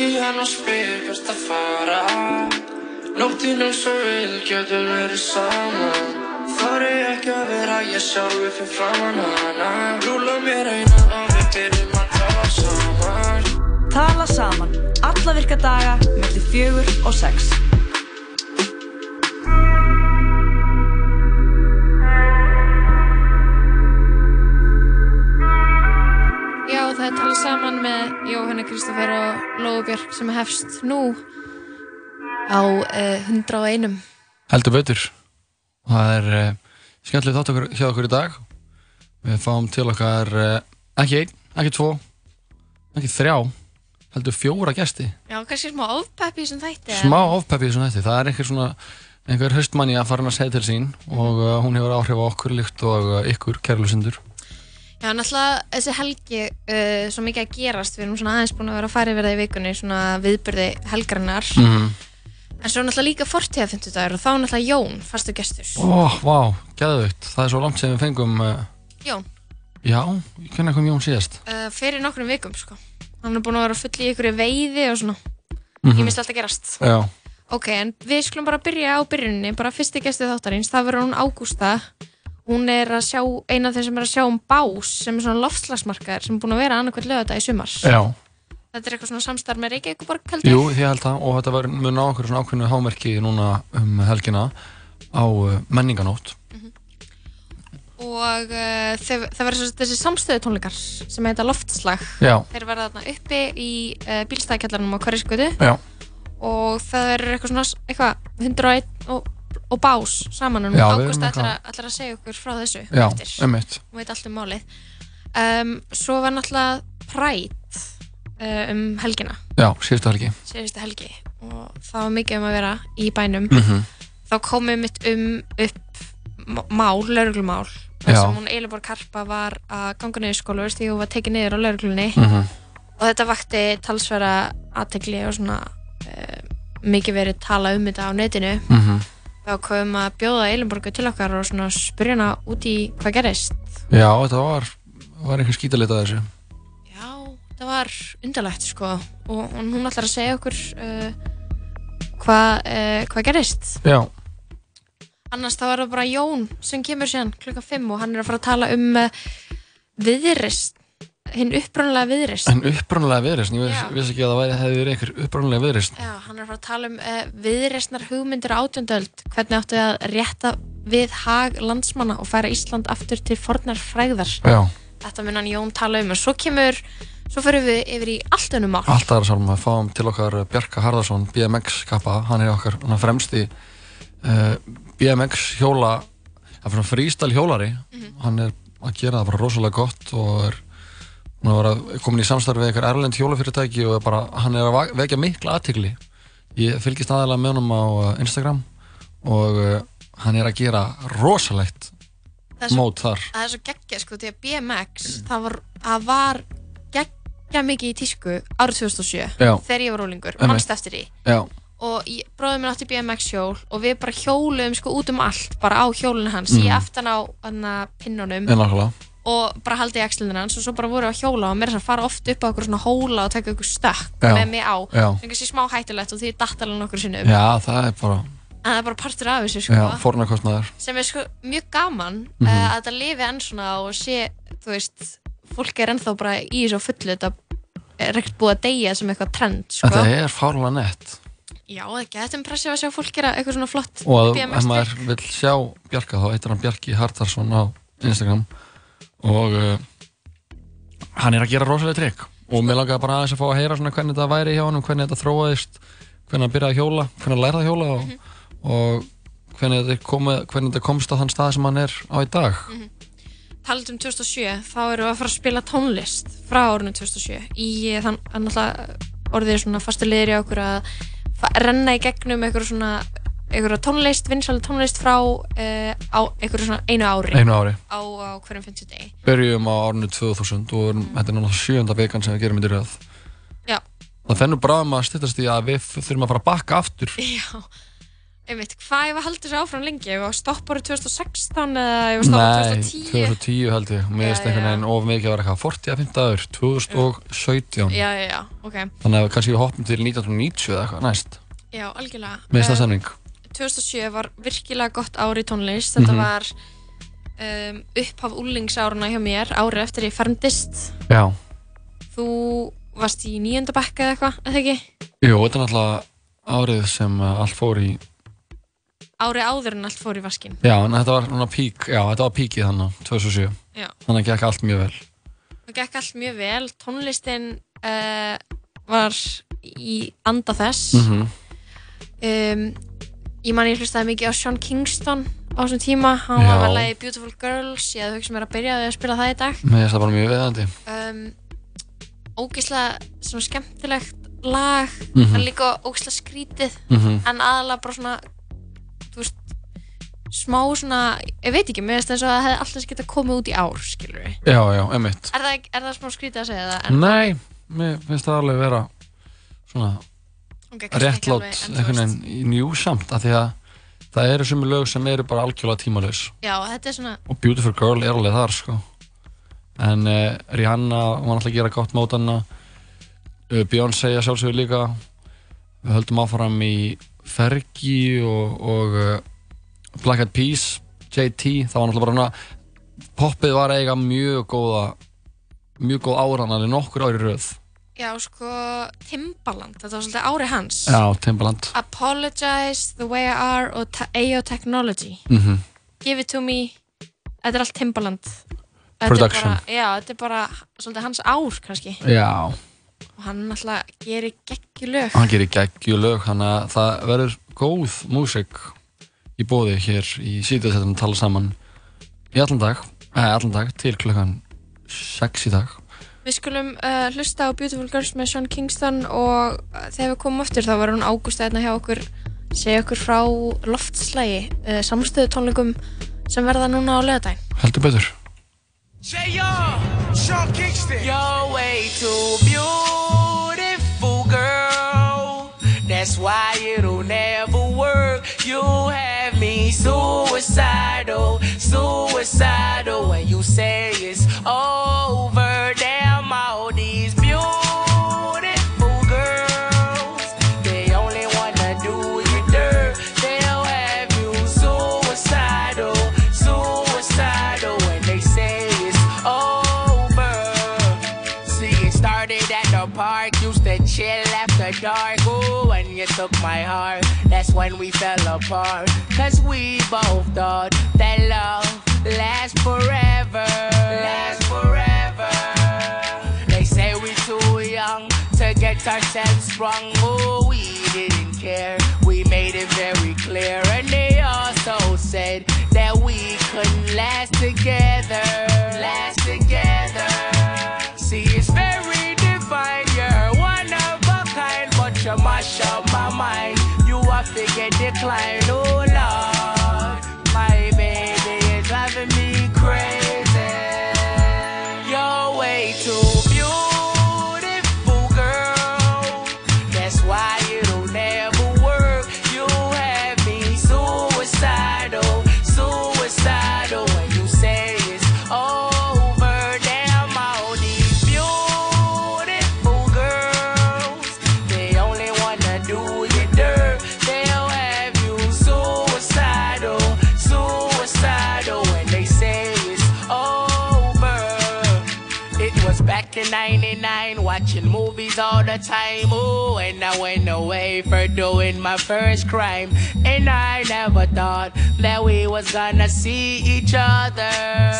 Hann og spyr hvert að fara Nóttinn eins og við getum verið saman Þar er ekki að vera ég sjálfi fyrir framann hana Rúla mér eina og við byrjum að tala saman Tala saman. Alla virka daga, mellir fjögur og sex. Saman með Jóhanna Kristoffer og Lóðbjörg sem hefst nú á uh, 101. heldur betur og það er uh, skemmtilegt þátt okkur, hjá okkur í dag við fáum til okkar uh, ekki einn, ekki tvo ekki þrjá, heldur fjóra gesti Já, kannski smá ofpeppi sem þætti. eða? smá ofpeppið sem þetta, það er einhver svona einhver höstmanni að fara hann að segja til sín og uh, hún hefur áhrif á okkur líkt og uh, ykkur kærlusindur Já, náttúrulega þessi helgi uh, svo mikið að gerast, við erum svona aðeins búin að vera að fara yfir það í vikunni, svona viðbyrði helgarinnar, mm. en svo náttúrulega líka fortíða 50 dagur og þá náttúrulega Jón, fastu gestur. Ó, vá, geðveikt, það er svo langt sem við fengum uh, Jón, já, hvernig kom Jón síðast? uh, fyrir nokkrum vikum, sko. Hann er búin að vera full í ykkur veiði og svona, Mm ég minnst alltaf gerast. Já, Ok, en við skulum bara byrja á byrjunni, bara fyrsti gestið þáttarins, það verður hún Ágústa. Hún er að sjá, eina af þeim sem er að sjá um bás, sem er svona loftslagsmarkaður, sem er búin að vera annarkvæmt lögða í sumar. já, Þetta er eitthvað svona samstarf með Reykjavíkuborg, heldur? jú, ég held það og þetta var á okkur svona ákveðinu hámerki núna um helgina á uh, menninganótt Og uh, þeir, það verður þessi samstöðu tónleikar sem heita loftslag. Já, Þeir verða þarna uppi í uh, bílstæðakjallarnum á já, og það verður eitthvað svona, eitthvað, 101 og, og bás saman. Og við Ágústa eitthvað- ætlar, að- segja okkur frá þessu já, eftir. hún veit allt um málið. Um, svo var náttúrulega Pride uh, um helgina. Já, síðustu helgi. Síðustu helgi. Og það var mikið um að vera í bænum. Mm þá komum mitt um upp mál, lauruglumál sem hún Eilibor Karpa var að ganga niður skóla því hún var tekið niður á lauruglunni -hmm. og þetta vakti talsverða aðtegli og svona uh, mikið verið tala um þetta á netinu. Mm -hmm. Þá komum að bjóða Eilinborgu til okkar og svona spyrja hana út í hvað gerist. Já, þetta var, var einhver skítalit að þessu. Já, það var undarlegt sko. Og, og hún ætlar að segja okkur uh, hvað uh, hva gerist. Já, Annars þá er það bara Jón sem kemur síðan klukkan 5 og hann er að fara að tala um uh, viðrist, hinn upprunalega viðrist. en upprunalega viðreist ég viss, vissi ekki að það væri, hefði verið einhver upprunalega viðreist Já, hann er að fara að tala um uh, viðristnar hugmyndir átjöndöld, hvernig áttu að rétta við hag landsmanna og færa Ísland aftur til fornar frægðar. Já, Þetta mun hann Jón tala um og svo kemur, svo fyrir við yfir í allt önnum mál. alltaf er sálum að fáum til okkar Bjarka Harðarsson, BMX kappa hann er okkar hann fremsti uh, BMX hjóla það er svona frístæl hjólari hann er að gera það bara rosalega gott og er að vera komin í samstarfi við eitthvað erlend hjólafyrirtæki og bara, hann er að vekja mikla aðtigli ég fylgist aðalega með honum á uh, Instagram og uh, hann er að gera rosalegt svo- mót þar. það er svo geggja sko því að BMX það var, var geggja mikið í tísku árið 2007 Já. þegar ég var rólingur, mannst eftir því? Já, og bróðum minn átti BMX hjól og við bara hjóluðum sko út um allt bara á hjólinu hans, ég Mhm. aftan á pinnunum. En nákvæmlega og bara haldið í axlinu hans og svo bara voru við að hjóla og mér er að fara oft upp á okkur svona hóla og taka okkur stökk Já. með mig á Já. sem kannski smá hættulegt og því datt alveg nokkur sinnum Já, það er bara, en það er bara partur af þessu sko já, fórnarkostnaður sem er sko mjög gaman Mhm. uh, að þetta lifi enn svona og sé, þú veist, fólk er ennþá bara í þessu fullu, þetta er ekkert búið að deyja sem eitthvað trend, sko. Þetta er fárlega nett Já, þetta er impressið að sjá fólk gera eitthvað svona flott og ef maður vil sjá Bjarka þá heitir hann Bjarki Hartarsson á Instagram og uh, hann er að gera rosalega trikk. Og mér langaði bara aðeins að fá að heyra hvernig þetta væri hjá hann hvernig þetta þróaðist, hvernig hann byrjaði að hjóla hvernig hann lærði að hjóla og, og hvernig, þetta komið, hvernig þetta komst á þann stað sem hann er á í dag. Talað um 2007, þá erum við að fara að spila tónlist frá árinu 2007 í þann, þann orðið er svona fastu liðri á okkur að renna í gegnum eitthvað svona eitthvað tónlist, vinsali tónlist frá uh, á eitthvað svona einu ári einu ári á, á hverjum 50 degi byrjum á árinu 2000 og erum, þetta er náttúrulega sjönda vikan sem við gerum í röð Já. það fennur bara um að styttast í að við þurfum að fara að bakka aftur Já, einmitt, hvað ég var haldið þessu áfram lengi? Ég var stopp árið 2016 eða ég var stopp árið Nei, 2010? 2010 held ég. Mér finnst einhvern veginn of mikið að vera eitthvað 40 að 50 aður, 2017. Já, já, já, ok. Þannig að kannski við hoppum til 1990 eða eitthvað næst. Já, algjörlega. Mér finnst það Eh, stemning. 2007 var virkilega gott ár í tónlist. Þetta Mhm. var um, upphaf úlingsáruna hjá mér, árið eftir ég fermdist. Já. Þú varst í nýjönda bekka eða eitthvað, eða ekki? Jú, þetta er náttúrulega árið sem uh, allt fór í, Árið áður en allt fór í vaskin. já, en þetta var svona pík, já, þetta var píkið þannig, 2007. Já. Þannig að gekk allt mjög vel. Það gekk allt mjög vel. Tónlistin uh, var í anda þess. Mm um, ég man ég hlustaði mikið á Sean Kingston á þessum tíma hann var með lagi Beautiful Girls ég hefði hugsa mér að byrja að spila það í dag Mér finnst það bara mjög veðandi. um, ógeðslega svona skemmtilegt lag Mhm. en líka ógeðslega skrítið Mhm. en aðalega bara svona veist smá svona, ég veit ekki, mér finnst eins og það hefði alltaf getað komið út í ár, skilur við Já, já, emitt. er það, er það smá skrítið að segja það? En, Nei, mér finnst það alveg vera svona veginn í njúsamt af því að það eru sumi lög sem eru bara algjörlega er svona og Beautiful Girl er alveg þar sko. En uh, Rihanna var alltaf að gera gott mótanna uh, Beyoncé að sjálfsögur líka. Við höldum áfram í Fergie og, og uh, Black Eyed Peas JT, það var náttúrulega bara hana, poppið var eiga mjög góða mjög góð áran alveg nokkur ári röð já, sko, Timbaland þetta var svolítið ári hans. Já, Timbaland. Apologize, The Way I Are og AO Technology. Mm Give It To Me. Þetta er allt Timbaland. Production. bara, Já, þetta er bara svolítið hans ár kannski. Já, og hann náttúrulega gerir geggjulög hann gerir geggju lög þannig að það verður góð músík í bóði hér í síðan þetta tala saman. Í allan dag, eða allan dag til klukkan 6 í dag Við skulum uh, hlusta á Beautiful Girls með Sean Kingston og uh, þegar við komum aftur þá var hún Ágústa hérna hjá okkur segja okkur frá loftslægi uh, samstöðu tónleikum sem verða núna á lögadaginn heldur betur J.R. Sean Kingston. You're way too beautiful, girl. That's why it'll never work. You have me suicidal, suicidal when you say it's over. When we fell apart. Cause we both thought that love lasts forever. Lasts forever. They say we're too young to get ourselves sprung. Oh, we didn't care. We made it very clear. And they also said that we couldn't last together. Last together. See, it's very divine. You're one of a kind, but you mash up my mind. You have to get declined. Oh, Lord. All the time. Oh, and I went away for doing my first crime. And I never thought that we was gonna see each other.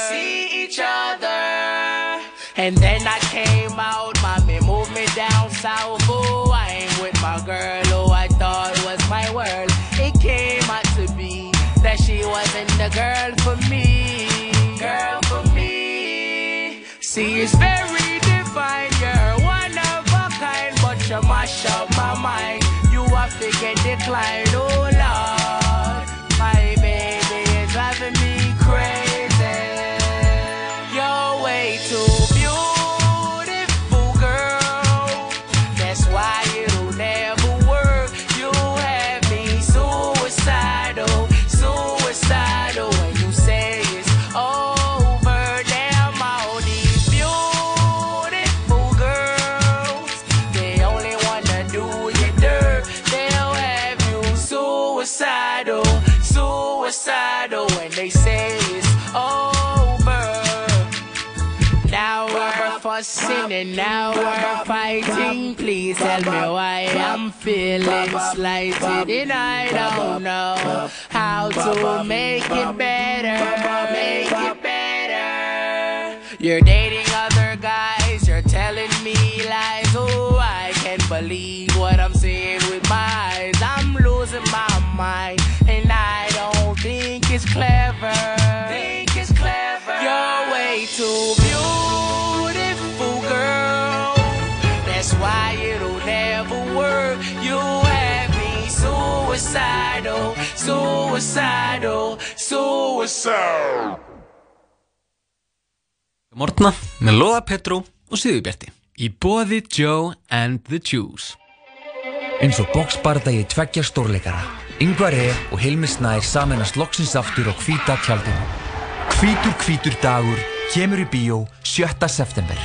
See each other. And then I came out, mommy moved me down south. Oh, I ain't with my girl who I thought was my world. It came out to be that she wasn't the girl for me. Girl for me. See, it's very kind, but you mash up my mind. You have to get declined. Oh, and now we're fighting. Please tell me why I'm feeling slighted and I don't know how to make it better. Make it better. You're dating other guys, you're telling me lies. Oh, I can't believe suicidal, suicidal. Mortna með Lóða Petró og Sýðubjarti í bóði Joe and the Juice Eins og boxbardagi tveggja stórleikara Yngvar E. og Hilmi Snær saminast loksins aftur á hvíta tjaldinu Hvítur hvítur dagur kemur í bíó 7. september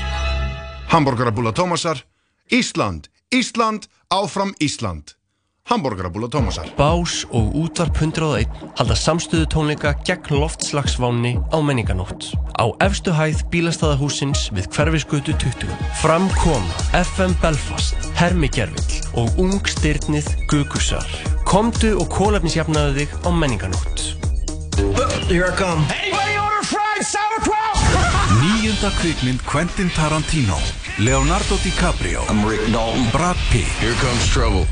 Hamburgerabúla Tómasar Ísland, Ísland, áfram Ísland Hamburgerabúla Tómasar Bás og útvarp 101 halda samstöðu tónleika gegn loftslagsváni á menninganótt. Á efstu hæð bílastæðahúsins við hverfisgötu 20. Fram koma FM Belfast, Hermi Gervill og Ung Styrnið Gugusar. Komdu og kólefnisjafnaðu þig á menninganótt. Here I come. Níunda kvikmynd Quentin Tarantino Leonardo DiCaprio I'm Rick Dalton Brad Pitt Here comes trouble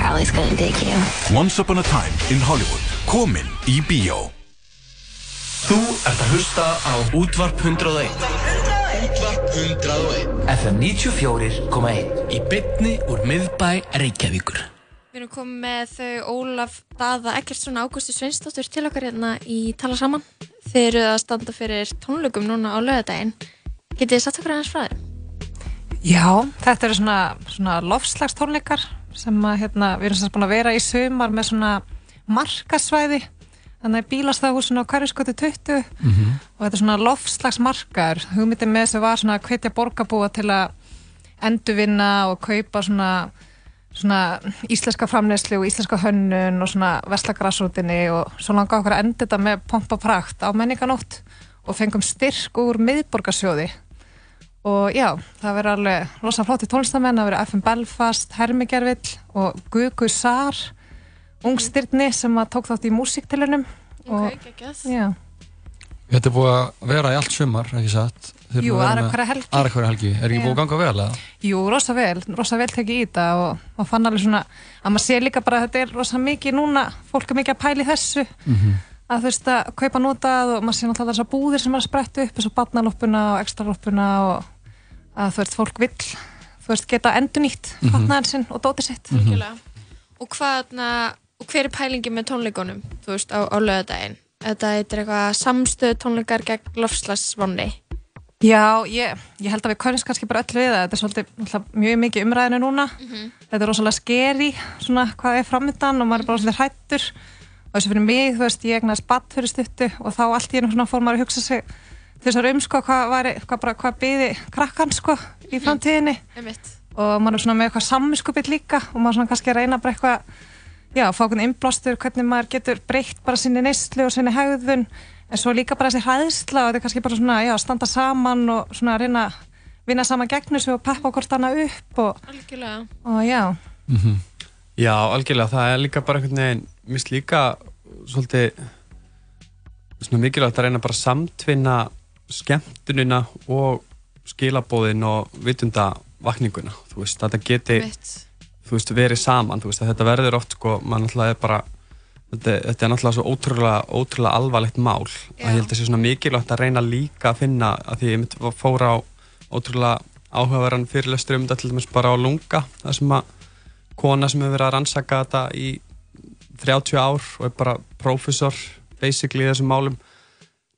Charlie's gonna dig you. Once upon a time in Hollywood Komin í bíó Þú ert að hlusta á útvarp 101. Útvarp 101 FM 94.1 Í bytni úr miðbæ Reykjavíkur. Við erum komið með þau Ólaf Daða Eggertsson og Ágústi Sveinsdóttur til okkar hérna í Tala Saman. Þeir eru að standa fyrir tónleikum núna á lögadaginn. Getið þið satt okkur aðeins frá þeim? Já, þetta eru svona, svona lofslagstónleikar sem að, hérna, við erum sagt búin að vera í sumar með svona markasvæði. Þannig að bílastæðahúsinu á Kærjuskoti 20 Mhm. og þetta er svona lofslagsmarkar hugmyndin með þessu var svona að hvetja borgarbúa til að endurvinna og kaupa svona, svona íslenska framleyslu og íslenska hönnun og svona veslagrassrútinni og svo langa okkur að enda þetta með pompa prakt á menninganótt og fengum styrk úr miðborgarsjóði og já, það verður alveg rosa flótti tónlistamenn, það verður FM Belfast, Hermi Gervill og Gugu Sar ungstyrni sem að tók þátt í músiktilunum Ok, geggjað. já, Þetta er búið að vera í allt sumar, ekki satt? Þeir Jú, að aðra hverja helgi. Helgi, er ekki búið að ganga vel eða? jú, rosa vel rosa vel tekið í þetta og, og fann alveg svona að maður sé líka bara að þetta er rosa mikið núna, fólk er mikið að pæla í þessu Mhm. Að þú veist að kaupa notað og maður sé náttúrulega þessar búðir sem er að spretta upp eins og barnaloppuna og ekstraloppuna og að þú veist, fólk vill þú veist, geta endurnýtt Mhm. fatnaðin sinn og dótið sitt Algjörlega. Og hvað, na, og hver er pælingin með tónleikunum, þú veist, á, á lögadaginn? Þetta er eitthvað samstöð tónleikar gegn lofslagsvanni. Já, ég, ég held að við könnumst kannski bara öll við það. Þetta er svolítið mjög mikið umræðinu núna. Þetta er rosalega skeri, svona hvað er framöndan og maður er bara svolítið hrættur. Og þessu fyrir mig, þú veist, ég egnaði spatt fyrir stuttu og þá allt í einu svona fór maður að hugsa sig þessar um, sko, hvað, væri, hvað, bara, hvað byði krakkan, sko, í framtíðinni. Einmitt. Og maður er svona með eitthvað sammiskupið líka og maður svona kannski að reyna bara eitthvað, já, fá einhvern innblástur, hvernig maður getur breytt bara sinni neyslu og sinni hegðun en svo líka bara þessi hræðsla og þetta er kannski bara svona, já, standa saman og svona að reyna að vinna saman gegn þessu og peppa hvort annað upp og, Algjörlega. og já, Já, algjörlega, það er líka bara einhvern veginn, finnst líka svolítið svona mikilvægt að reyna bara að samtvinna skemmtunina og skilabóðin og vitundavakninguna, þú veist, þetta geti Einmitt. þú veist, verið saman, þú veist, þetta verður oft sko, mann náttúrulega er bara þetta, þetta er náttúrulega svo ótrúlega, ótrúlega alvarlegt mál, að ég held að það sé svona mikilvægt að reyna líka að finna, að því ég mitt fór á ótrúlega áhugaverðan fyrirlestur um þetta til dæmis bara á lunga, það sem að kona sem hefur verið að rannsaka þetta í 30 ár og er bara prófessor basically í þessum málum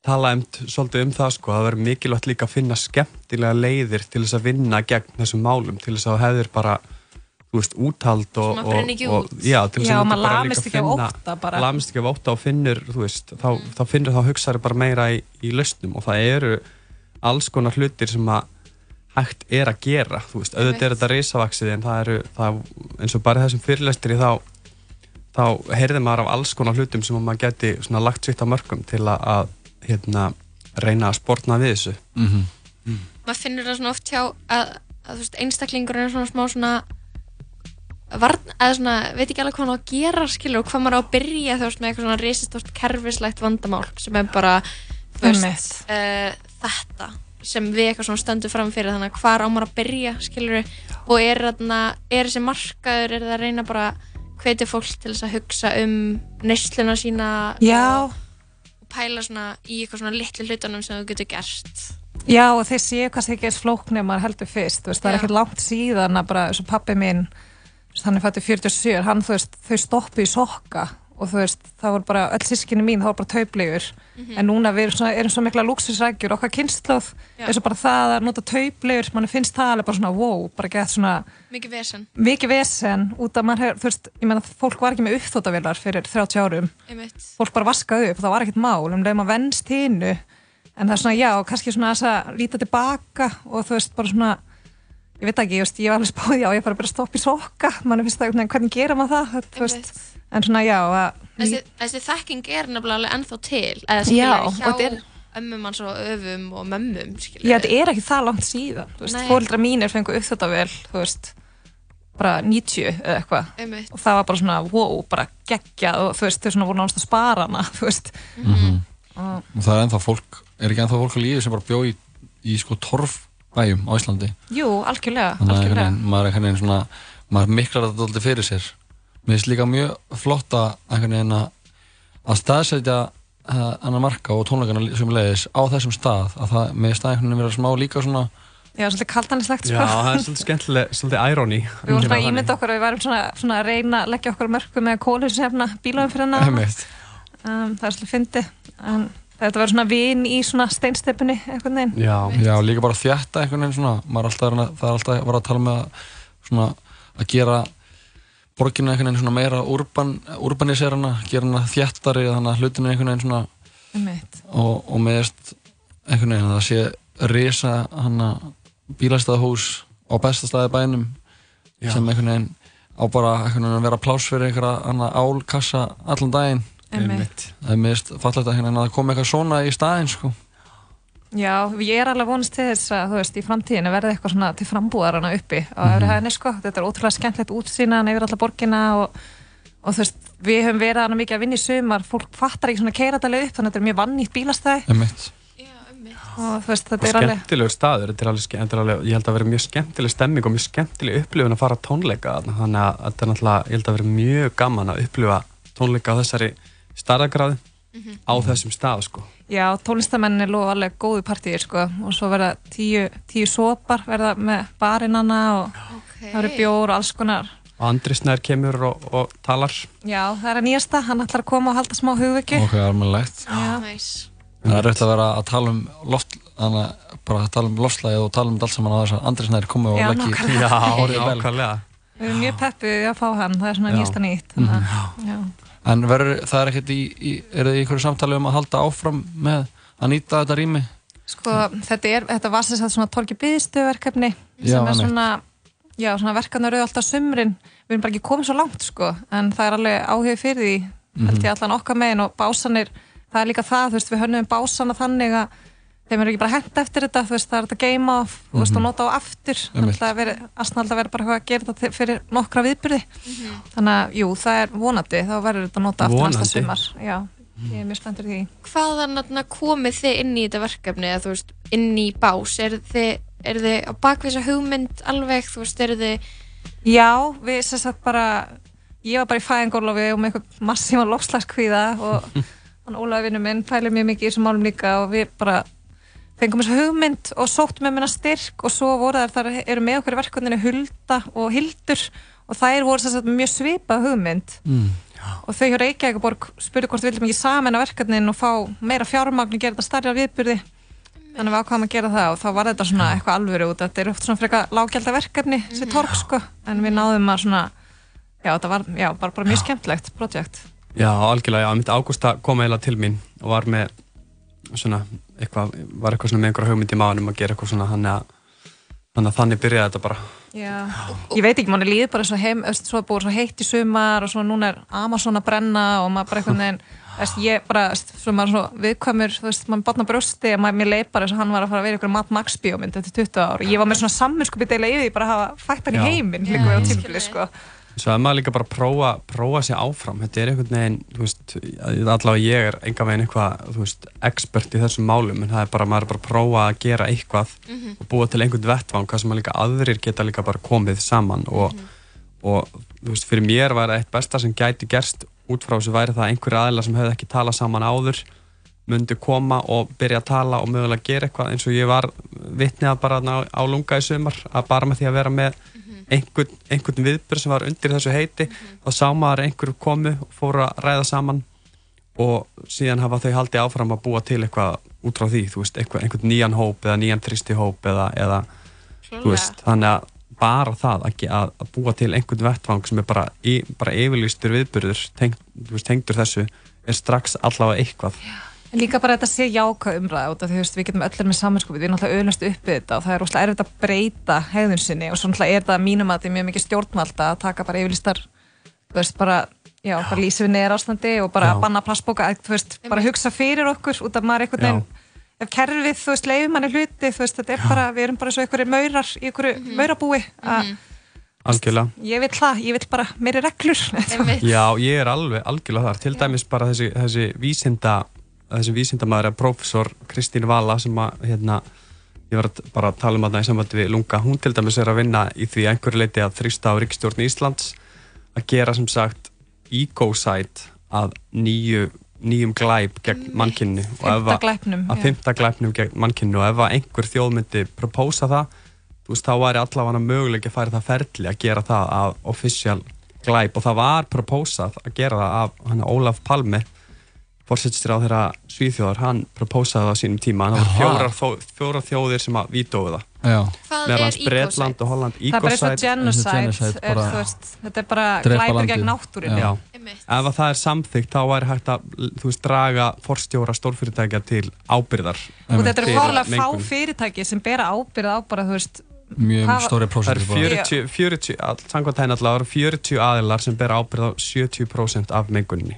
tala um, svolítið um það sko, það verður mikilvægt líka að finna skemmtilega leiðir til þess að vinna gegn þessum málum til þess að það hefur bara þú veist, úthald og, Svo maður brenni ekki og, út. og já, til þess Já, að maður bara lamist líka finna- bara. lamist ekki af ótta og finnur þú veist, þá, þá finnur þá hugsaður bara meira í, í lausnum og það eru alls konar hlutir sem að hægt er að gera, þú veist, auðvitað er þetta risavaksið en það eru, það, eins og bara í þessum fyrirlestri þá þá heyrði maður af alls konar hlutum sem maður geti svona lagt sitt á mörgum til að, að hérna, reyna að sportna við þessu. Mhm. maður finnur það svona oft hjá að, að þú veist, einstaklingur er svona smá svona varn, eða svona, veit ekki alveg hvað hann á að gera skilur og hvað maður á að byrja þú veist með eitthvað svona risastórt kerfislegt vandamál sem er bara veist, uh, þetta sem við eitthvað svona stöndum fram fyrir þannig að hvað á maður að byrja skilur og er, þarna, er þessi markaður er það að reyna bara hvetja fólk til þess að hugsa um neysluna sína og, og pæla svona í eitthvað svona litlu hlutunum sem þú getur gert. Já, og þeir séu kannski ekki eins flóknir maður heldur fyrst, veist, það er ekkert langt síðan að bara, eins og pappi minn hann er fættið 47, hann, veist, þau stoppu í sokka og þú veist, það voru bara, öll sískinni mín, það voru bara tauplegur Mhm. en núna við erum, svona, erum svo mikla luxusrækjur okkar kynnslóð, eins og bara það að nota tauplegur, mann finnst það alveg bara svona wow, bara gett svona mikið vesen. mikið vesen út af maður, hef, þú veist, ég meina fólk var ekki með uppþóttavélar fyrir 30 árum. Einmitt. fólk bara vaskaði upp, það var ekkert mál um leið maður venst hinu. En það er svona, já, kannski svona þess að líta tilbaka og þú veist, bara svona ég veit ekki, ég, veist, ég var alveg spáði á ég bara bara að stoppa í sokka, mann finnst það hvernig gera maður það, þú veist en svona, já, að þessi, þessi þekking er nefnilega ennþá til eða og hjá er- ömmum hans og öfum og mömmum skilur Já, þetta er ekki það langt síðan fóreldra mínir fengu upp þetta vel veist, bara 90 eða eitthvað. Og það var bara svona, wow, bara geggjað og þú veist, þau svona voru náttúrulega að spara hana þú veist. Mhm. og, og það er ennþá fólk, er ekki ennþá fólk á lífi sem bara bjó í, í sko torfbæjum á Íslandi? Jú, algjörlega, að algjörlega. maður er svona maður miklar þetta alltaf fyrir sér mér finnst líka mjög flott að staðsetja uh, annar marka og tónleikana sem leiðis á þessum stað að það með stað einhvern veginn vera smá líka svona Já, svolítið kaltanislegt Já, sko það er svolítið skemmtileg, svolítið ironi Við vorum svona að ímynda okkur að við værum svona, svona að reyna að leggja okkur mörku með kólusefna bílum fyrir Einmitt. um, Það er svolítið fyndi en þetta verður svona vin í svona steinstepunni Já, Já, líka bara þjætta veginn svona er alltaf, það er alltaf að vera að tala með að, svona að gera borgina einhvern veginn svona meira urban, urbaniserana, gera hana þjættari þannig að hlutinu einhvern veginn svona og, og meðist einhvern veginn að það sé risa hana bílastæðahús á besta staði í bænum Já. sem einhvern veginn á bara einhvern veginn að vera pláss fyrir einhverja hana álkassa allan daginn Einmitt. það er meðist fallegt að, það komi eitthvað svona í staðinn sko Já, ég er alveg vonast til þess að, þú veist, í framtíðinu verði eitthvað svona til frambúðarana uppi á Mhm. öfri hæðinni, sko. Þetta er ótrúlega skemmtilegt útsýnaðan yfir alla borgina og, og þú veist, við höfum verið hana mikið að vinna í sumar, fólk fattar ekki svona keiradalega upp, þannig að þetta er mjög vannýtt bílastæði Einmitt. og þú veist, þetta er alveg, skemmtilegur staður þetta er alveg, ske- þetta alveg, ég held að vera mjög skemmtileg stemming og mjög skemmtileg upplifun að fara tónleika þarna. þannig að þetta er náttúrulega, ég held að vera mjög gaman að upplifa tónleika á þessari starðagráði á þessum stað sko. já, tónlistamenninni lofa alveg góðu partíir, sko, og svo verða tíu, tíu sopar, verða með barinanna og það verður bjór og alls konar. og Andri Snær kemur og, og talar Já, það er að nýjasta, hann ætlar að koma og halda smá hugviki. ok, almennilegt Já. Nice. Það er rétt að vera að tala um loft, þannig að bara að tala um lofslæði og tala um allt saman á þess að Andri Snær komi og Já, leggi vel. nákvæmlega Við erum mjög peppuð að fá hann, það er svona Já. nýjasta nýtt. Þannig, að- já. En verður, það er ekkert í, í er þið í einhverju samtali um að halda áfram með að nýta þetta rými? Sko, þetta, er, þetta var sem sagt svona torgi byðstöverkefni Já, sem er svona, já, svona eru alltaf sumrin, við erum bara ekki komið svo langt sko, en það er alveg áhug fyrir því held Mhm. ég allan okkar megin og básanir það er líka það, þú veist, við hönnum básana þannig að þeim er ekki bara hent eftir þetta þú veist, það er þetta game off, þú veist, og Mhm. nota á aftur. Einmitt. þannig að veri, asnald að vera bara eitthvað að gera þetta fyrir nokkra viðbyrði þannig að, jú, það er vonandi þá verður þetta nota aftur næsta Vonandi. sumar. Já, ég er mjög spenntur í því. Hvaðan komið þið inn í þetta verkefni? Eða þú veist, inn í bás? Er þið, er þið á bakvisa hugmynd alveg, þú veist, er þið Já, við sem sagt bara ég var bara í fæðingólofi og með eitthvað massíma lofslagskvíða og hann Ólaði vinnu minn pælir mjög mikið í þessum málum líka og við bara fengum þessu hugmynd og sóttum með minna styrk og svo voru þar, þar eru með okkur verkefninu Hulda og Hildur og þær voru sagt með mjög svipað hugmynd. Mm. og þau hjá Reykjavíkuborg spurðu hvort við vildum ekki saman að verkefnin og fá meira fjármagn og gera þetta starra viðburði. Þannig að við ákvæmum að gera það og þá var þetta svona eitthvað alvöru út. Þetta er oft svona frekar lágjaldar verkefni sem torg sko, en við náðum að svona já, þetta var já, bara, bara mjög skemmtlegt projekt. Já, algjörlega, já, myndi Ágústa kom eiginlega til mín og var með svona eitthvað, var eitthvað svona með einhverja hugmynd í maðunum að gera eitthvað svona hann að þannig að þannig byrjaði þetta bara. Já, ég veit ekki, manni líður bara svo heim, öst, svo er búið svo heitt í sumar og svo núna er Amazon að brenna og maður bara veginn, veist, ég bara, svo maður svo viðkvæmur, þú veist, maður botna brjósti og maður, mér leið bara eins og hann var að fara að vera ykkur Mad Max bíómynd eftir 20 ár. Og ég var með svona samminskupið deila yfir því bara að hafa fætt hann í heiminn líka við á tímfili, sko. Svo að maður líka bara prófa, prófa sér áfram, þetta er einhvern veginn, þú veist, allavega ég er enga veginn eitthvað, þú veist, expert í þessum málum, en það er bara, maður er bara að prófa að gera eitthvað Mhm. og búa til einhvern vettvang, hvað sem að líka aðrir geta líka bara komið saman og, og þú veist, fyrir mér var það eitt besta sem gæti gerst út frá þessu væri það að einhverja aðila sem hefði ekki talað saman áður myndi koma og byrja að tala og mögulega gera eitthvað eins og ég var vitnið bara þarna á, á lunga í sumar að bara með því að vera með einhvern, einhvern viðbjörn sem var undir þessu heiti. Þá sá maður að einhverju komu og fóru að ræða saman og síðan hafa þau haldið áfram að búa til eitthvað út frá því, þú veist, eitthvað, einhvern nýjan hóp eða nýjan tristi hóp eða, eða veist, þannig að bara það að, að, að búa til einhvern vettvang sem er bara, bara yfirlýstur viðbyrður tengd, tengdur þessu er strax allavega eitthvað En líka bara þetta sé jákvæð umræða út af því þú veist, við getum öllir með saminskupið, við erum náttúrulega auðlust uppið þetta og það er rosalega erfitt að breyta hegðun sinni og svo náttúrulega er það mínum að þetta er mjög mikið stjórnvalda að taka bara yfirlistar, þú veist, bara, já, bara lýsa við neðar ástandi og bara Já. banna plastbóka, að, þú veist, bara hugsa fyrir okkur út af maður einhvern Já. veginn, ef kerfið, þú veist, leifir manni hluti, þú veist, þetta er bara, við erum bara svo einhverju maurar í einhverju maurabúi að algjörlega. ég vil það, ég vil bara meiri reglur. Já, ég er alveg algjörlega þar. Til dæmis bara þessi, þessi vísinda þessi vísindamæður er prófessor Kristín Vala sem að hérna ég var að bara að tala um þarna í sambandi við Lunga. Hún til dæmis er að vinna í því að einhverju leiti að þrýsta á ríkstjórn Íslands að gera sem sagt ecocide að nýju nýjum glæp gegn Fimmta að- glæpnum, að já. fimmta glæpnum gegn mannkinni og ef að einhver þjóð myndi propósa það þú veist, þá væri allavega möguleik að færa það ferli að gera það af official glæp. Og það var propósað að gera það af hann Ólaf Palme fórsettistir á þeirra Svíþjóðar hann propósaði það á sínum tíma hann var fjórar, fjórar þjóðir sem að vítóðu það. Er hans Bretland og Holland Það er bara Ecocide- genocide, er, veist, þetta er bara landið. gegn náttúrinu. Já. ef að það er samþygt þá væri hægt að veist, draga forstjóra stórfyrirtækja til ábyrðar Og þetta eru fárlega fá fyrirtæki sem bera ábyrð á bara, þú veist, Mjög stóri Það prósentur eru 40, 40 all- samkvæmt henni allavega, það eru 40 aðilar sem ber ábyrð á 70% af mengunni.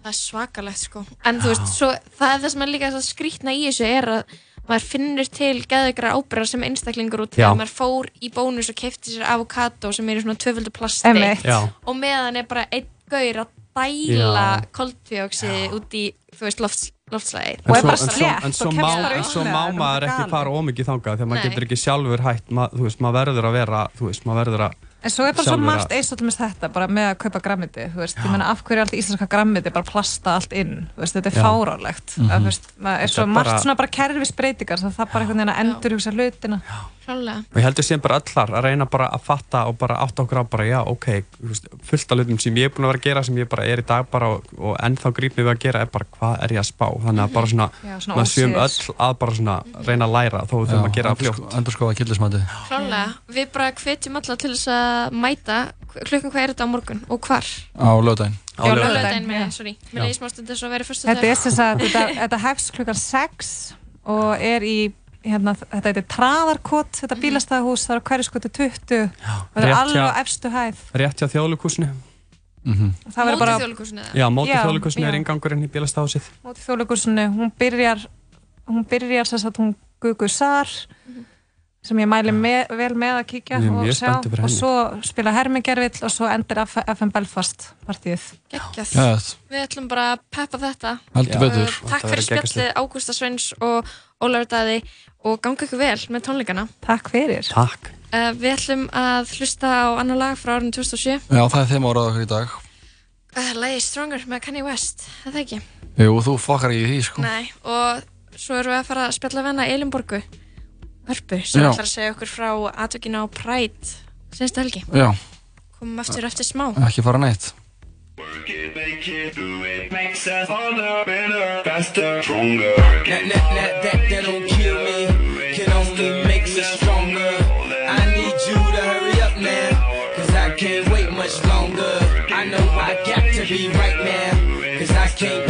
Það er svakalegt sko En þú veist, svo, það er það sem er líka skrítna í þessu er að maður finnur til geðveikra ábyrðar sem einstaklingur Já. að maður fór í bónus og kefti sér avokado sem er í svona tvöföldu plasti. Já. og meðan er bara einn gaur að dæla Já. koldfjóksið út í, þú veist, lofts, loftslæðir Og er bara slétt en svo, og kemst bara en svo upp má maður er ekki fara ómikið þangað þegar maður getur ekki sjálfur hætt, mað, þú veist, maður verður að vera, þú veist, maður verður að En svo er bara svo margt eins og til með þetta, bara með að kaupa grammiti, þú veist, ég meina af hverju er allt íslenska grammiti bara plasta allt inn, þú veist, þetta er Já. fárálegt, Mhm. að, þú veist, maður er svo margt bara- svona bara kerfisbreytingar, það bara einhvern veginn að endur hugsa hlutina. Klálega og ég heldur sem bara allar að reyna bara að fatta og bara átta okkur á bara, já, ok þú veist, fullt af hlutum sem ég er búin að vera að gera sem ég bara er í dag bara og, og ennþá gríp mig við að gera er bara hvað er ég að spá? Þannig að bara svona, Já, svona maður séum öll að bara svona reyna að læra þó við þurfum að gera það fljótt. Endur skoða killismæti Klálega, við bara hvetjum alla til þess að mæta klukkan hvað er þetta á morgun og hvar? á lögdæn Á Já, lögdæn með, Já. sorry Já. Mér leiði smá stundið svo að vera fyrstu Þetta er sem sagt, þetta, þetta hefst klukkan 6 og er í, hérna, þetta heitir Traðarkot, þetta Mhm. bílastæðahús, það er á hverju skotu 20 og það er alveg á efstu hæð. rétt hjá þjóðlugúsinu Það verður bara þjóðleikhúsinu eða? já, móti Já, þjóðlugúsinu er já. ingangurinn í bílastahúsið móti þjóðleikursinu, hún byrjar hún byrjar sem sagt hún Gugu Sar sem ég mæli með, vel með að kíkja er og sjá. og svo spila Hermingervill og svo endur FM Belfast partíð Geggjað. Geðvegt. Við ætlum bara að peppa þetta. Uh. Takk fyrir spjallið Ágústa Sveins og Ólafur Daði. Og ganga ykkur vel með tónleikana. Takk fyrir. Takk. Uh, Við ætlum að hlusta á annar lag frá árinu 2007 Já, það er þeim árað okkur í dag. Uh, Lagi Stronger með Kanye West. Er það ekki? Jú, þú fokkar ekki í því, sko. Nei, og svo erum við að fara að spjalla hana Elinborgu Hörpu sem ætlar að segja okkur frá atvökinu á Pride senstu helgi. Já, Komum aftur eftir smá. Ekki fara neitt. Makes us harder, better, faster, stronger. That, that, that, that, that don't kill me, can only make us stronger. I need you to hurry up now, cause I can't wait much longer. I know I got to be right now, cause I can't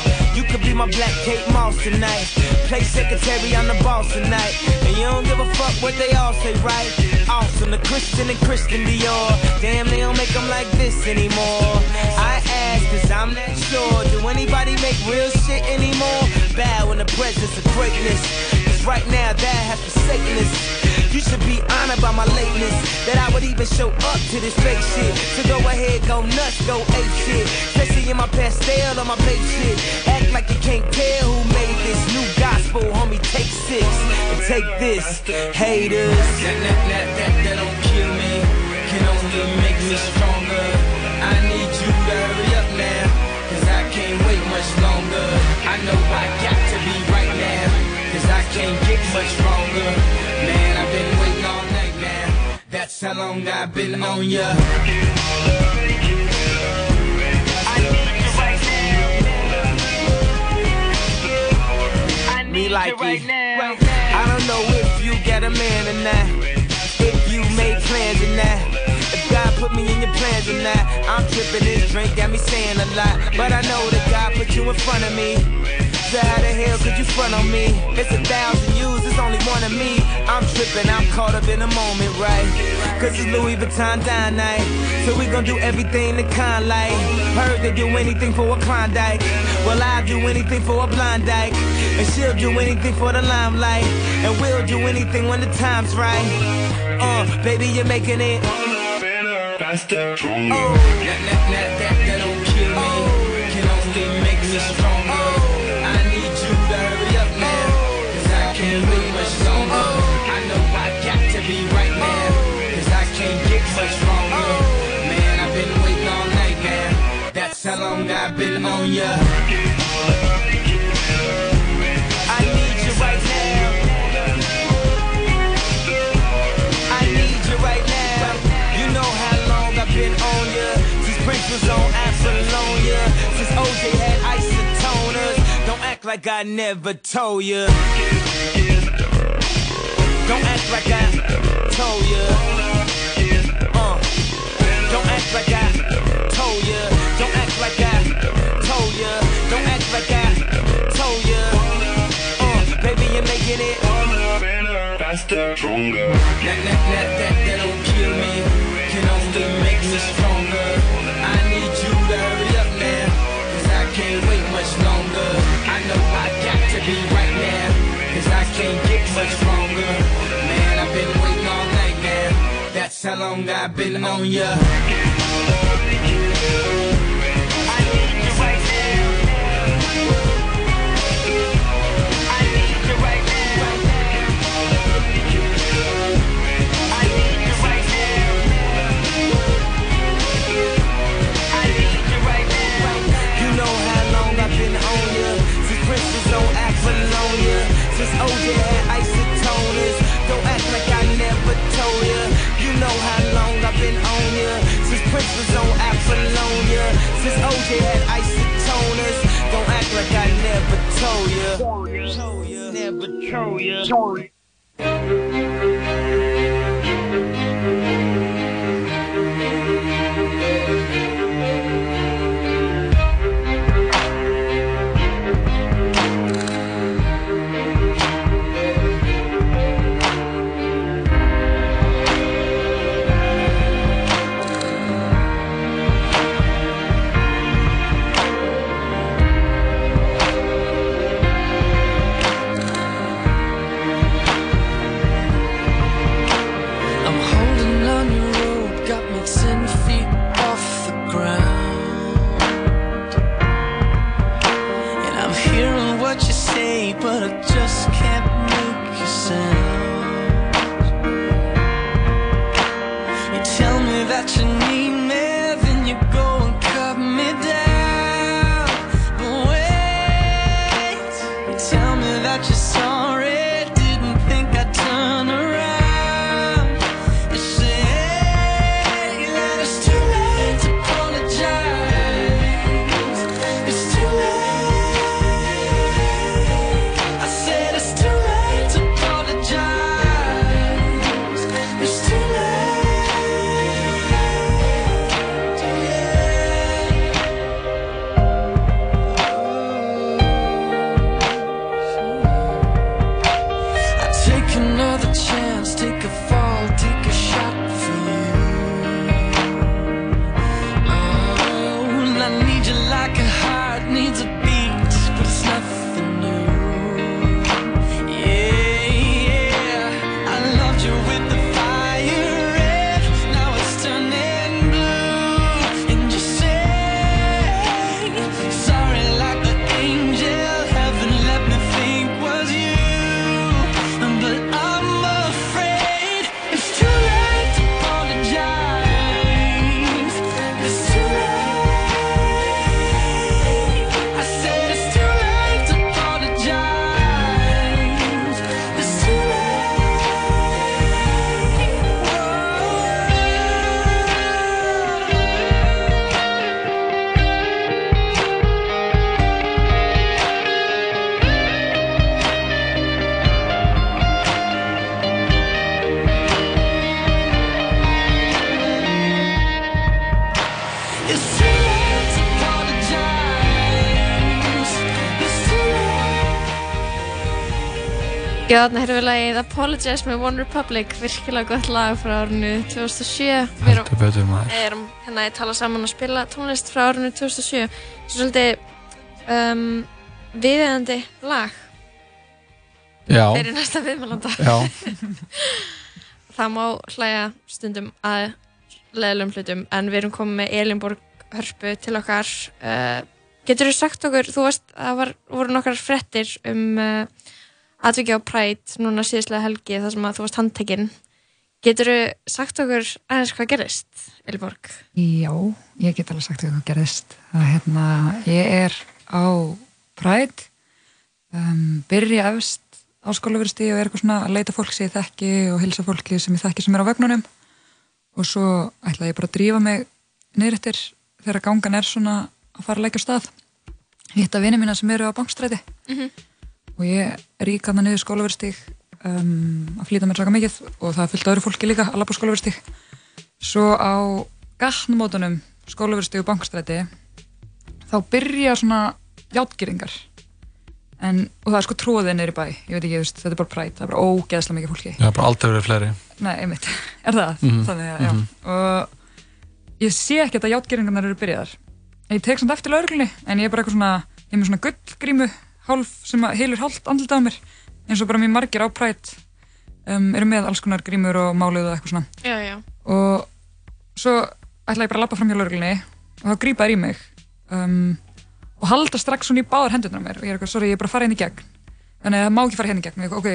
Be my black Kate Moss tonight. Play secretary, I'm the boss tonight. And you don't give a fuck what they all say, right? Awesome, the Christian and Christian Dior. Damn, they don't make them like this anymore. I ask, cause I'm not sure. Do anybody make real shit anymore? Bow in the presence of greatness. Cause right now, that has forsaken us. You should be honored by my lateness That I would even show up to this fake shit. So go ahead, go nuts, go ape shit. Especially in my pastel on my babe shit. Act like you can't tell who made this new gospel Homie, take six. And take this Haters. That, that, that, that, that don't kill me. Can only make me stronger. I need you to hurry up now Cause I can't wait much longer. I know I got to be right now Cause I can't get much stronger That's how long I've been on ya Me like it. I don't know if you got a man or not. If you made plans or not. If God put me in your plans or not. I'm tripping this drink, got me saying a lot. But I know that God put you in front of me. So how the hell could you front on me? It's a thousand yous, it's only one of me. I'm tripping, I'm caught up in the moment, right? Cause it's Louis Vuitton dine night. So we gon' do everything the kind like. Heard they do anything for a Klondike. Well, I'll do anything for a blind dyke. And she'll do anything for the limelight. And we'll do anything when the time's right. Uh, baby, you're making it. Faster, stronger. Oh, that, that, that, that, that don't kill me. Can only make me stronger. Was on Apollonia. Since OJ had isotoners. Don't act like I never told ya. Don't act like I told ya. Uh. Don't act like I told ya. Don't act like I told ya. Don't act like I told ya. Uh, baby, you're making it faster, stronger. That, that, that, that, that don't kill me. Can only make me stronger. I much longer. I know I got to be right now. Cause I can't get much stronger. Man, I've been waiting all night now. That's how long I've been on ya. OJ had isotoners. Don't act like I never told ya. You know how long I've been on ya. Since Prince was on Apollonia. Since OJ had isotoners. Don't act like I never told ya. never told ya. Never told ya. but I just can't make you sense. Já, þarna hefur við lagið Apologize með One Republic, virkilega gott lag frá árinu 2007. Við erum, Heldur betur maður. erum hérna að tala saman og spila tónlist frá árinu 2007. Svo svolítið um, viðeigandi lag Já. fyrir næsta viðmælanda. Já. Það má hlæja stundum að leðlum hlutum, en við erum komið með Elinborg Hörpu til okkar. Uh, getur þú sagt okkur, þú veist, það voru nokkar frettir um uh, atviki á Pride núna síðislega helgi þar sem að þú varst handtekinn. Getur þú sagt okkur aðeins hvað gerist, Elinborg? Já, ég get alveg sagt hvað gerðist. Það, hérna, ég er á Pride, um, byrja efst á skólaverðstíð og er eitthvað svona að leita fólk sem ég þekki og hilsa fólki sem ég þekki sem er á vögnunum og svo ætla ég bara að drífa mig niðrættir þegar gangan er svona að fara að leggja á stað. Hitta vini mína sem eru á bankstræti Mhm. Og ég rík hann niður skólaverðstíð um, að flýta mér svaka mikið og það af öðru fólki líka allar på skólaverðstíð svo á gatnmótunum skólaverðstíð og bankstræti þá byrja svona játgýringar en, og það er sko tróðið í bæ ég veit ekki, þú veist, þetta er bara præt, það er bara ógeðslega mikið fólki Já, bara aldrei verið fleiri. Nei, einmitt, er það? Mhm, Þannig að, já mhm. og ég sé ekki að játgeringarnar eru byrjaðar ég tek samt eftir lauruglunni en ég er bara eitthvað svona, ég er með svona gullgrímu hálf sem að heilur hálft andlita á mér eins og bara mjög margir á præt um, eru með alls konar grímur og málið og eitthvað svona. Já, já. og svo ætla ég bara að lappa fram hjá lauruglunni og þá grípa þær í mig um, og halda strax svona í báðar hendurnar á mér og ég er eitthvað, sorry, ég er bara að fara inn í gegn. Þannig að það má ekki fara hérna í gegn. Ok,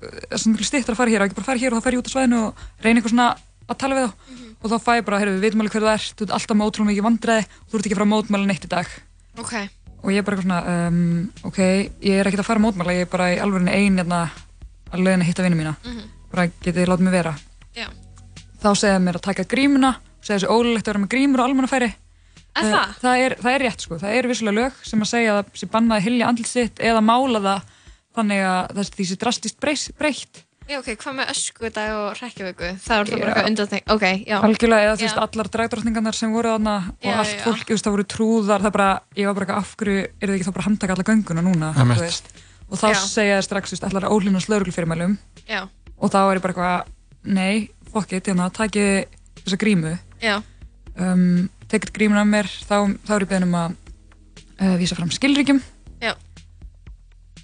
það er svona miklu stittar að fara hér og ekki bara fara hér og þá fer ég út á svæðinu og reyna eitthvað svona að tala við þá. Og þá fæ ég bara, heyrðu, við veitum alveg hver það er þú ert alltaf með ótrúlega mikið vandræði og þú ert ekki að fara að mótmæla neitt í dag. Ok. Og ég er bara eitthvað svona, um, ok, ég er ekkert að fara mótmæla, ég er bara í alveg ein hérna að leiðin að hitta vinnu mína Mhm. bara getið látið mig vera Já. þá segja þeir mér að taka grímuna segja þessu ólulegt að vera með grímur og almannafæri Er Eh, það? það er, það er rétt sko, það eru vissulega lög sem að segja að það sé bannað að hylja andlit sitt eða mála það þannig að það sé drastist breytt Já, ok, hvað með öskudag og rekkjavöku? Það er það bara eitthvað undanþeng. Ok, já. algjörlega eða þú veist allar dragdrottningarnar sem voru þarna og Já, allt já. fólk, þú veist það voru trúðar það bara, ég var bara eitthvað af hverju er það ekki þá bara að handtaka alla gönguna núna þú veist? og þá Já. segja það strax, þú veist, allar ólínast lögreglufyrirmælum Já. og þá er ég bara eitthvað, nei, fuck it, hérna, takið þessa grímu Já. um, tekið grímuna af mér þá, þá er ég beðin um að uh, vísa fram skilríkjum Já.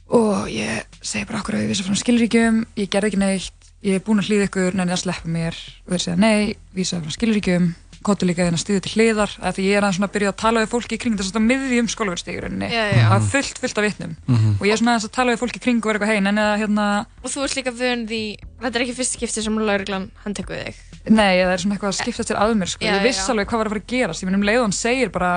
Og ég segi bara okkur að ég vísa fram skilríkjum ég gerði ekki neitt, ég er búin að hlýða ykkur neina að sleppa mér og þeir segja nei vísa fram skilríkjum, kottu líka hérna stuðu til hliðar að því ég er að byrja að tala við fólki í kring þess að miðjum já. það er fullt, fullt af vitnum Mhm. og ég er svona aðeins að tala við fólki í kring og er eitthvað hei, en eða hérna Og þú ert líka vön því, þetta er ekki fyrst skipti sem lauruglan handtekur þig. Nei, það er svona eitthvað að skipta sér að mér sko. Já, ég viss já. alveg hvað var að fara að gerast ég minn um leið og hann segir bara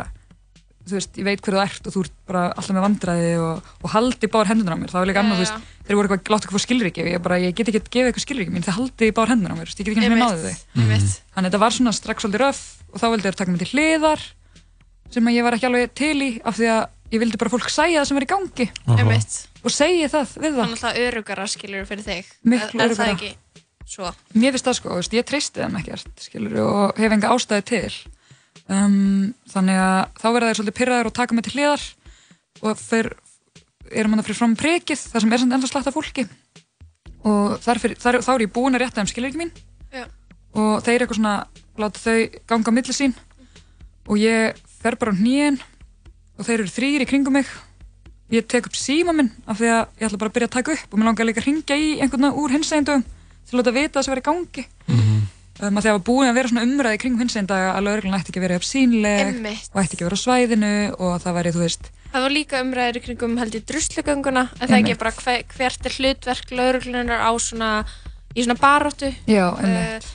þú veist, ég veit hver þú ert og þú ert bara alltaf með vandræði og, og haldi báðar hendunar á mér. Það var líka annað, þú veist, þeir voru eitthvað láta eitthvað fá skilríki og ég bara, ég get ekki að gefa eitthvað skilríki mín þeir haldi báðar hendunar á mér, þú veist, ég get ekki eins og Einmitt, náði þau. einmitt. þannig að þetta var svona strax svolítið röf og þá vildi þeir taka mig til hliðar sem að ég var ekki alveg til í af því að ég vildi bara fólk sæja það sem er í gangi. Einmitt. og segi það við það Þannig að þig. Það ekki svo? Mér finnst það sko, veist, ég treysti þeim ekkert skilur, og hef enga ástæði til um, þannig að þá verða þeir svolítið pyrraður og taka mig til hliðar og þeir erum hann að fyrir fram prekið þar sem er samt enda slagt af fólki. Og þar fyrir, þar, þá er ég búin að rétta þeim skilur ekki mín. Já. og þeir eitthvað svona láta þau ganga á milli sín. Og ég fer bara á hnýin og þeir eru þrýr í kringum mig. Ég tek upp síma minn af því að ég ætla bara að byrja að taka upp og mér langar líka að ringja í einhvern úr hinsegindum til að láta vita það sem er í gangi. Um, að því að var búin að vera svona umræði kringum hinsegindaga að lögreglan ætti ekki að vera Einmitt. og ætti ekki að vera á svæðinu og það væri, þú veist Það var líka umræðir í kringum held ég druslugönguna, en það ekki bara hver, hvert er hlutverk lauruglunar á svona, í svona baróttu. Já, einmitt.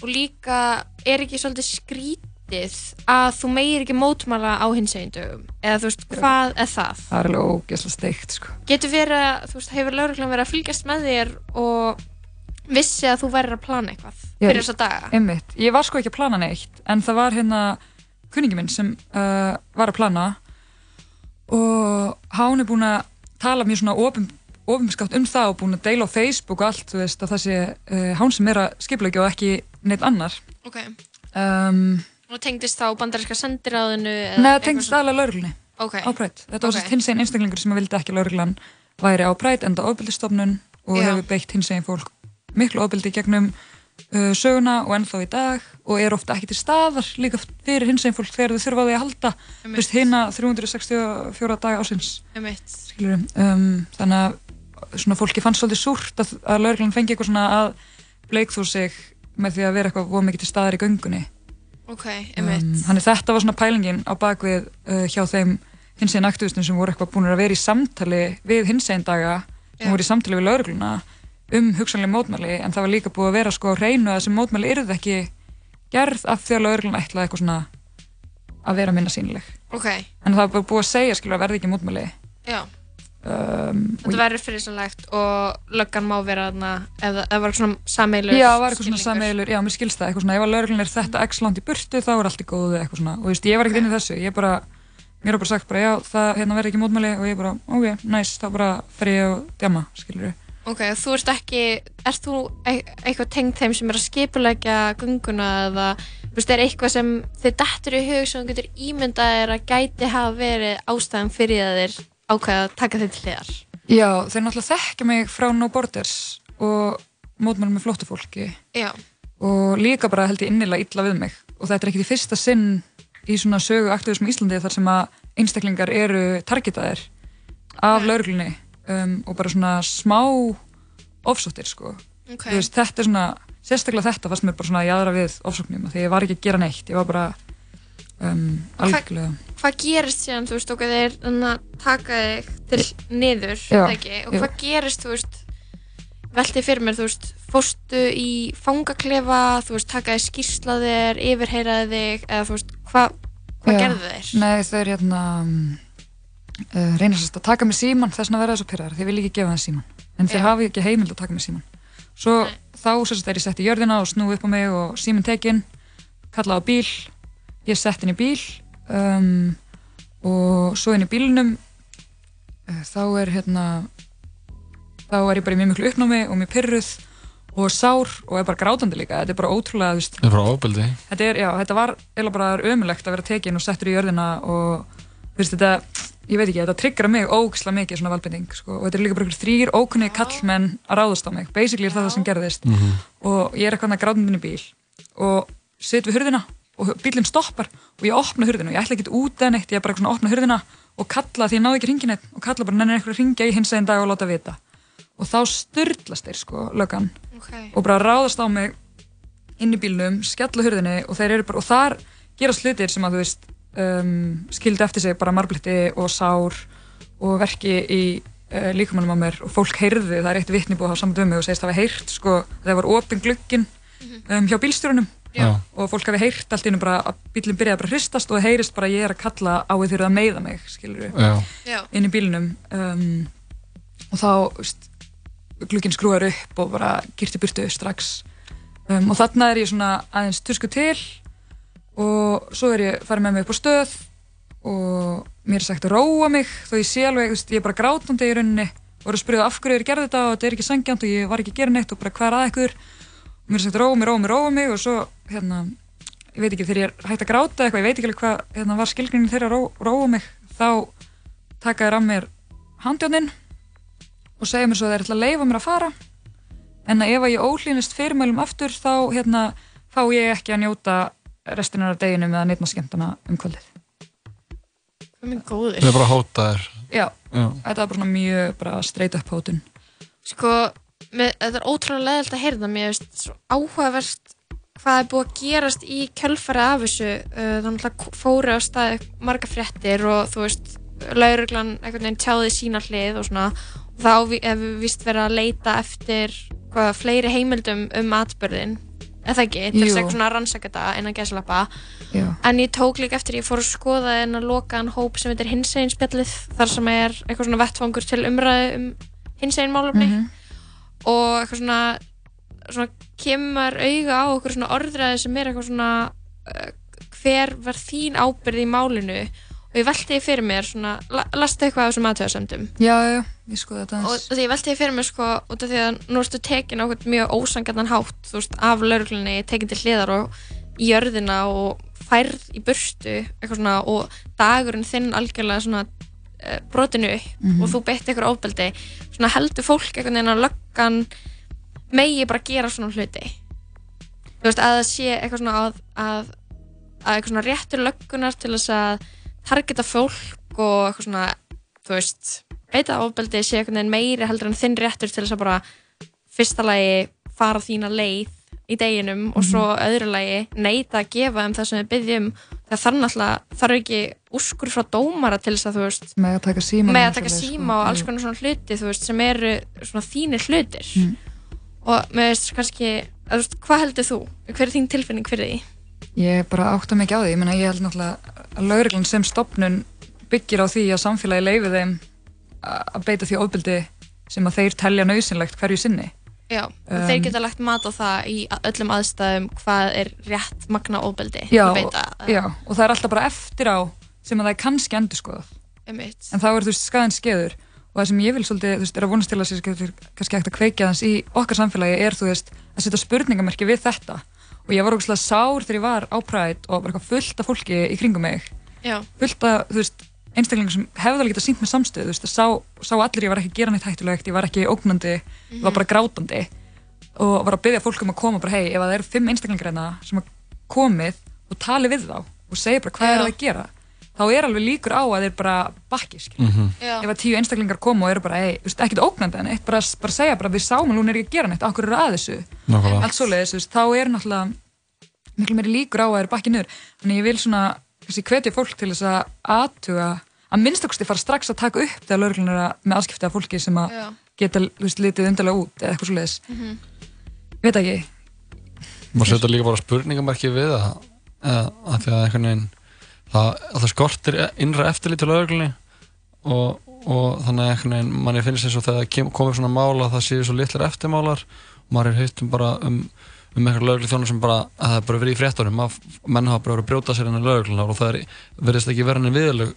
og líka er ekki svolítið skrítið að þú meir ekki mótmála á hinsegindögum, eða þú veist, hvað er það? það er alveg ógeðslega steikt sko. Getur verið að, þú veist, hefur lauruglan verið að fylgjast með þér og vissi að þú verður að plana eitthvað Já, fyrir þessa daga? einmitt, ég var sko ekki að plana neitt en það var hérna kunningi minn sem uh, var að plana og hann er búin að tala mjög svona opum, opinskátt um það og búin að deila á Facebook og allt, þú veist, að það sé uh, hann sem er að skipleggja og ekki neitt annar Ok. um, Og tengdist þá bandaríska sendiráðinu? eða Nei, það eitthvað tengist svona? aðalega lauruglunni Ok. á prætt. Þetta var Ok. sérst hins einn einstaklingur sem vildi ekki lauruglan væri á prætt enda ofbildistofnun og Já. hefur beitt hins eginn fólk miklu ofbeldi gegnum uh, söguna og ennþá í dag og er ofta ekki til staðar líka fyrir hins eginn fólk þegar þau þurfa á því að halda. Vist, hina 364 daga ásins um, þannig að svona fólki fannst svolítið súrt að, að lauruglan fengi eitthvað svona að bleikþú sig með því að vera eitthvað voru mikið til staðar í göngunni. Ok, einmitt. um, þannig þetta var svona pælingin á bakvið uh, hjá þeim hinsegin aktivistum sem voru eitthvað búin að vera í samtali við hinsegin daga sem voru í samtali við laurugluna um hugsanlega mótmæli en það var líka búið að vera sko á hreinu að þessi mótmæli yrði ekki gerð af því að laurugluna ætlaði eitthvað svona að vera minna sínileg Ok, en það var búið að segja skilur að verði ekki mótmæli. Já. um, Þetta verður fyrirsanlegt og löggan má vera þarna eða það var svona sameilur Já, það var eitthvað svona sameilur, já, mér skilst það, eitthvað svona, ef að lauruglun er þetta x langt í burtu, þá er allt í góðu, eitthvað svona, og þú veist, ég var ekkert inn í þessu, ég bara, mér var bara sagt bara, já, það, hérna verði ekki mótmæli, og ég bara, ok, nice, þá bara fer ég og djama, skilur. Ok, þú ert ekki, ert þú e- eitthvað tengt þeim sem er að skipulegja gunguna eða, þú veist, er eitthvað sem þið dettur í hug sem þú getur ímyndað er að gæti hafa verið ástæðan fyrir að þeir ákveða að taka þeir til hliðar? Já, þeir náttúrulega þekkja mig frá No Borders og mótmælum með flóttu fólki Já. og líka bara held ég innilega illa við mig og þetta er ekki því fyrsta sinn í svona sögu aktivism í Íslandi þar sem að einstaklingar eru targetaðir af lauruglunni um, og bara svona smá ofsóttir sko Ok. Þú veist, þetta er svona, sérstaklega þetta fannst mér bara svona jæðra við ofsóknum því ég var ekki að gera neitt, ég var bara um, algjörlega Hvað gerist síðan, þú veist, okkur þeir þannig að taka þig til niður, Já, það ekki? Og já. hvað gerist, þú veist, veltið fyrir mér, þú veist, fórstu í fangaklefa, þú veist, taka þig skýrsla þér, yfirheyraði þig, eða þú veist, hvað hva Já. gerðu þeir? Nei, þau eru hérna uh, reyna sérst að taka mig síman þess vegna verða þessu pyrrar, þeir vilja ekki gefa það síman en þeir Já. hafi ekki heimild að taka mig síman svo þá sérst er ég sett í jörðina og snúi upp á mig og síminn tekinn kalla á bíl ég er sett inn í bíl um, og svo inn í bílnum uh, þá er hérna þá er ég bara í mjög miklu uppnámi og mjög pyrruð og sár og er bara grátandi líka. Þetta er bara ótrúlega, veist. Er þetta, er, já, þetta var eða bara ömulegt að vera tekin og settur í jörðina og veist þetta ég veit ekki, þetta tryggra mig ógislega mikið svona valbending sko, og þetta er líka bara þrýr ókunnið kallmenn að ráðast á mig. Basically er það það sem gerðist. Mhm. og ég er eitthvað grátundin í bíl og sit við hurðina og bílinn stoppar og ég opna hurðina og ég ætla ekki út eða neitt, ég bara opna hurðina og kalla því ég náði ekki hringin eitt og kalla bara nennir einhver að ringja í hins einn dag og láta vita. Og þá styrlast þeir sko löggan. Ok. og bara ráðast á mig inn í bílnum, skella hurðinni og þeir eru bara, og þar gerast hlutir sem að þú veist um, skildi eftir sig bara marblitti og sár og verki í uh, líkamannum á mér og fólk heyrði, það er eitt vitni búið á saman dömu og segist að hafa heyrt sko, það var opin glugginn um, hjá bílstjórunum og fólk hafi heyrt allt í einu bara að bílinn byrjaði bara að hristast og það heyrist bara ég er að kalla á því þeirra að meiða mig inn í bílnum. Um, og þá glugginn skrúar upp og bara girti burtu strax. Um, og þarna er ég svona aðeins tusku til og svo er ég farið með mig upp á stöð og mér er sagt að róa mig þó ég sé alveg, ég er bara grátandi í rauninni. Og er að spyrja af hverju ég er gerði þetta og þetta er ekki sangjant og ég var ekki að gera neitt og bara hvað er að ykkur. Og mér er sagt að róa mig, róa mig, róa mig og svo hérna, ég veit ekki þegar ég er hægt að gráta eitthvað, ég veit ekki alveg hvað hérna, var skilgringin þeirra að ró, róa mig þá taka þér af mér handjónin og segja mér svo að þeir ætla að leifa mér að fara. En að ef að ég ólínist fyrirmælum aftur þá hérna, fá ég ekki að njóta restinar af deginum eða neittna skemmtana um kvöldið Hvað minn góður? Það er bara að hóta þér. Já, Já. þetta var bara svona mjög bara straight up hótun Sko, með, þetta er ótrúlega leðilt að heyrða mér, veist, svo áhugavert hvað er búið að gerast í kjölfari af þessu. Uh, þannig að fóru á staði marga fréttir og þú veist, lauruglan einhvern veginn tjáði sína hlið og svona. Og þá hefur við vist verið að leita eftir hvað, fleiri heimildum um atbörðin. Það ekki? Til þess að rannsaka þetta innan gæslappa. Já. En ég tók líka eftir, ég fór að skoða en að loka hann hóp sem heitir hinsegin spjallið þar sem er eitthvað svona vettfangur til umræðu um hinsegin málefni Mhm. og eitthvað svona, svona kemur auga á okkur svona orðræði sem er eitthvað svona uh, hver var þín ábyrð í málinu og ég velti því fyrir mér svona, la, lastu eitthvað af þessum aðtöðasendum Já, já, og því ég velti því fyrir mér sko út af því að nú ertu tekin á mjög ósangarnan hátt þú veist, af lauruglunni, tekin til hliðar og í jörðina og færð í burstu eitthvað svona og dagurinn þinn algjörlega svona uh, brotinu upp Mhm. og þú beitt eitthvað ofbeldi. Svona heldur fólk einhvern veginn að löggan megi bara gera svona hluti. Þú veist að það sé eitthvað svona að, að, að eitthvað svona réttur löggunar til þess að targeta fólk og eitthvað svona þú veist, beita ofbeldi sé einhvern veginn meiri heldur en þinn réttur til þess að bara fyrsta lagi fara þína leið í deginum og svo öðru lagi neita að gefa um það sem við byggjum það þarf náttúrulega, þarf ekki úrskur frá dómara til þess að þú veist með að taka síma að taka síma og alls konar svona hluti þú veist, sem eru svona þínir hlutir Mm. og með veist kannski að, veist, hvað heldur þú? Hver er þín tilfinning fyrir því? Ég bara átta mikið á því, ég, meina, ég held náttúrulega að lauruglan sem stopnun byggir á því að samfélagi leifi þeim að beita því ofbeldi sem að þeir telja nöðsynlegt hverju sinni. Já, og Um, þeir geta lagt mat á það í öllum aðstæðum hvað er rétt magna ofbeldi Já, að- já, og það er alltaf bara eftir á sem að það er kannski endur skoðað. Einmitt. En þá er þú veist skaðin skeður og það sem ég vil svolítið, þú veist, er að vonast til að sér kannski ekkert að kveikja þans í okkar samfélagi er, þú veist, að setja spurningamerki við þetta og ég var ógustlega sár þegar ég var á Pride og var eitthvað fullt af fólki í kringum mig Já. fullt af, þú veist, einstaklingar sem hefði alveg getað sínt með samstöð, þú veist, það sá, sá allir ég var ekki að gera neitt hættulegt, ég var ekki ógnandi ég var bara grátandi og var að byggja fólk um að koma bara, hei, ef það eru fimm einstaklingar hérna sem hafa komið og tali við þá og segja bara hvað Já. er það að gera þá er alveg líkur á að þeir bara bakki. Mhm. Já. ef að tíu einstaklingar koma og eru bara, hei, ekkert ógnandi en eitt, bara, bara segja bara, við sáum að hún er ekki að gera neitt, okkur eru að þessu allt svoleiðis, þú veist, þá er náttúrulega miklu meiri líkur á að þeir bakki niður þannig ég vil svona, kannski hvetja fólk til þess að aðtuga, að minnstakosti fara strax að taka upp þegar lögreglun er að- með aðskipti af fólki sem að geta, litið undarlega út eða eitthvað svoleiðis, Mhm. veit ekki. Má setja líka bara spurningamarki við það eða að því að einhvern veginn það, að það skortir innra eftirlit til lögreglunni og, og þannig að einhvern veginn manni finnst eins og þegar komið svona mála það séu svo litlir eftirmálar og maður er heitt um bara um, um einhver lögreglu þjónu sem bara að það er bara verið í fréttunum að menn hafa bara verið að brjóta sér innan lögreglunar og það er, verðist ekki vera enn viðlög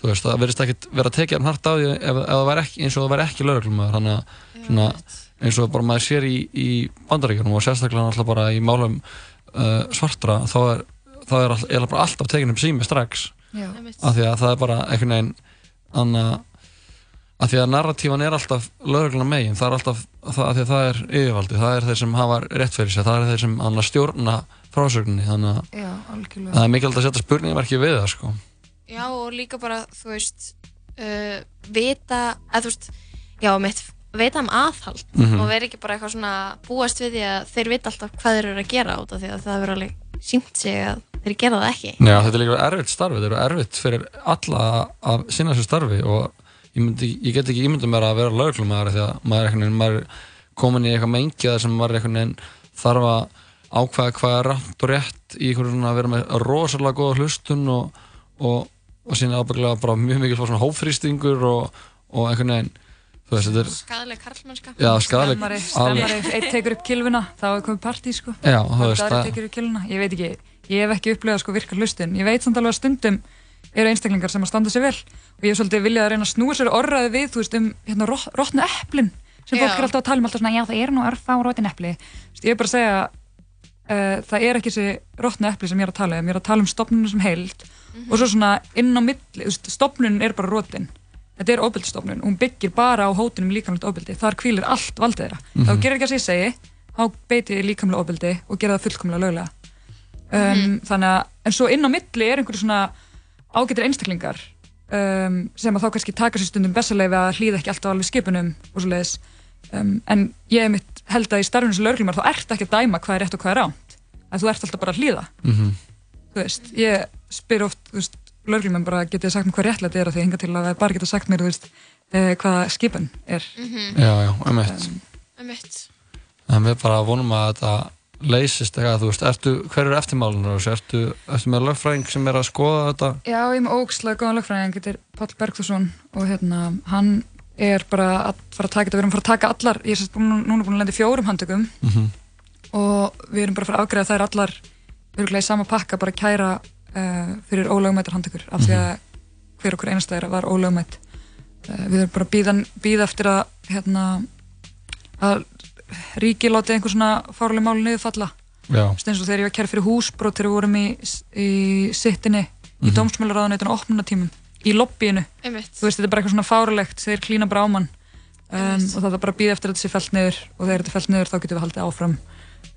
þú veist, það verðist ekki vera að tekja hann hart á því ef, ef ekki, eins og það væri ekki lögreglumæður þannig að svona, eins og bara maður sér í, í bandaríkjunum og sérstaklega náttúrulega bara í málum uh, svartra þá er, þá er all, alltaf tekin upp sími strax Já. af því að það er bara einhvern veginn anna, af því að narratífan er alltaf lögregluna megin, það er alltaf það, að það er yfirvaldi, það er þeir sem hafa rétt fyrir sig, það er þeir sem anna, stjórna frásögninni, þannig að Já, það er mikilvægt að setja spurningamarki við það sko. Já, og líka bara, þú veist, uh, vita, að þú veist, já, mitt, veita um aðhald Mhm. og vera ekki bara eitthvað svona búast við því að þeir vita alltaf hvað þeir eru að gera út af því að það verður alveg sínt sig að þeir gera það ekki. Já, þetta er líka erfitt starfi, þetta er erfitt fyrir alla að sinna þessu starfi og ég, myndi, ég get ekki ímyndum mér að vera lögreglumæður því að maður er, einhvern veginn, maður er komin í eitthvað mengi þar sem maður er einhvern veginn þarf að ákveða hvað er rætt og rétt í einhvern svona að vera með rosalega góða hlustun og, og, og sína ábygglega bara mjög mikið svona hófrýstingur og, og einhvern veginn þú veist, þetta er Skadaleg karlmennska. Já, skadaleg- Stemmari, alveg. stemmari, eitt tekur upp kilvuna þá er komið partí sko Já, veist, það það- tekur upp kilvuna, ég veit ekki ég hef ekki upplegað sko virka hlustun ég veit samt alveg að stundum eru einstaklingar sem að standa sér vel. Og ég hef svolítið viljað að reyna að snúa sér orraði við þú veist um hérna rótnu eplin sem fólk er alltaf að tala um alltaf svona já það er nú örfa og rótin epli ég er bara að segja uh, það er ekki þessi rótnu epli sem ég er að tala um. Ég er að tala um stopnunum sem heild og svo svona inn á milli, þú veist, stopnun er bara rótin þetta er ofbeldistofnun og hún byggir bara á hótunum líkamlegt ofbeldi. Þar hvílir allt valdið þeirra. Mhm. þá gerir ekki að ég segi þá beiti ég líkamlega ofbeldi og gera það fullkomlega löglega. Um, þannig að en svo inn á milli er einhverju svona ágættir einstaklingar um, sem að þá kannski taka sér stundum bessaleifi að hlýða ekki alltaf alveg skipunum og svo leiðis um, en ég mitt held að í starfinu sem lögreglumar þá ert ekki að dæma hvað er rétt og hvað er ránt að þú ert alltaf bara að hlýða Mhm. þú veist, ég spyr oft lögreglumar bara getið sagt mér hvað réttlætt er að því hinga til að það bara geta sagt mér veist, eh, hvað skipun er Mhm. Já, já, um eitt Einmitt. En við bara vonum að þetta leysist eitthvað, þú veist, ertu, hver eru eftirmálunar þessu, ertu, ertu með lögfræðing sem er að skoða þetta? Já, ég er með ógslega góðan lögfræðing, þetta er Páll Bergþórsson og hérna, hann er bara að fara að taka þetta, við erum að fara að taka allar, ég er sérst búin, núna búin að lenda í fjórum handtökum Mhm. og við erum bara að fara að afgreða þær allar örgulega í sama pakka, bara að kæra uh, fyrir ólögumættar handtökur af því að hver okkur einasta þeirra var ólögumætt uh, við erum bara að bíða, bíða eftir að hérna, að ríki láti einhver svona fárlega máli niður falla Já. Þú veist, eins og þegar ég var kærð fyrir húsbrot þegar við vorum í, í sittinni í Mhm. dómsmjölaráðuneytun á opnunatímum í lobbyinu Einmitt. þú veist, þetta er bara eitthvað svona fárulegt þeir klína bara á mann um, og það er bara að býða eftir að þetta sé fælt niður og þegar þetta er fælt niður þá getum við haldið áfram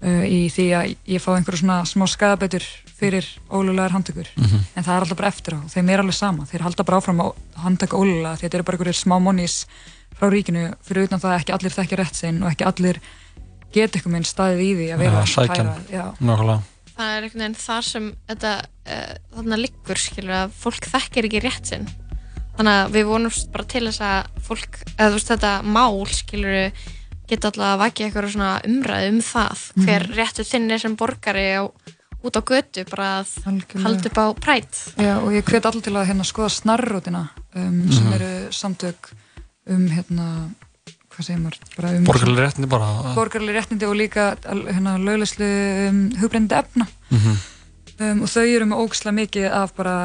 uh, í því að ég fá einhverju svona smá skadabætur fyrir ólulegar handtökur Mhm. en það er alltaf bara eftir á og þeim er alveg sama þeir halda bara áfram að handtaka ólulega því þetta eru bara einhverjir smá monís frá ríkinu fyrir utan það að ekki allir þekkja rétt sinn og ekki allir geta eitthvað minn staðið í því að vera Já, sækjan. kæra-. Nákvæmlega. það er einhvern veginn þar sem þetta uh, þarna liggur skilur að fólk þekkir ekki rétt sinn þannig að við vonumst bara til þess að fólk, eða þú veist þetta mál skilur geta alltaf að vakja eitthvað svona umræðu um það hver Mhm. réttu þinn er sem borgari á, út á götu bara að Algjörlega. halda upp á prætt Já, og ég hvet allir til að hérna, skoða snarrótina um, sem Mhm. eru samtök um hérna, hvað segir maður? Bara um Borgarleg réttindi bara. borgarlega réttindi og líka hérna, löglegslu um, hugbreyndi efna. Mhm. um, og þau eru með ógsla mikið af bara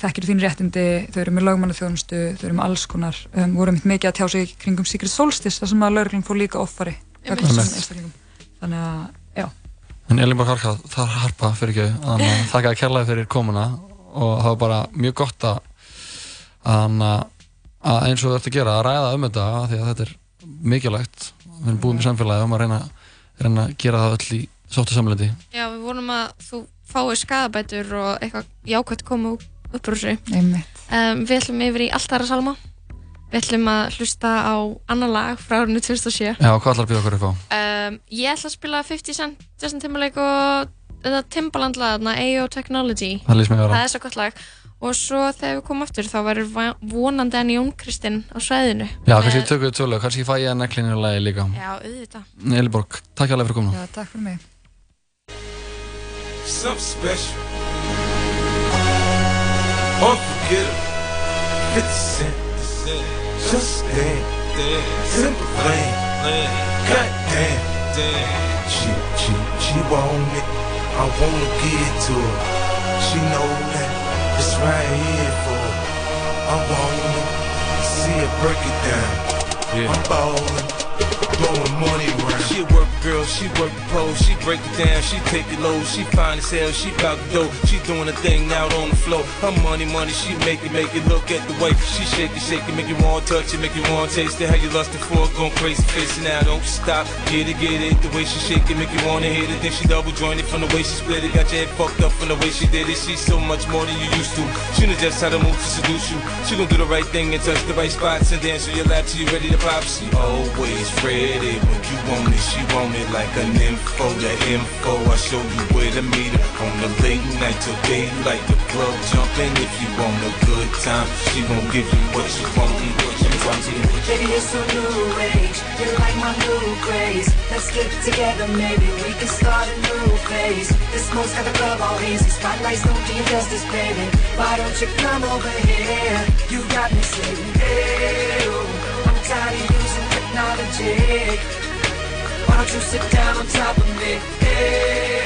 þekkir þín réttindi, þau eru með lögmannaþjónustu þau eru með alls konar, um, voru mitt mikið að tjá sig kringum Secret Solstice þar sem að lögreglum fór líka offari þannig að, já. En Elinborg Harka, það er harpa fyrir ekki þannig að þakka að kærlega fyrir komuna og það var bara mjög gott að að, að eins og þú ert að gera að ræða um þetta af því að þetta er mikilvægt. Við erum búin í samfélagi um að reyna, reyna að gera það öll í sóttu samlendi Já, við vonum að þú fáið skadabætur og eitthvað jákvæmt koma upp úr þessu. Um, Við ætlum yfir í Alltara Salma. Við ætlum að hlusta á annar lag frá árinu 2007 Já, hvað ætlar að byrja okkur upp á? um, Ég ætla að spila 50 Cent, Justin Timberlake og þetta Timbaland lag, þarna, AO Technology. Það er svo gott lag og svo þegar við komum aftur þá verður vonandi enn Jón Kristinn á sveðinu Já, kannski tökum við tölu, kannski fæ ég að neklinu lagi líka Já, auðvitað Elinborg, takk alveg fyrir komuna Já, takk fyrir mig Something special. Unforgettable. 50 Cent. Just damn. Simple thing. God damn. She, she, she want it. I wanna give it to her. She know that it's right here for. I want it. See it break it down. Yeah. I'm ballin'. Blowing money around. Girl, she work the pole, she break it down, she take it low, she fine as hell, she bout the dough, she doing a thing out on the floor. Her money, money, she make it, make it look at the way she shake it, shake it, make you want to touch it, make you want to taste it. How you lustin' for it, going crazy, facing now, don't stop, get it, get it. The way she shake it, make you wanna hit it. Then she double jointed from the way she split it, got your head fucked up from the way she did it. She's so much more than you used to. She knows just how to move to seduce you. She gon' do the right thing and touch the right spots and dance on your lap till you ready to pop. She always ready when you want it. She want it like an info, the info. I show you where to meet her on the late night till daylight. The club jumping if you want a good time. She gon' give you what you want what you want. Baby, you're so new age. You're like my new craze. Let's get together, maybe we can start a new phase. This smoke's got the club all hazy. Spotlights don't do you justice, baby. Why don't you come over here? You got me saying, hey, I'm tired of using technology. Don't you sit down on top of me?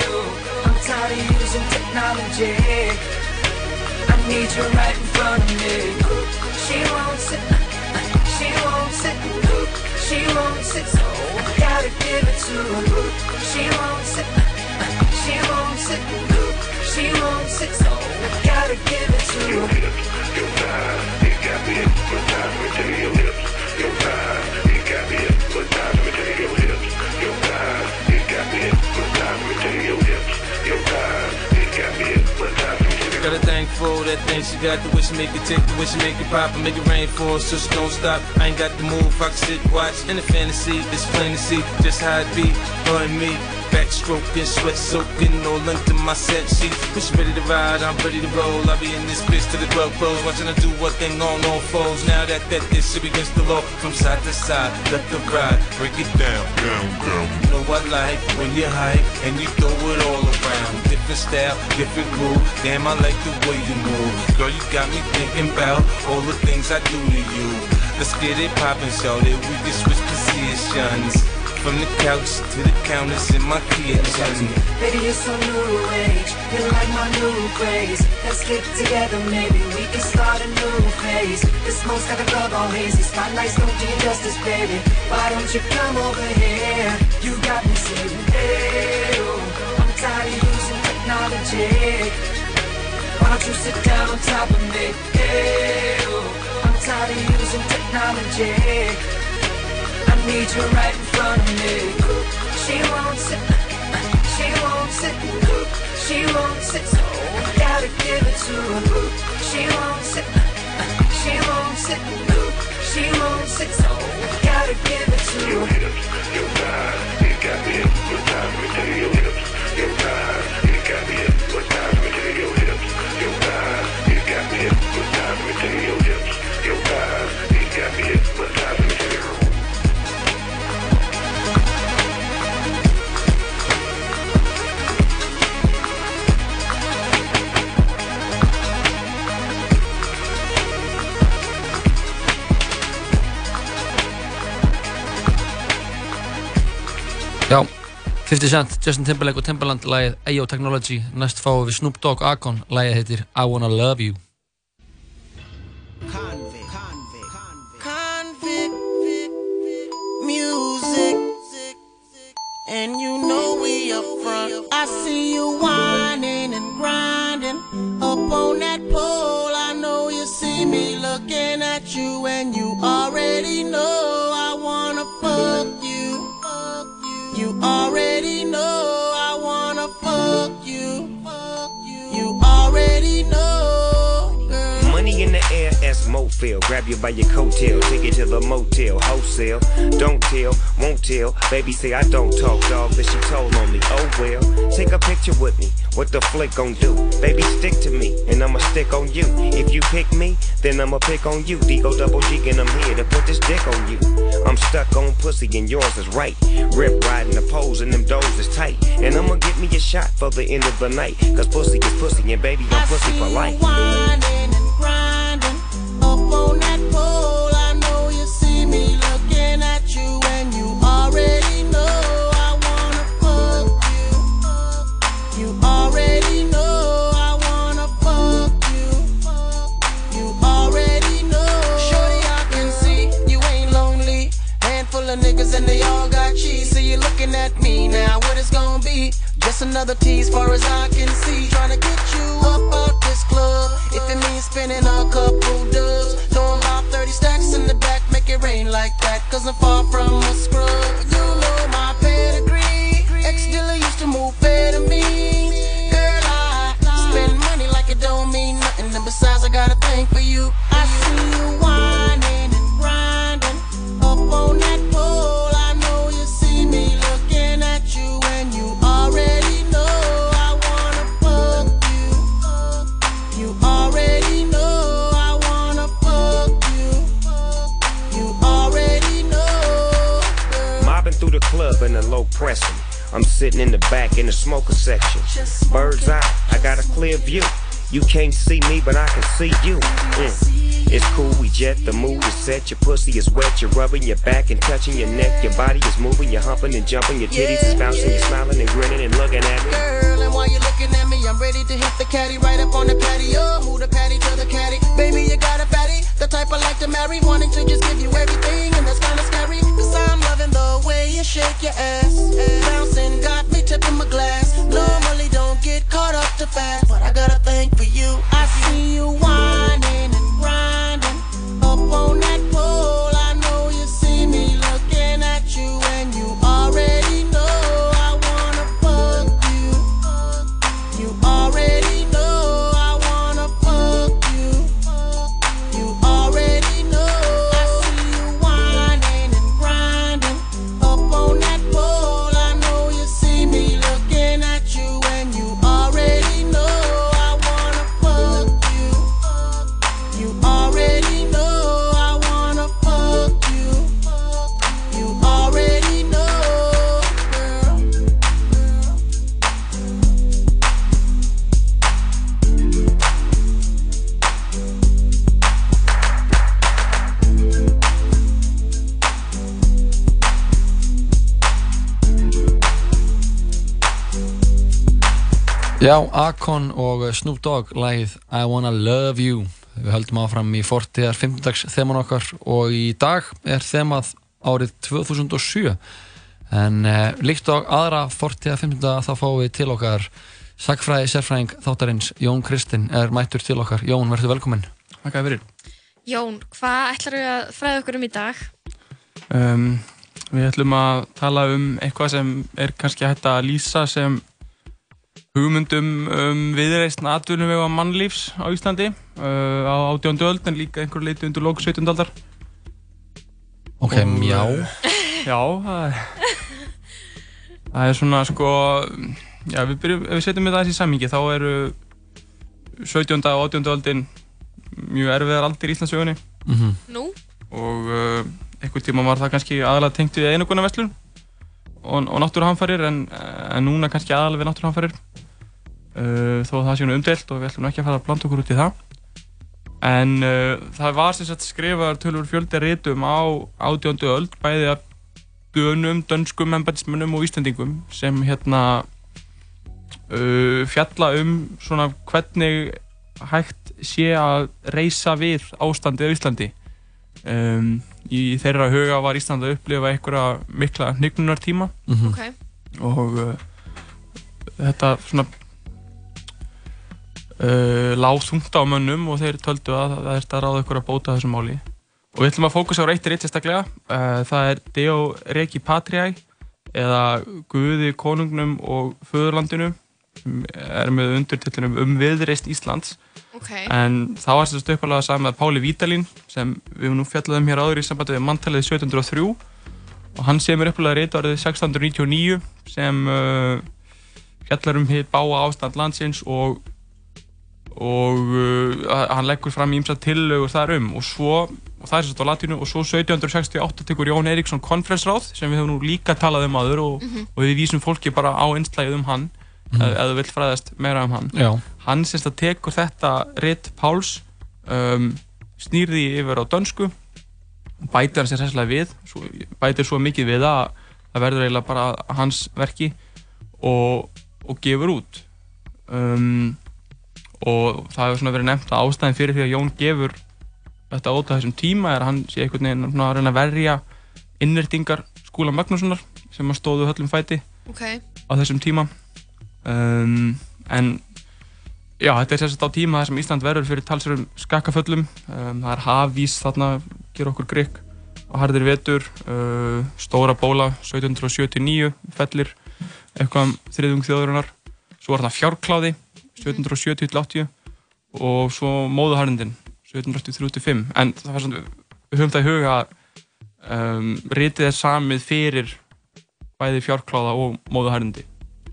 Oh, I'm tired of using technology. I need you right in front of me. She won't sit. She won't sit, she won't sit, so I gotta give it to her. She won't sit, she won't sit, she won't sit, so I gotta give it to her. Your thighs, it got me hypnotized. Your lips. Your thighs, it got me hypnotized. Got a thing for that thing she got, the wish make it tick, the wish make it pop and make it rain for so she don't stop. I ain't got the move, I can sit, watch, in the fantasy, it's plain to see just how it be, her and me. Backstroking, sweat soaking, all into my set sheet. She ready to ride, I'm ready to roll. I'll be in this bitch till the club close, watching her do what thing on all foes. Now that that this shit against the law, from side to side, left to right, break it down, down, down. You know I like when you hype and you throw it all around. Different style, different move. Damn, I like the way you move. Girl, you got me thinking about all the things I do to you. Let's get it poppin', show that we can switch positions. From the couch to the counters in my kitchen. Baby, you're so new age, you're like my new craze. Let's get together, maybe we can start a new phase. This smoke's got the club all hazy, spotlights don't do you justice, baby. Why don't you come over here? You got me saying, hey, oh, I'm tired of using technology. Why don't you sit down on top of me? Hey, oh, of using technology. Need you right in front of me. 50 Cent, Justin Timberlake og Timberland lagið Ayo Technology næst fáum við Snoop Dogg Akon lagið heitir I Wanna Love You music. And you know we up front. I see you whining and grinding up on that pole. I know you see me looking at you, and you already know already know as Grab you by your coattail, take it to the motel, wholesale. Don't tell, won't tell. Baby say I don't talk, dog, but she told on me. Oh well, take a picture with me. What the flick gon' do? Baby, stick to me, and I'ma stick on you. If you pick me, then I'ma pick on you. D-O double G, and I'm here to put this dick on you. I'm stuck on pussy, and yours is right. Rip riding the pose, and them doors is tight. And I'ma get me a shot for the end of the night. Cause pussy is pussy, and baby, I'm pussy for life. Niggas and they all got cheese. So you looking at me now, what it's gonna be? Just another tease, far as I can see. Trying to get you up out this club. If it means spending a couple dubs. Throwing 30 stacks in the back, make it rain like that. Cause I'm far from a scrub. Pressing. I'm sitting in the back in the smoker section. Bird's eye, I got a clear view. You can't see me, but I can see you. Mm. It's cool, we jet, the mood is set. Your pussy is wet, you're rubbing your back and touching your neck. Your body is moving, you're humping and jumping. Your titties is bouncing, you're smiling and grinning and looking at me. Girl, and while you're looking at me, I'm ready to hit the caddy right up on the patio. Move the patty to the caddy. Baby, you got a fatty, the type I like to marry. Wanting to just give you everything, and that's kinda scary. Cause I'm loving the way you shake your ass. Bouncing got me tipping my glass. Normally don't get caught up too fast, but I got a thing for you. Já, Akon og Snoop Dogg lagið I Wanna Love You Við höldum áfram í fortíðar 15. þeman okkar og í dag er þemað árið 2007 en eh, líkt og aðra fortíðar 15. þá fáum við til okkar sagfræði sérfræðing þáttarins Jón Kristinn er mættur til okkar Jón, verður velkominn Takk fyrir Jón, hvað ætlar við að fræða okkur um í dag? Um, við ætlum að tala um eitthvað sem er kannski hægt að lýsa sem hugmyndum um viðreistn atvinnum við mannlífs á Íslandi uh, á átjóndu öld en líka einhver leiti undir lók 17. aldar. Ok, mjá. Já, það er, það er svona sko, já við byrjum, ef við setjum þetta í sammingi þá eru 17. og 18. öldin mjög erfiðar aldir í Íslandsögunni Mhm. Nú? og uh, einhvern tíma var það kannski aðalega tengt við einuguna vestlun og, og náttúruhamfarir en, en núna kannski aðalega við náttúruhamfarir. Uh, þó að það sé umdelt og við ætlum ekki að fara að blanda okkur út í það. En uh, það var sem sagt skrifaðar tölur fjöldi rítum á átjóndu öld bæði af dönum, dönskum, embætismönnum og íslendingum sem hérna uh, fjalla um svona hvernig hægt sé að reysa við ástandið á Íslandi. Um, í þeirra huga var Ísland að upplifa einhverja mikla hnygnunartíma Mhm. Ok. og uh, þetta svona uh, lág þungt á mönnum og þeir töldu að það er að ráða ykkur að bóta þessu máli og við ætlum að fókusa á eitt reitt sérstaklega uh, það er Deo Regi Patriæ eða Guði konungnum og föðurlandinu sem er með undirtillunum um viðreist Íslands Ok. en það var sérst uppalega saman með Páli Vítalín sem við nú fjallaðum hér áður í sambandi við manntalið 1703 og hann semur uppalega reyta árið 1699 sem uh, fjallar um hitt báa ástand landsins og og uh, hann leggur fram ímsa tillögur þar um og svo, og það er sérst á latínu og svo 1768 tekur Jón Eiríksson konferensráð sem við höfum nú líka talað um aður og, Mhm. og við vísum fólki bara á einslægið um hann Mhm. ef, þú vilt fræðast meira um hann Já. hann semst að tekur þetta ritt Páls um, snýrði yfir á dönsku bætir hann sér sérslega við svo, bætir svo mikið við að það verður eiginlega bara hans verki og, og gefur út um, og það hefur svona verið nefnt að ástæðin fyrir því að Jón gefur þetta út á þessum tíma er að hann sé einhvern veginn svona að reyna að verja innrætingar skúla Magnússonar sem að stóðu höllum fæti Ok. á þessum tíma um, en já, þetta er sérstaklega á tíma þar sem Ísland verður fyrir talsverðum skakkaföllum. Um, það er hafís þarna, ger okkur grikk og harðir vetur. Uh, stóra bóla 1779 fellir eitthvað um þriðung þjóðurinnar svo var þarna fjárkláði 1770-80 og svo móðuharðindin 1783-5 en það var svona, við höfum það í huga að um, ritið er samið fyrir bæði fjárkláða og móðuharðindi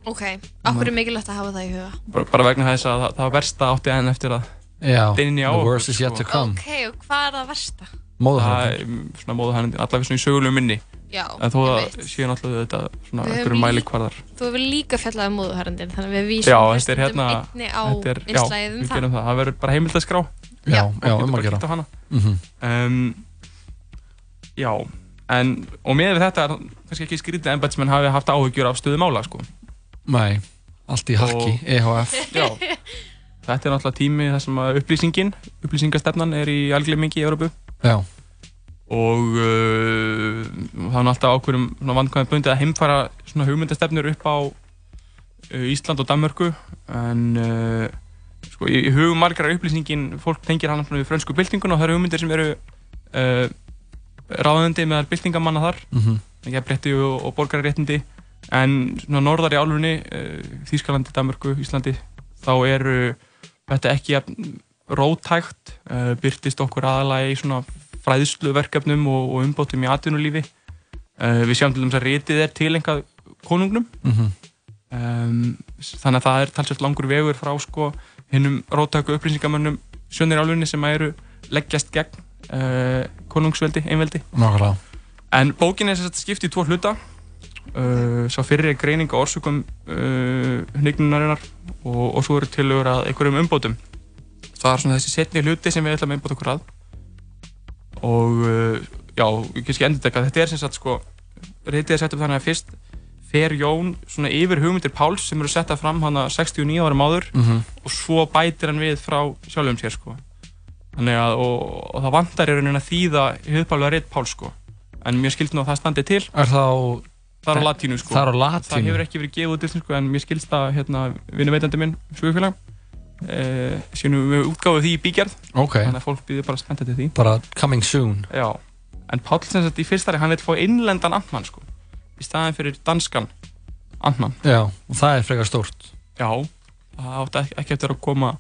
Ok. Akkur er mikilvægt að hafa það í huga? bara, bara vegna þess að það, það var versta átti enn eftir að Já, dynja á the okkur, worst is yet to come. Ok, og hvað er það versta? Móðuharðindin Svona móðuharðindin, allavega svona í sögulegu minni Já, En þó að sé náttúrulega þetta svona Við höfum einhverju lí- mælikvarðar Þú hefur líka fjallað um móðuharðindin, þannig að við vísum Já, er hérna einni á er- já, innslagið um við það. gerum það, það verður bara heimild að skrá Já, já, um að gera. hana. Mhm. um, Já, en og með við þetta er kannski ekki skrítið að embætismenn hafi haft áhyggjur af stöðu mála sko. Nei, allt í hakki, E EHF. Já, þetta er náttúrulega tími þar sem upplýsingin, upplýsingastefnan er í algleimingi í Európu Já. og uh, það er náttúrulega ákveðum vandkvæðum bundið að heimfara svona hugmyndastefnur upp á uh, Ísland og Danmörku en uh, sko, í, í hugum margar er upplýsingin, fólk tengir hann við frönsku byltingun og það eru hugmyndir sem eru uh, ráðandi meðal byltingamanna þar Mhm. jafnrétti og, og borgararéttindi en svona norðar í álfunni uh, Þýskalandi, Danmörku, Íslandi þá eru þetta ekki jafn rótækt uh, byrtist okkur aðalega í svona fræðsluverkefnum og, og umbótum í atvinnulífi uh, við sjáum til dæmis að ritið er til einhvað konungnum Mhm. um, þannig að það er talsvægt langur vegur frá sko hinnum rótæku upplýsingamönnum sjönnir álfunni sem eru leggjast gegn uh, konungsveldi, einveldi Nákvæmlega. En bókin er sagt skipt í tvo hluta. Uh, sá fyrir greining á orsökum uh, hnignunarinnar og, og svo eru tilögur að einhverjum umbótum. Það er svona þessi setni hluti sem við ætlum að umbóta okkur að. Og uh, já, ég kannski endur þetta. Þetta er sem sagt sko, reytið er sett upp þannig að fyrst fer Jón svona yfir hugmyndir Páls sem eru settað fram hana 69 árum áður Mhm. og svo bætir hann við frá sjálfum sér sko. Þannig að, og, og það vantar í rauninni að þýða hugpálega reitt Páls sko. En mér skilst nú að það standi til. Er það á... Það er á latínu sko. Það er á latínu? Það hefur ekki verið gefið út í íslensku en mér skilst að hérna, vinnu veitandi minn, Svugufélag, uh, sínum við útgáfum því í bígerð Ok. þannig að fólk býður bara spennt eftir því Bara coming soon. Já, en Páll sem sagt í fyrstari, hann vil fá innlendan Antmann sko, í staðin fyrir danskan Antmann. Já, og það er frekar stórt. Já, það átti ekki eftir að koma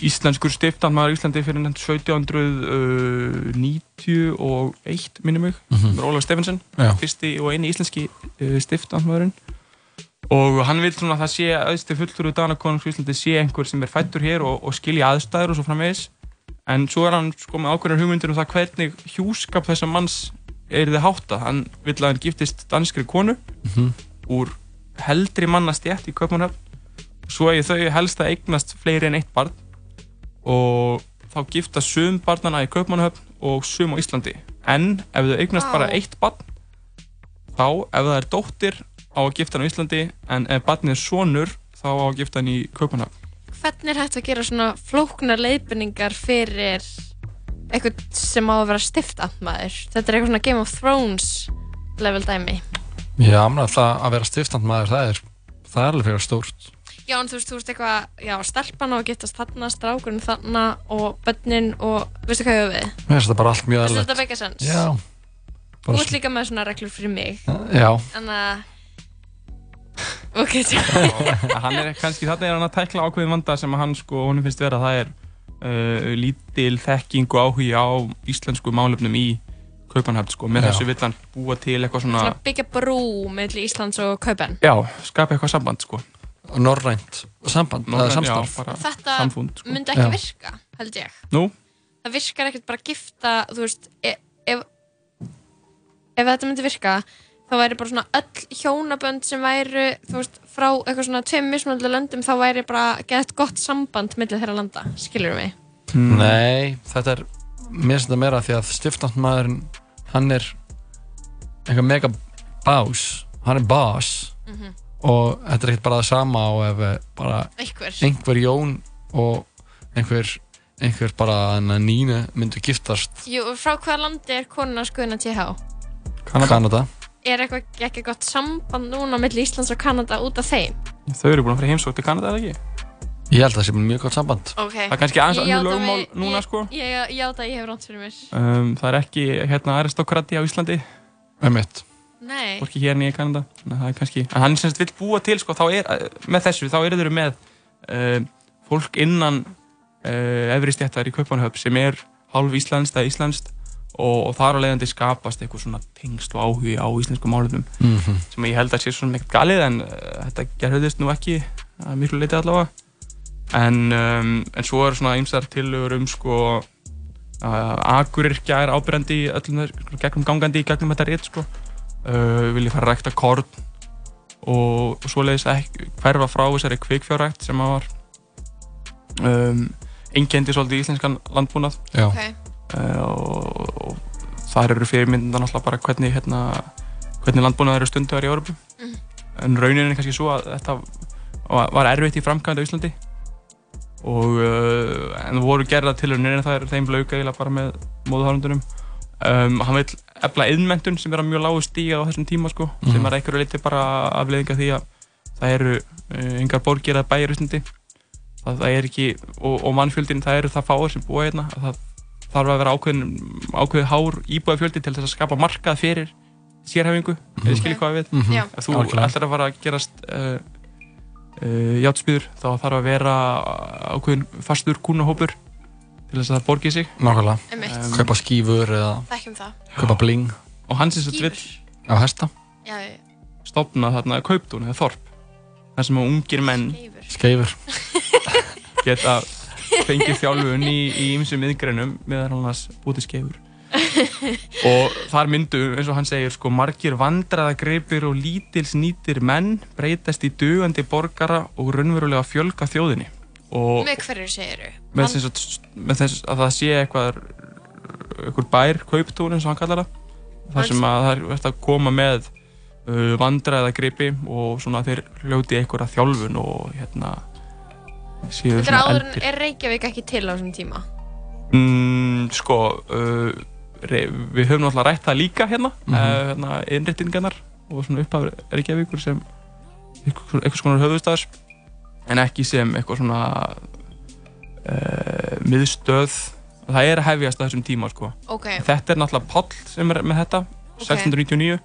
íslenskur stiftandmaður í Íslandi fyrir nefnt 1791 minnum Mhm. mm -hmm. Ólaf Steffensen, fyrsti og eini íslenski uh, stiftandmaðurinn og hann vil svona að það sé aðstu fulltrúi Danakonungs í Íslandi sé einhver sem er fættur hér og, og skilja aðstæður og svo framvegis en svo er hann sko með ákveðnar hugmyndir um það hvernig hjúskap þessa manns er þið hátta hann vil að hann giftist danskri konu Mhm. úr heldri mannastjætt í Kaupmannhöfn svo eigi þau helst að eignast fleiri en eitt barn og þá gifta sum barnana í Kaupmannhöfn og sum á Íslandi en ef þau eignast bara eitt barn þá ef það er dóttir á að gifta hann á Íslandi en ef barnið er sonur þá á að gifta hann í Kaupmannhöfn Hvernig er hægt að gera svona flóknar leiðbendingar fyrir eitthvað sem á að vera stiftandmaður? Þetta er eitthvað svona Game of Thrones level dæmi. Já, það að vera stiftandmaður, það er, það er alveg frekar stórt. Já, en þú veist, þú veist eitthvað, já, stelpan á að getast þarna, strákurinn þarna og börnin og, veistu hvað ég hef við? Mér finnst þetta bara allt mjög Veistu eðlilegt. þetta make sense? Já. Þú ert líka með svona reglur fyrir mig. Já. En að, ok, tjá. Og hann er kannski, þarna er hann að tækla ákveðin vanda sem hann sko, honum finnst vera að það er uh, lítil þekking og áhugi á íslensku málefnum í Kaupmannhöfn sko, með Já. þessu vill hann búa til eitthvað svona, Svona byggja brú mellir Íslands og Kaupen. já, skapa eitthvað samband sko. Norrænt samband, samstarf. já, bara Þetta samfund, sko. myndi ekki Já. virka, held ég. Nú? Það virkar ekkert bara að gifta, þú veist, ef, ef, ef þetta myndi virka, þá væri bara svona öll hjónabönd sem væru, þú veist, frá eitthvað svona tveim mismunandi löndum, þá væri bara gett gott samband millir þeirra landa, skilur við mig? Nei, þetta er mér finnst þetta meira því að stiftandmaðurinn hann er eitthvað mega bás hann er boss Mhm. Og þetta er ekkert bara það sama og ef eh, bara Einhver. einhver Jón og einhver, einhver bara Nínu myndu giftast Jú, frá hvaða landi er konuna skoðuna TH? Kanada, Kanada. Er eitthvað ekki gott samband núna millir Íslands og Kanada út af þeim? Þau eru búin að fyrir heimsók til Kanada eða ekki? Ég held að það sé mjög gott samband Ok. Það er kannski aðeins lögmál mig- núna, sko. Ég játa að ég hef rátt fyrir mér. Um, það er ekki hérna aristokrati á Íslandi Emitt Nei. Hvorki hérna í Kanada. Þannig að það er kannski En hann sem sagt vill búa til sko, þá er, eh, með þessu þá eru þeir með uh, fólk innan uh, efri stjættar í Kaupanhöfn sem er hálf íslenskt eða íslenskt og, og þar á leiðandi skapast eitthvað svona tengsl og áhugi á íslensku málefnum. Mhm. sem ég held að sé svona ekkert galið en uh, þetta gerðist nú ekki að miklu leiti allavega. En, um, en svo eru svona ýmsar tillögur um sko að akurirkja er ábyrjandi í öllum þess, gegnum gangandi í gegnum þetta rétt sko uh, vilja fara að rækta korn og, og svoleiðis ekki hverfa frá þessari kvikfjárrækt sem að var um, einkendi svolítið íslenskan landbúnað Já. Ok. uh, og, og þar eru fyrirmyndan alltaf bara hvernig hérna, hvernig landbúnað eru stunduðar í Európu Mhm. en raunin er kannski svo að þetta var var erfitt í framkvæmd á Íslandi og uh, en það voru gerða tilhörnir en það er þeim blauka bara með móðuhárundunum um, hann vil efla yðnmentun sem er að mjög lágu stíga á þessum tíma sko, sem Mhm. er einhverju liti bara afleðinga því að það eru uh, engar borgir í Íslandi það, það er ekki, og, og mannfjöldin það eru það fáir sem búa hérna að það þarf að vera ákveðin, ákveðið hár íbúðafjöldi til þess að skapa markað fyrir sérhæfingu, mm -hmm. eða skiljið hvað við Mhm. Já. ef þú ætlar að fara að gerast uh, uh, játspýður þá þarf að vera ákveðin fastur kúnahópur til þess að það borgi sig. Nákvæmlega. Einmitt. Kaupa skífur eða. Kaupa bling. Og hann sem sagt vill Á hesta. Stopna þarna kauptún eða þorp. Þar sem ungir menn. Skeifur. Geta fengið þjálfun í, í ymsum miðgreinum meðan hann hans bútið skeifur og þar myndu, eins og hann segir sko, margir vandraðagripir og lítils nýtir menn breytast í dugandi borgara og raunverulega fjölga þjóðinni. og Með hverju með þess, að, með þess að það sé eitthvað eitthvað bær, kauptún eins og hann kallar það þar sem að það er verið að koma með uh, vandraðagripi og svona þeir hljóti eitthvað þjálfun og hérna séu Þetta er svona áður en eldir er Reykjavík ekki til á þessum tíma? Mm, sko, uh, við höfum náttúrulega rætt það líka hérna, mm Mhm. uh, hérna innréttingarnar og svona upphaf Reykjavíkur sem einhvers konar höfðustafs en ekki sem eitthvað svona uh, miðstöð það er að hefjast á þessum tíma sko. Ok. þetta er náttúrulega Páll sem er með þetta 1699 uh,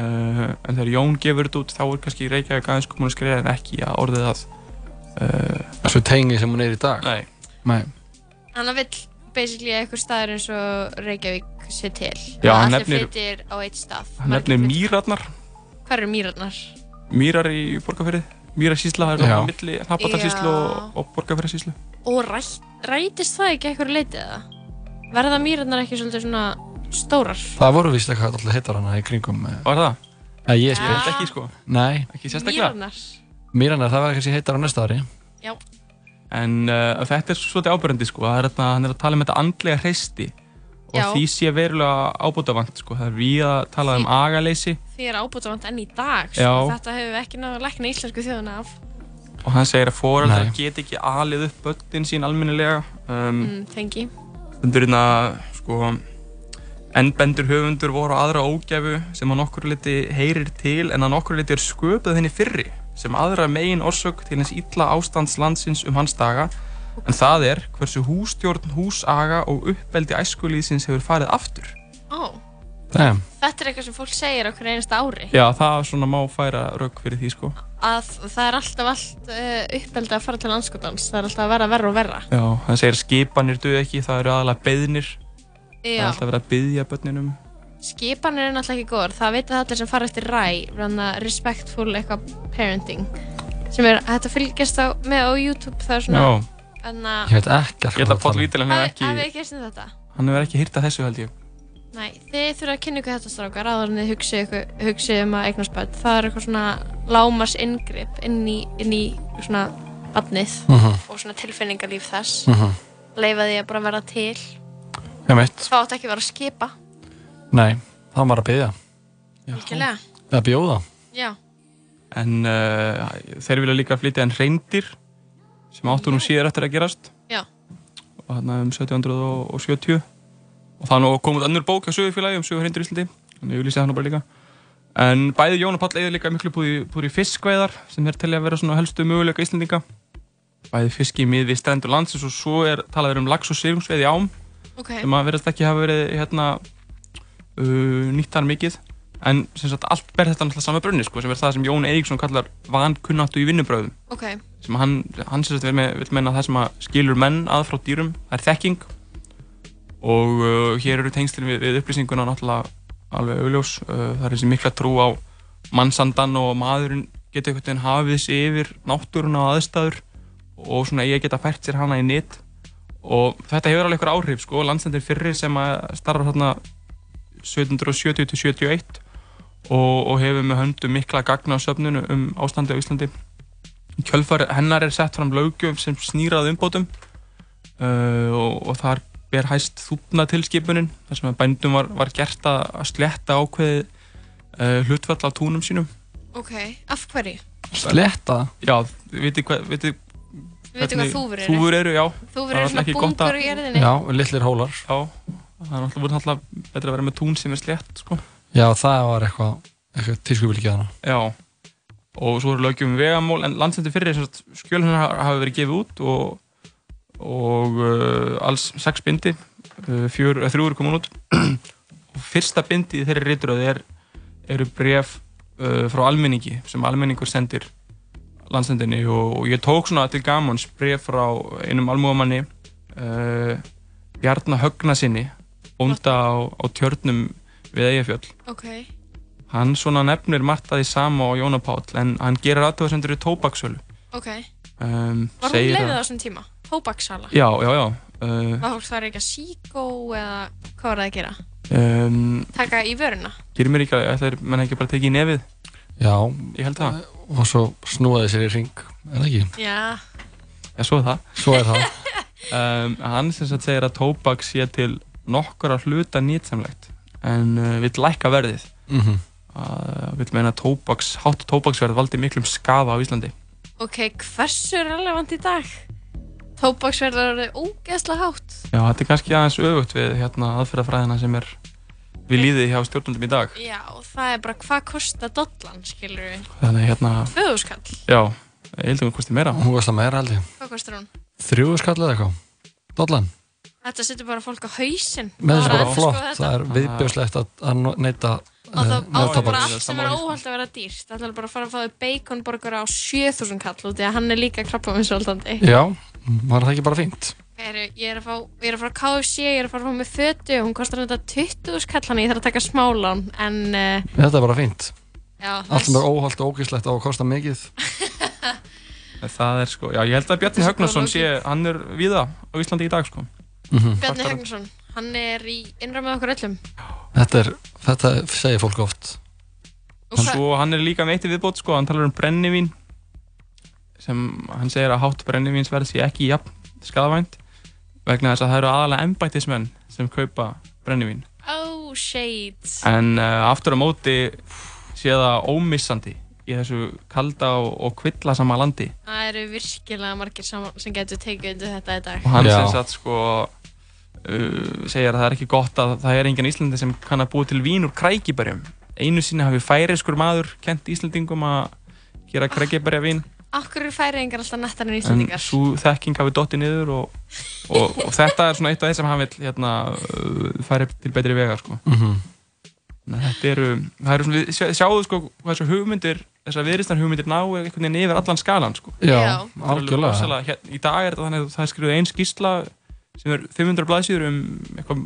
en þegar Jón gefur þetta út þá er kannski Reykjavík aðeins komin að skrifa en ekki að orðið að uh, Svo tengi sem hún er í dag Nei, Nei. Hann vill basically að eitthvað staður eins og Reykjavík sé til. Já, hann allir nefnir- flyttir á eitt stað. hann nefnir mýrarnar Hvað eru mýrarnar? mýrar í borgarferði mýrarsýsla, það er náttúrulega milli Hnappatarsýslu og, Já. og rætist það ekki eitthvað leitið eða? Verða mýrarnar ekki svolítið svona stórar? Það voru vist eitthvað alltaf hittar hana í kringum eh, Var það? Nei, ég spyr Þetta ekki sko Nei Ekki sérstaklega Mýrarnar? Mýranar, það var kannski hittar á næsta ári Já. En uh, þetta er svolítið ábyrgandi sko það er þarna, hann er að tala um þetta andlega hreisti og Já. því sé verulega ábútavant sko það er við að tala um agaleysi Því er ábútavant enn í dag. Sko. Þetta hefur við ekki náðu að lækna íslensku þjóðuna af. og hann segir að foreldrar get ekki alið upp börnin sín almennilega um, Mm, tengi. Hérna, sko, ennbendur höfundur voru aðra ógæfu sem að nokkur liti heyrir til en að nokkur liti er sköpuð henni fyrri sem aðra megin orsök til hins illa ástands landsins um hans daga en það er hversu hústjórn, húsaga og uppbeldi æskulíðsins hefur farið aftur. Ó, Damn. þetta er eitthvað sem fólk segir okkur einasta ári. Já, það svona má færa rauk fyrir því, sko. Að það er alltaf allt uh, uppeldi að fara til landskotans. Það er alltaf að vera verra og verra. Já, hann segir að skipanir duð ekki, það eru aðalega beðnir. Það er Já. alltaf verið að byðja börninum. Skipanir er náttúrulega ekki góður. Það veit að allir sem fara eftir ræ, ranna respectful eitthvað parenting. Sem er að fylgjast á, með á YouTube. Það er svona... Já. Þannig að... Ég veit ekkert Ég held að Páll Vítil hann hefur ekki, ekki eftir þetta? hann hefur ekki hýrt að þessu held ég. Nei, þið þurfa að kynna ykkur þetta strákar áður en þið hugsið, um að eignast börn. Það er eitthvað svona lámars inngrip inn í, inn í svona barnið Mhm. og svona tilfinningarlíf þess. Mhm. Leifa því að bara vera til. Ég veit Það átt ekki að vera að skipa. Nei, það var að byggja Algjörlega. Eða bjóða Já. En uh, þeir vilja líka flytja en reyndir sem áttu nú síðar eftir að gerast. Já. og þarna um 1770 og það er nú komið önnur bók á sögufélagi um sögur reyndir í Íslandi. Þannig ég lýsi það nú bara líka. En bæði Jón og Páll eigður líka miklu búið, í- fiskveiðar sem er til að vera svona helstu möguleika Íslandinga bæði fiski í miði strendur landsins og svo er talað um lax og sigungsveið í ám Ok. sem að verðast ekki hafa verið hérna uh, nýtt þar mikið en sem sagt allt ber þetta náttúrulega sama brunni sko, sem er það sem Jón Eiríksson kallar vankunnáttu í vinnubröðum Ok. sem hann, hann sem sagt með, vil meina það sem skilur menn að frá dýrum það er þekking. Og uh, hér eru tengslinn við, við upplýsinguna náttúrulega alveg augljós. Uh, það er þessi mikla trú á mannsandan og maðurinn geta einhvern veginn hafið sig yfir náttúruna og aðstæður og svona ég geta fært sér hana í nýtt og þetta hefur alveg eitthvað áhrif sko, landsendir fyrri sem að starfa þarna 1770-71 og, og hefur með höndum mikla gagna á söfnunu um ástandi á Íslandi kjölfar hennar er sett fram löggjöf sem snýrað umbótum uh, og, og þar ber hæst þúpnatilskipunin þar sem að bændum var, var gert að, sletta ákveði uh, hlutfall á túnum sínum Ok. Af hverju? Sletta? Já, vitið hvað vitið hvað þúfur eru? Þúfur eru, já Þúfur eru er svona bungur í jörðinni? Já, litlir hólar Já, það er náttúrulega náttúrulega betra að vera með tún sem er slétt sko. Já, það var eitthvað, eitthvað tískubilgi hana Já, og svo eru lögjum um vegamól, en landsendur fyrir skjöl hennar hafa verið gefið út og, og uh, alls sex bindi, uh, fjör, þrjú eru komin út. Og fyrsta bindi í þeirri ríturöð er, eru bref uh, frá almenningi sem almenningur sendir landsendinni og, og ég tók svona til gamans bref frá einum almúamanni uh, Bjarnar Högna sinni bónda á, á tjörnum við Eyjafjöll Ok. Hann svona nefnir margt að því sama á Jóna Páll en hann gerir aðtöðasendur í tóbaksölu. Ok. Um, Var hún leiðið á þessum tíma? Tóbaksala? Já, já, já. Uh, Var fólk þar ekki að síkó eða hvað var það að gera? um, Taka í vöruna? gerir mér ekki að það er menn ekki bara tekið í nefið. Já Ég held það. Og svo snúaði sér í ring, er það ekki? Já. Já, svo er það. Svo er það. um, hann sem sagt segir að tóbak sé til nokkura hluta nýtsamlegt en uh, vill lækka verðið. Mhm. uh, vill meina tóbaks, hátt tóbaksverð valdi miklum skaða á Íslandi. Ok, hversu relevant í dag? Tóbaksverð er ógeðslega hátt. Já, þetta er kannski aðeins öfugt við hérna, aðferðafræðina sem er við líðið hjá stjórnundum í dag. Já, það er bara hvað kostar dollan, skilur við? Þannig hérna, Föðuskall. já, Ég held að hún kosti meira. Hún kostar meira ég. Hvað kostar hún? Þrjú skall eða eitthvað. Dollan. Þetta setur bara fólk á hausinn. Með þessi bara að flott. skoða Það er viðbjóðslegt að, neyta Og það eh, á það bara allt sem er óhald að vera dýrt. Það ætlar bara að fara að fá þau baconborgar á 7000 kall út í að hann er líka krabba með svolítandi. Já, var það ekki bara fínt? Er, ég er að fá, ég er að fara á KFC, ég er að fara að fá með fötu, hún kostar þetta 20 kall hann, ég þarf að taka smálán, en uh, Þetta er bara fínt. já, Allt sem er óhald og ógíslegt á að kosta mikið. Það er sko, já, ég held að Bjarni Högnarsson sé, hann er viða á Íslandi í dag, sko. Bjarni Hegnarsson, hann er í innra með okkur öllum. Þetta, er, þetta segir fólk oft. Og svo hann er líka með eitt viðbót, sko, hann talar um brennivín sem hann segir að hátt brennivínsverð sé ekki jafn skadavænt vegna þess að það eru aðalega embættismenn sem kaupa brennivín. Oh, shades. En uh, aftur á móti sé það ómissandi í þessu kalda og, og kvillasama landi. Það eru virkilega margir sem getur tekið undir þetta í dag. Og hann sem sagt sko uh, segir að það er ekki gott að það er engin Íslandi sem kann að búa til vín úr krækiberjum. Einu sinni hafi færiskur maður kent Íslandingum að gera krækiberjavín Akkur eru færiðingar alltaf nettar en en Íslandingar? svo þekking hafi dottið niður og, og, og þetta er svona eitt af þeir sem hann vil hérna, uh, færi til betri vegar sko. Mhm. Þannig að þetta eru, það eru svona, við sjá- sjáðu sko hvað þessu hugmyndir, þessar viðristar hugmyndir ná einhvern veginn yfir allan skalan sko. Já, algjörlega. rosalega- Hér, í dag er þetta þannig að það er skrifuð ein skýrsla sem er 500 blaðsíður um eitthvað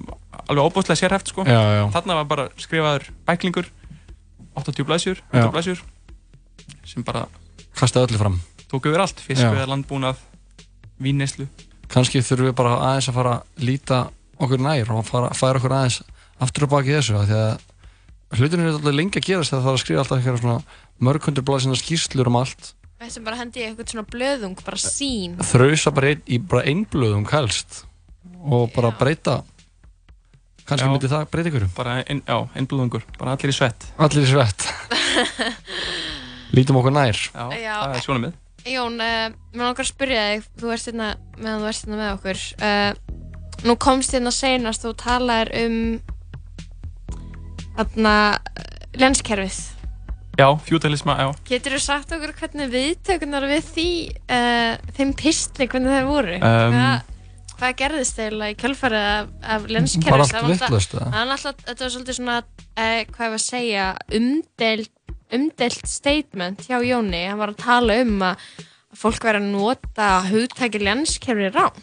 alveg óbúslega sérhæft sko. Þarna var bara skrifaður bæklingur 80 blaðsíður, Já. 100 blaðsíður sem bara Kastaði öllu fram. tók yfir allt, fiskveðar, landbúnað vínneyslu Kanski þurfum við bara aðeins að fara að líta okkur nær og fara, færa okkur aðeins aftur og baki þessu af því að hlutinu er alltaf lengi að gerast þegar það er að skrifa alltaf eitthvað svona mörg hundur blaðsina skýrslur um allt Við ættum bara hendi í eitthvað svona blöðung, bara sín. þrausa bara ein, í bara einblöðum helst og bara breyta kannski Já. myndi það breyta ykkur bara ein, já, einblúðungur, bara allir í svett allir í svett lítum okkur nær já, Já. það er svona mið Jón, uh, mér langar að spyrja þig, þú ert hérna meðan þú ert hérna með okkur. Uh, nú komst hérna senast og talaðir um þarna lenskerfið. já, fjútalisma, já Getur þú sagt okkur hvernig viðtökunar við því, uh, þeim pistli, hvernig þeir voru? Um, hvað, hvað gerðist eiginlega í kjölfarið af, af allt Það var alltaf- vitlaust, eða? Það var alltaf, þetta var svolítið svona, uh, hvað ég var að segja, umdelt, umdelt statement hjá Jóni. Hann var að tala um að að fólk væri að nota hugtæki lenskerfið rám.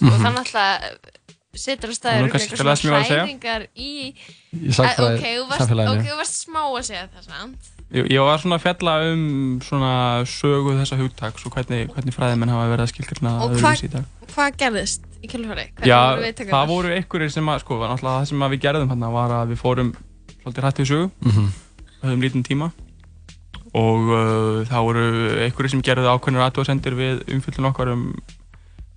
Og Mhm. þannig alltaf setur að staður er kannski ekki að lesa mig að segja. hræringar í... Í Eh, ok, þú varst, samfélaginu. ok, þú varst smá að segja það, sant? Ég, ég var svona að fjalla um svona sögu þessa hugtaks og hvernig, hvernig fræðimenn hafa verið að skilgjörna Og öðruvísi í hvað dag. hva gerðist í? Hvernig Já, voru það voru einhverjir sem að, sko, náttúrulega það sem að við gerðum hérna var að við fórum svolítið hrætt í sögu, Mhm. höfum lítinn tíma og uh, það voru einhverjir sem gerðu ákveðnir aðtúasendir við umfyllun okkar um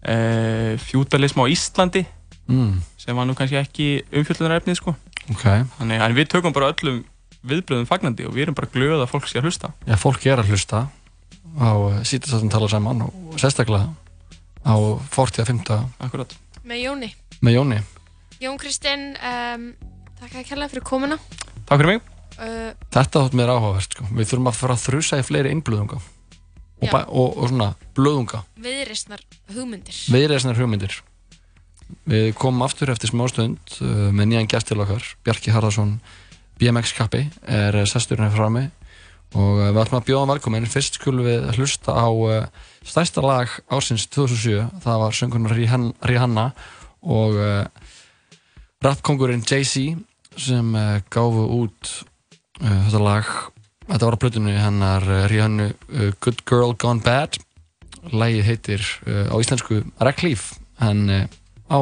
uh, fjútalism á Íslandi Mm. sem var nú kannski ekki umfyllunarefnið, sko. Ok. Þannig að við tökum bara öllum viðbröðum fagnandi og við erum bara glöð að fólk sé að hlusta. Já, fólk er að hlusta á sítastáttum tala saman og sérstaklega á 40.5. Akkurat. Með Jóni. með Jóni. Jón Kristinn, um, takk að kella fyrir komuna. Takk fyrir mig. Uh, Þetta þótt mér áhugavert sko. Við þurfum að fara að þrusa í fleiri innblöðunga og, og, og svona blöðunga viðreistnar hugmyndir. viðreisnar hugmyndir Við komum aftur eftir smástund uh, með nýjan gæst til okkar Bjarki Harðarsson BMX kappi er uh, sesturinn hér frammi og uh, við ætlum að bjóða hann velkomin. Fyrst skulum við hlusta á uh, stærsta lag ársins 2007 það var söngurinn Rihanna, og rappkongurinn Jay-Z sem gáfu út þetta lag. Þetta var á plötunni hennar Rihannu Good Girl Gone Bad. Lagið heitir á íslensku Recklif en á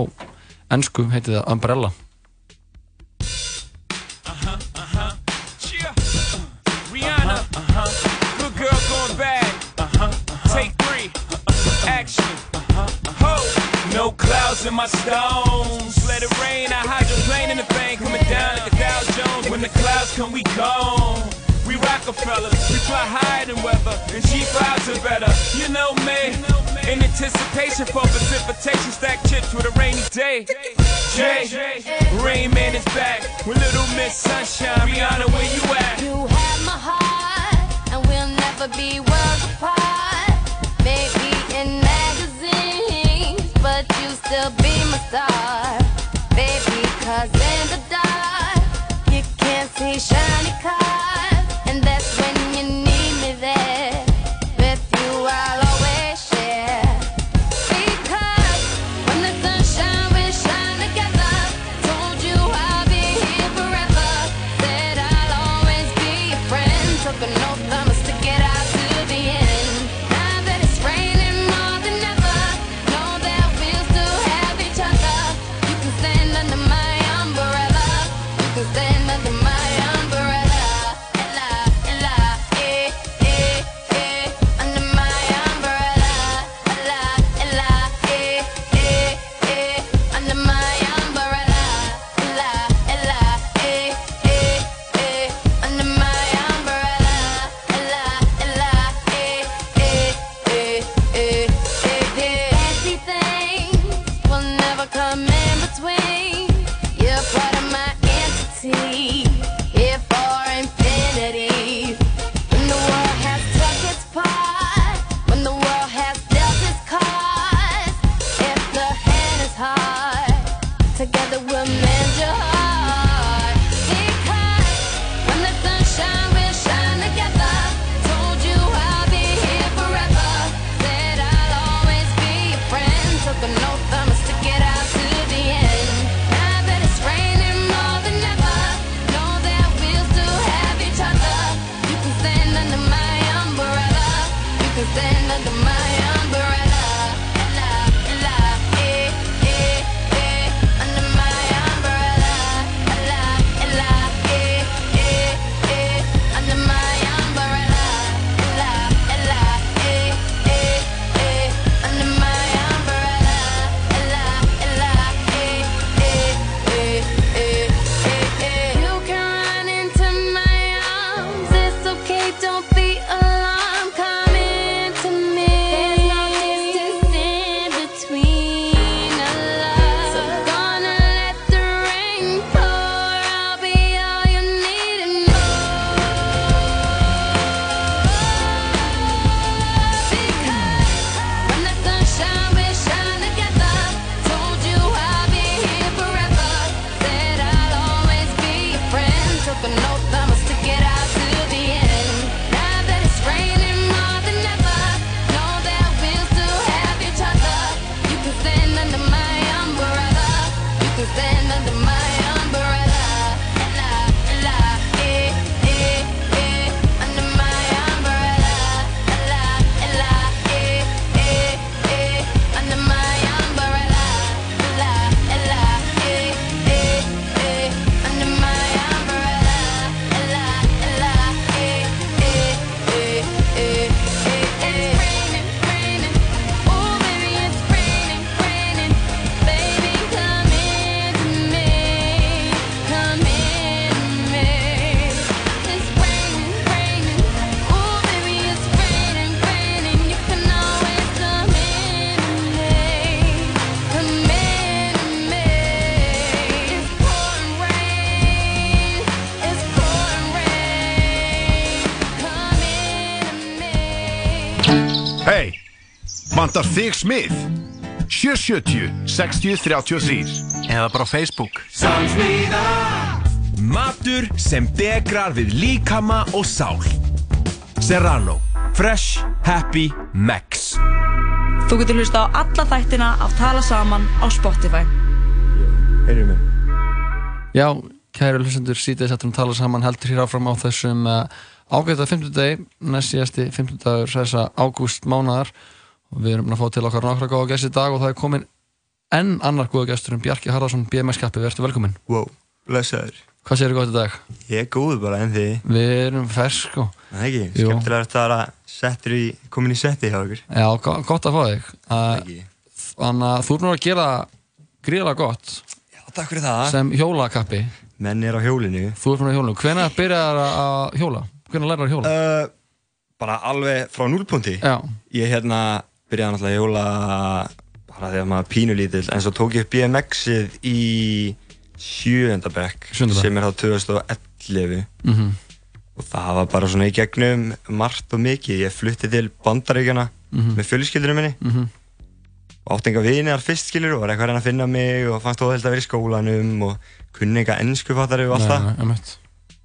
ennsku heitir það Umbrella in my stones. Let it rain, I hydroplane in the bank, coming down like a Dow Jones. When the clouds come, we gone. We Rockefellers, we higher than weather, and cheap vibes are better. You know me, in anticipation for precipitation, stack chips with a rainy day. Jay, Rain Man is back with Little Miss Sunshine. Rihanna, where you at? You have my heart, and we'll never be worlds apart. Star, baby. 'cause in the dark you can't see vantar þig smið 770 60 33 Eða bara á Facebook. Samsmíða. Matur sem degrar við líkama og sál. Serrano Fresh Happy Max. Þú getur hlusta á alla þættina af Tala Saman á Spotify. Heyrjum við Já, kæru hlustendur síðan settum tala saman heldur hér áfram á þessum uh, ágæta 50 degi, næst síðasti 50 dagur þessa ágúst mánadar við erum að fá til okkar nokkra góða gæst í dag og það er komin enn annar góða gæstur en Bjarki Harðarsson BMS-kappi, verður velkomin Wow, blessaður. Hvað segir þú gott í dag? Ég er góð bara en þið? Við erum fersk og Það ekki, Jú. skemmtilega að það að settur í, komin í setti hjá okkur Já, go- gott að fá þig. Þannig að þú erum nú að gera gríðlega gott Já, takk fyrir það. sem hjólakappi. Menn er á hjólinu. Þú ert frá hjólinu, hvenær byrjar að hjóla? Hvenær lærar að hjóla? uh, Bara alveg frá núlpunti Já. Ég hérna byrjaði náttúrulega að hjóla bara þegar maður pínulítill en svo tók ég upp BMX-ið í bekk. sem er þá 2011 Mhm. og það var bara svona í gegnum margt og mikið ég flutti til bandaríkjana Mhm. með fjölskyldunum minni Mhm. og átti enga vini þar fyrst skilur og var eitthvað að reyna að finna mig og fannst óheld að vera í skólanum og kunni eitthvað ennsku fattari og allt það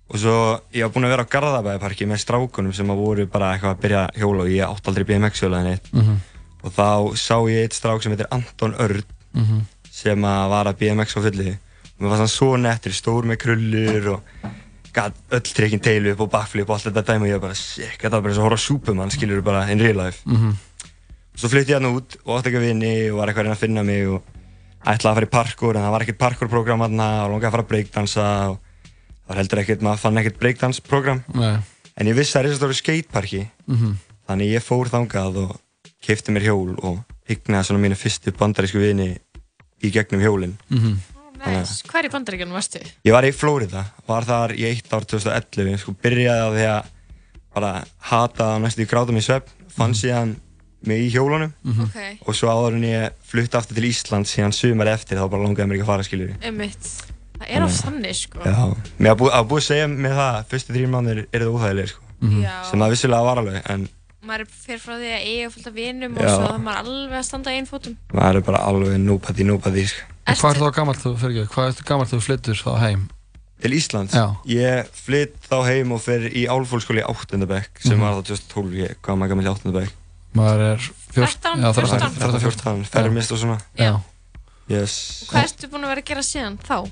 og svo ég var búinn að vera á Garðabæðiparki með strákunum sem að voru bara eitthvað að byrja að hjóla og ég átti aldrei BMX hjóla en eitt Mhm. Og þá sá ég eitt strák sem heitir Anton Örd Mhm. sem að var að BMX á fulli og mér fannst hann svo nettur, stór með krullur og gat öll trikkin teilu upp og backflip og allt þetta dæmi og ég bara sick, þetta var bara eins og að horfa Superman skilur bara in real life Mhm. svo flytti ég hann út og átti eitthvað vini og var eitthvað að reyna að finna mig og ætlaði að fara í parkour en það var ekkert parkour-program þarna og langaði að fara að breakdansa og það var heldur ekkert, maður fann ekkert breakdance-program Nei. en ég vissi að það er þess að stóru skateparki Mhm. þannig ég fór þangað og kefti mér hjól og hygnaði svona mínu fyrstu bandarísku vini í gegnum hjólinn Mhm. Þannig að- Nice. Hvar í bandaríkjunum varstu? Ég var í Flórida, var þar í eitt ár 2011, sko byrjaði á því að bara hata það næstu í grátum í svepp, fann síðan mig í hjólunum Mhm. Ok. og svo áður en ég flutti aftur til Ísland síðan sumar eftir þá bara langaði mér ekki að fara skiljur Einmitt. Það er oft þannig, sko. Já, mér hafa búið, að segja með það, fyrstu þrjum mánuðir eru það óþægilegir sko, Mhm. Já. sem það vissilega var alveg, en Maður fer frá því að eiga fullt af vinum og svo það maður alveg að standa einn fótum. maður er bara alveg nobody, nobody sko. Og hvað er þá gammalt þú, fyrir ekki, hvað er þú gammalt þú flyttur þá heim? Til Íslands? Já. Ég flytt þá heim og fer í álfólkskóli í áttundabæk sem Mhm. var þá 2012, ég, hvað var maður gammal í áttundabæk? Maður er fjórst, 13, já, 14. 13, 14, fermist og svona Já. Yes Hvað ertu búin að vera að gera síðan þá?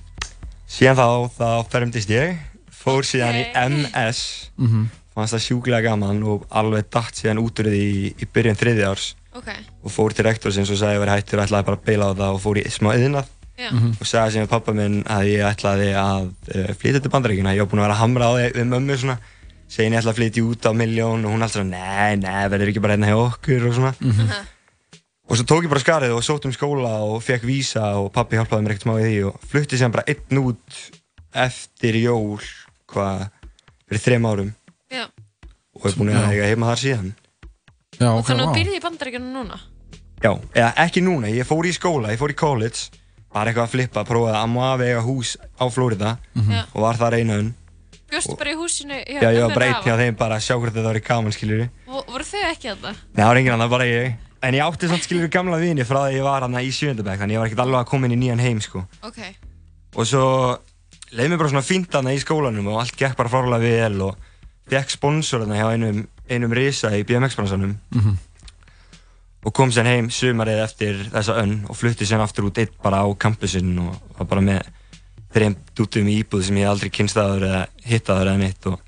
Síðan þá, þá fermdist ég Fór síðan í MS Mhm. Fannst það sjúklega gaman og alveg datt síðan út úr því í, í byrjun þriði árs Ok. Og fór til rektorsins og sagði að ég væri hættur og ætlaði bara að beila á það og fór í smá yðnað Já. Mhm. Og sagði við pappa minn að ég ætlaði að uh, flytja til bandaríkina Ég var búinn að vera að hamra á því við mömmu svona Segin ég ætla að flytja út á miljón og hún alltaf nei, nei, verður ekki bara hérna hjá okkur og svona Mhm. Og svo tók ég bara skarið og sótt um skóla og fekk vísa og pappi hjálpaði mér ekkert smá í því og flutti síðan bara einn út eftir jól, hvað, fyrir þrem árum Já. og er búinn að eiga heima þar síðan. Já, Og þannig að þú byrði í bandaríkjunum núna? Já, eða ekki núna, ég fór í skóla, ég fór í college, bara eitthvað að flippa, prófaði að maður eiga hús á Flórida Mhm. Já. og var þar einu önn. Bjóstu bara í húsinu hjá Já, ég var bara Rafa? hjá þeim bara að sjá hvort þetta var í gaman, skiljur Vo- Voru þau ekki að það? Nei, það var enginn annar, bara ég. En ég átti samt skiljur gamla vini frá því að ég var hann í sjöndabæk, þannig ég var ekkert alveg að koma inn í nýjan heim, sko. Ok. Og svo leiði mér bara svona fínt þarna í skólanum og allt gekk bara fárlega vel og fekk sponsor þarna hjá einum, einum risa í BMX-bransanum Mhm. og kom sér heim sumarið eftir þessa önn og flutti sér aftur út eitt bara á campusinn og var bara með þreim dútum í íbúð sem ég aldrei kynst aður eða hitt aður eða neitt og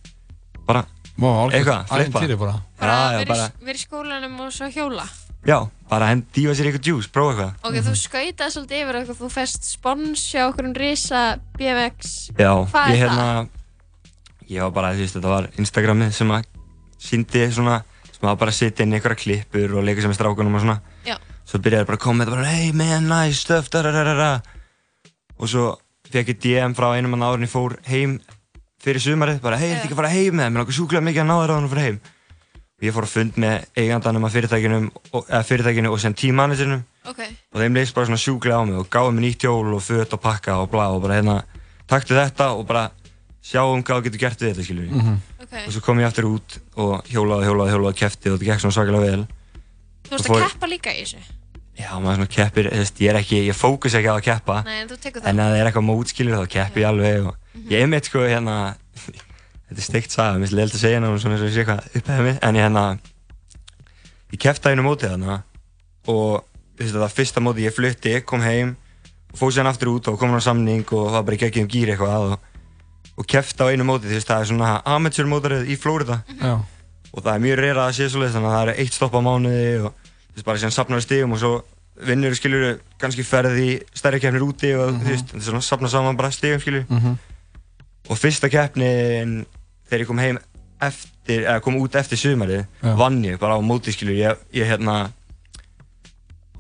bara algjört eitthvað, flippa. bara. Bara Já, já, verið bara, í- verið í skólanum og svo hjóla? já, bara henn dífa sér eitthvað djús, prófa eitthvað. Ok, þú skautaði svolítið yfir eitthvað, þú fest spons hjá okkur um risa BMX. Já, Hvað ég er hérna, ég var bara, þú veist, þetta var Instagramið sem að síndi svona, sem að bara setja inn einhverja klippur og leika sem með strákunum og svona. Já. Svo byrjaði bara að koma þetta bara, hey man, nice stuff, da da da da da. Og svo fekk ég DM frá einum mann áður en ég fór heim fyrir sumarið, bara, hey, er þetta ekki að fara heim með það? Mér langar sjúklega mikið að ná þér á hann að fara heim. Og ég fór að fund með eigandanum af fyrirtækinu og, eða fyrirtækinu og sem teammanagerinu Ok. og þeim leist bara svona sjúklega á mig og gáði mér nýtt hjól og föt og pakka og blá og bara hérna taktu þetta og bara sjáum hvað þú getur gert við þetta skilur Mhm. Ok. og svo kom ég aftur út og hjólaði, hjólaði, hjólaði og kefti og þetta gekk svona svakalega vel Þú varst að fór- keppa líka í þessu? Já, maður svona keppir, þú veist, ég er ekki, ég fókus ekki á að keppa Nei, en þú tekur það. en að það er eitthvað mótskilur þá keppi ég alveg og Mhm. ég er mitt sko hérna þetta er steikt saga, mér finnst leilt að segja hérna svona eins og ég sé hvað upphefði mig en ég hérna ég keppti að einu mótið þarna og þú veist, það var fyrsta mótið ég flutti, kom heim og fóð sér aftur út og kom á samning og það var bara ekki um gýr eitthvað og, og keppti á einu mótið, þú veist, það er svona amateur mótarið í Flórida. Og það er mjög reyra að sé svoleiðis þannig að það er eitt stopp á mánuði og þú veist bara síðan safnar við stigum og svo vinnur skilur kannski ferð í stærri keppnir úti og þú veist, þetta er svona safna saman bara stigum skilur. Mhm. og fyrsta keppnin þegar ég kom heim eftir, eða kom út eftir sumarið vann ég bara á móti skilur. Ég, ég hérna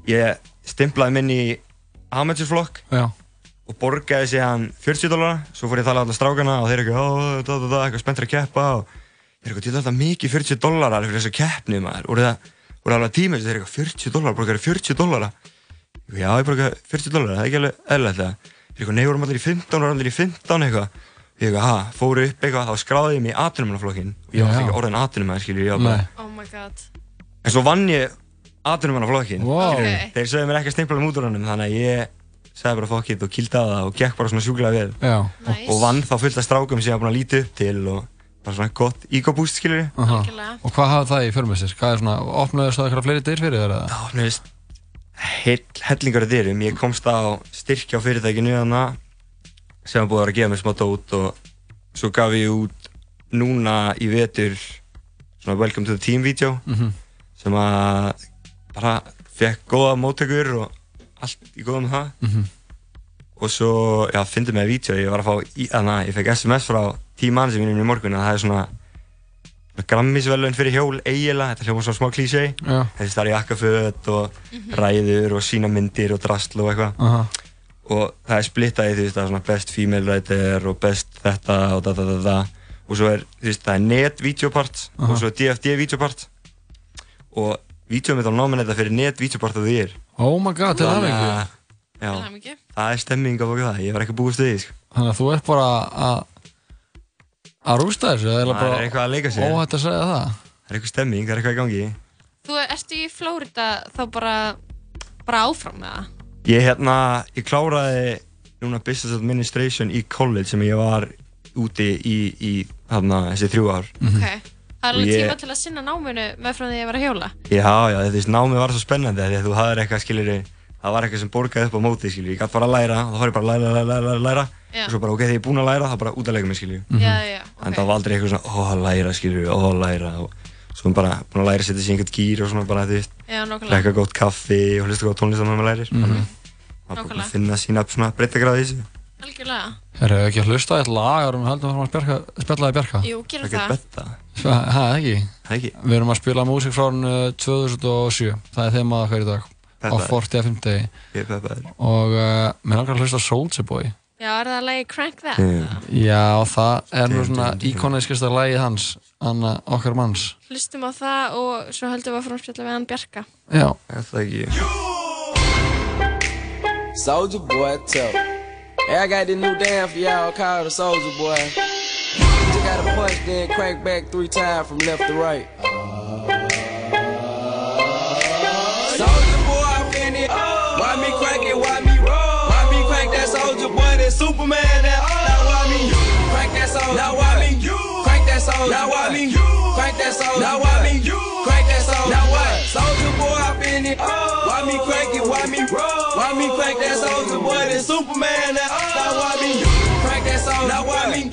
ég stimplaði minn í amateurflokk. Já. Og borgaði síðan 40 dólar svo fór ég að tala allar strákana og þeir eru eitthvað, "Ó, da, da, da, eitthvað spenntur að keppa og þeir eru eitthvað, er alltaf mikið 40 dólarar fyrir þessa keppni maður og það voru alveg tíma þeir eru eitthvað 40 dólarar, borgaði 40 dólarar já, ég borgaði 40 dólarar, það er ekki alveg eðlilegt það þeir eru eitthvað, nei, vorum allir í 15, vorum allir í 15 eitthvað ég eitthvað, ha, fóru upp eitthvað, þá skráði ég mig í atvinnumannaflokkin og ég var ekki orðin atvinnumæður, skilur, ég var bara. Oh my god. En svo vann ég atvinnumannaflokkin Wow. Skilurðu? þeir sögðu mér ekki að stimpla um út úr honum þannig að ég sagði bara fokkið og kýldi á það og gekk bara svona sjúklega vel Já. og, og vann þá fullt af strákum sem ég var búin að líti upp til og bara svona gott ego-boost skilur við Aha. Og hvað hafa það í förmessir? Hvað er svona, opnaðist það eitthvað fleiri dyr fyrir þér eða? Já, opnaðist hell, hellingar af dyrum ég komst á styrkja á fyrirtækinu þannig sem var búið að vera að gefa mér smá dót og svo gaf ég út núna í vetur svona Welcome to the Team vídeo Mhm. sem að bara fekk góða móttökur og allt í góðum það Mhm. og svo, já, fyndi með vídeo ég var að fá, í, þannig að ég fekk SMS frá tímann sem mínum í morgun að það er svona grammisvelun fyrir hjól eiginlega, þetta hljóma svona smá klísei Já. þessi það er jakkaföt og ræður og sína myndir og drastl og eitthvað Aha. og það er splittað í þú veist það er svona best female writer og best þetta og da da da da og svo er þú veist það er net videopart Aha. og svo er DFD videopart og er þá nominata fyrir net videopart of the year Oh my god, til Þannig hamingju. að- Já, það er stemming á bókið það, ég var ekki búist við því sko. Þannig að þú ert bara að að rústa þessu eða Það er eitthvað að leika sér Óhætt að segja það Það er eitthvað stemming, það er eitthvað í gangi Þú ertu í Flórida þá bara, bara áfram með það? Ég hérna, ég kláraði núna Business Administration í college sem ég var úti í, í hérna, þessi þrjú ár Ok. Það er alveg ég- tíma til að sinna náminu með frá því að vera að hjóla. Já, já, þú veist, námið var svo spennandi því að þú hafðir eitthvað, skiljur, það var eitthvað sem borgaði upp á móti, skiljur, ég gæti bara að læra, þá fór ég bara að læra, læra, læra, læra, Já. og svo bara, ok, þegar ég er búinn að læra, þá bara út að leika mig, skiljur. Já, já, En það var aldrei eitthvað svona, ó, að læra, skiljur, ó, að læra, og svo bara búinn að læra að setja sér einhvern gýr og svona bara, þú veist, Já, nákvæmlega. drekka gott kaffi og hlusta gott tónlist að maður lærir, Mhm. að að í. Algjörlega. Erum við ekki að hlusta eitt lag árum við höldum að fara að spjarka, spjallaði Bjarka? Jú, gerum Ekkert það. betta. Það er ekki? Ekki. Við erum að spila músík frá árinu 2007. Það er þeim að hver í dag. Á Peppaður. 40 að 50. Ég er peppaður. Og uh, mér langar að hlusta á Soulja Boy. Já, er það að lagi Crank That? Já, það er nú svona íkoniskasta lagið hans, Anna okkar manns. Hlustum á það og svo höldum við að framspjalla við hann Bjarka. Já. Er það ekki? Soldier boy, tell. Hey, I got this new dance for y'all called the Soldier boy. Just gotta punch, then crank back three times from left to right. Soldier boy, I'm in it. Why me crank it? Why me roll? Why me crank that soldier boy? That Superman? That now why me crank that soldier? Now why me crank that soldier? Now why me crank that soldier? Now why me crank that soldier? Now what? Soldier boy, I'm in it. Why me crank it? Why me roll? Why me crank that soldier boy? That Superman? That now why me crank that soldier? Now why me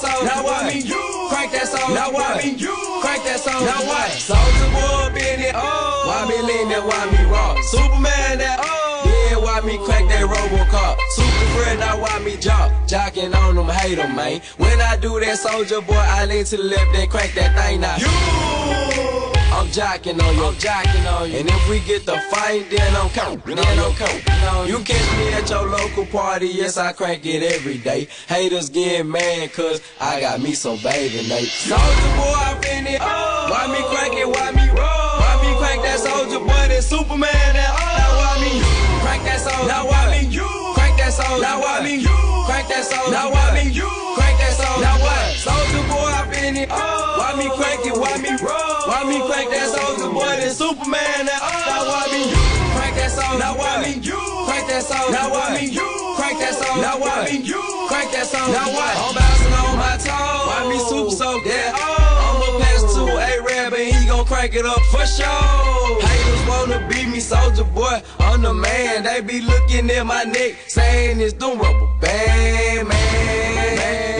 crank that soldier? Now why me crank that soldier? Now why me crank that soldier? Now what? Soldier boy, in it. Oh. Why me lean that? Why me rock? Superman? That oh. yeah, why me crank that Robocop? Super friend, now why me jock? Jocking on them, hate them, man. When I do that soldier boy, I lean to the left, then crank that thing now. You! I'm jacking on you, I'm jocking on you. And if we get the fight, then I'm counting, then I'm counting on you. You catch me at your local party, yes, I crank it every day. Haters get mad, cause I got me some baby Nate. Soldier boy, I'm in it. Why me crank it, why me roll? Why me crank that soldier boy, that Superman, that Now why me crank that soldier? Now why me crank that soldier? Now why me crank that soldier? Now why me crank that soldier? Now what? Soldier boy, I'm in it. Why me crank it, why me roll? Why me crank that soldier boy, that Superman, that uh. Now why me crank that soldier? Now why me crank that soldier? Now why me crank that soldier? Now why me crank that soldier? Now what? I'm bouncing on my toes. Why me super soaked that? Oh. I'ma pass to A-Rab and he gon' crank it up for sure. Haters wanna beat me, soldier boy. I'm the man. They be looking at my neck, saying it's doing rubber band, man. Why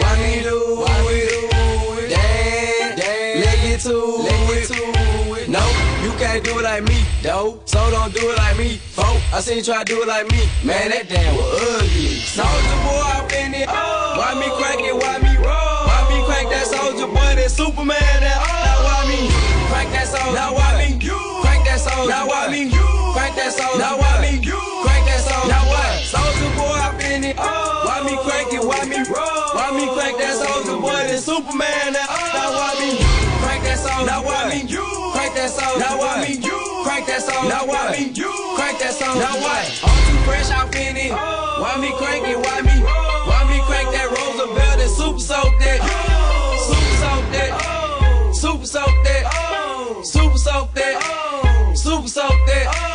can't do it like me, though. So don't do it like me, folk. I seen you try to do it like me. Man, that damn was ugly. Soldier boy, I'm in it. Why me crank it? Why me roll? Why me crank that soldier boy? That Superman? That now why me crank that soldier? Now why me crank that soldier? Now why me crank that soldier? Now why me crank that soldier? Now what? Soldier boy, I'm in it. Why me crank it? Why me roll? Why me crank that soldier boy? That Superman? That now why me crank that soldier? Now why that soldier? Now why me crank that song. Now what? I'm too fresh, I'm in it. Oh. Why me crank it? Why me? Why me crank that Roosevelt and super soak that? Oh. Super soak that. Oh. Super soak that. Super soak that. Super super soaked that.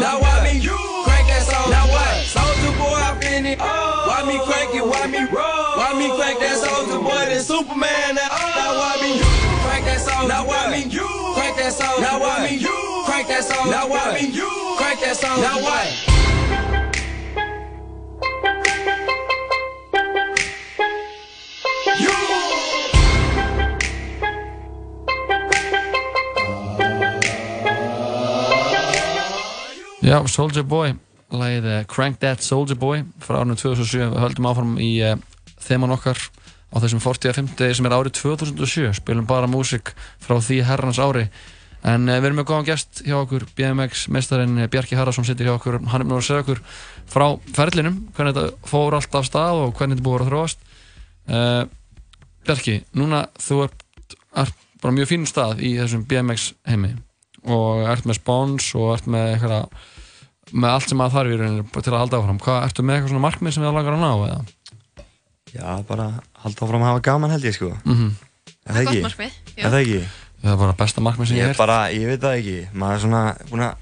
Now why me crack that soldier? Now what? Soldier boy, I fin it. Oh. Why me crack it? Why me roll? Why me crack that song. soldier boy? That Superman. That oh. now why me crack that soldier? Now why me crack that soldier? Now why me crack that soldier? Now why me crack that soldier? Now what? Já, Soulja Boy, lagið eh, Crank That Soulja Boy frá árinu 2007, við höldum áfram í uh, þeman okkar á þessum 45. degi sem er árið 2007, spilum bara músík frá því herrans ári. En uh, við erum með góðan gest hjá okkur, BMX mestarinn Bjarki Haraldsson sittir hjá okkur, hann er með að segja okkur frá ferlinum, hvernig þetta fór allt af stað og hvernig þetta búið að þróast. Uh, Bjarki, núna þú ert, ert bara mjög fínum stað í þessum BMX heimi og ert með spons og ert með eitthvað með allt sem að þarf í rauninni bara til að halda áfram hvað, ertu með eitthvað svona markmið sem þið langar að ná eða? Já, bara halda áfram að hafa gaman held ég sko Mhm. Er það ekki? Gott markmið, já. Er það ekki? Það er bara besta markmið sem ég Ég er bara, ég veit það ekki maður er svona búin að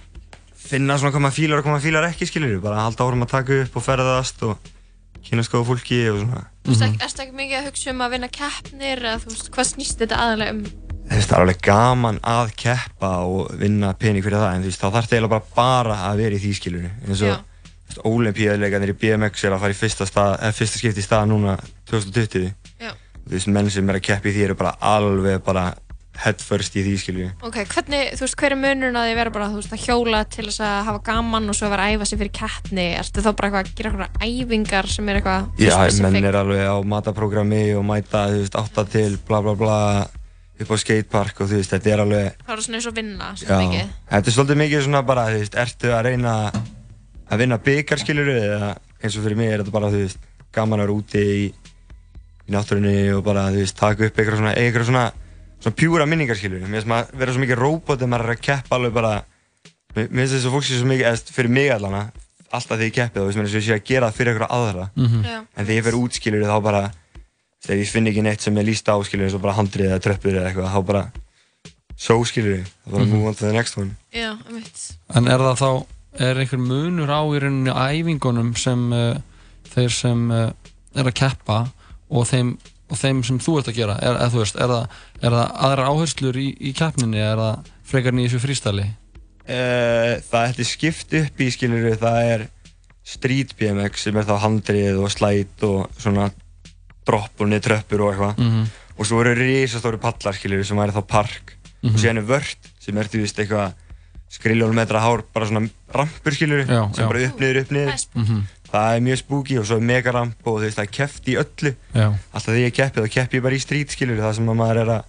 finna svona hvað maður fílar og hvað maður fílar ekki skilur bara halda áfram að taka upp og ferðast og kynast góða fólki og svona ekki- ertu ekki mikið að hugsa um að vinna keppnir eða þú veist, hvað snýst þetta aðalega um? Veist, það er alveg gaman að keppa og vinna pening fyrir það en þú veist, þá þarf það eiginlega bara, bara að vera í því skilur eins og Já. Ólimpíuleikarnir í BMX er að fara í fyrsta, stað, eða, fyrsta skipti í stað núna 2020 Já. Þú veist, menn sem er að keppa í því eru bara alveg bara head first í því skilur Ok, hvernig, þú veist, hver er munurinn að því vera bara, þú veist, að hjóla til þess að hafa gaman og svo vera að æfa sig fyrir keppni? Ertu þá bara eitthvað að gera eitthvað æfingar sem er eitthvað Já, menn er alveg á mataprógrami og mæta, þú veist, átta til bla bla bla upp á skatepark og þú veist, þetta er alveg Það er svona eins og vinna, Já, svona mikið. þetta er svolítið mikið svona bara, þú veist, ertu að reyna að vinna byggar, skilur eða eins og fyrir mig er þetta bara, þú veist, gaman að vera úti í, í náttúrunni og bara, þú veist, taka upp eitthvað svona, eitthvað svona, svona pjúra minningar, skilur Mér finnst maður vera svo mikið róbot þegar maður er að keppa alveg bara, mér finnst þess að fólk sé svo mikið, eða fyrir mig allan alltaf þegar ég keppi þá, þú veist, mér finnst þess að ég sé að gera það fyrir eitthvað aðra Mhm. Já. en þegar ég fer út, skilur þá bara, þegar ég finn ekki neitt sem ég líst á, skilur eins og bara handrið eða tröppur eða eitthvað, þá bara, so, skilur þá bara move on to the next one. Já, um eitt. En er það þá, er einhver munur á í rauninni æfingunum sem uh, þeir sem uh, er að keppa og þeim, og þeim sem þú ert að gera, er, eða þú veist, er það, er það aðrar áherslur í, í keppninni, er það frekar í þessu frístæli? Uh, það ætti skipt upp í skilur það er street BMX sem er þá handrið og slæt og svona dropp og niður tröppur og eitthvað Mhm. og svo eru risastóri pallar skilur sem væri þá park Mhm. og síðan er vört sem er veist eitthvað skriljónum metra hár bara svona rampur skilur Já, sem já. bara upp niður upp niður Mhm. það er mjög spooky og svo er megaramp og þú veist það er keft í öllu Já. alltaf þegar ég keppi þá keppi ég bara í street skilur það sem að maður er að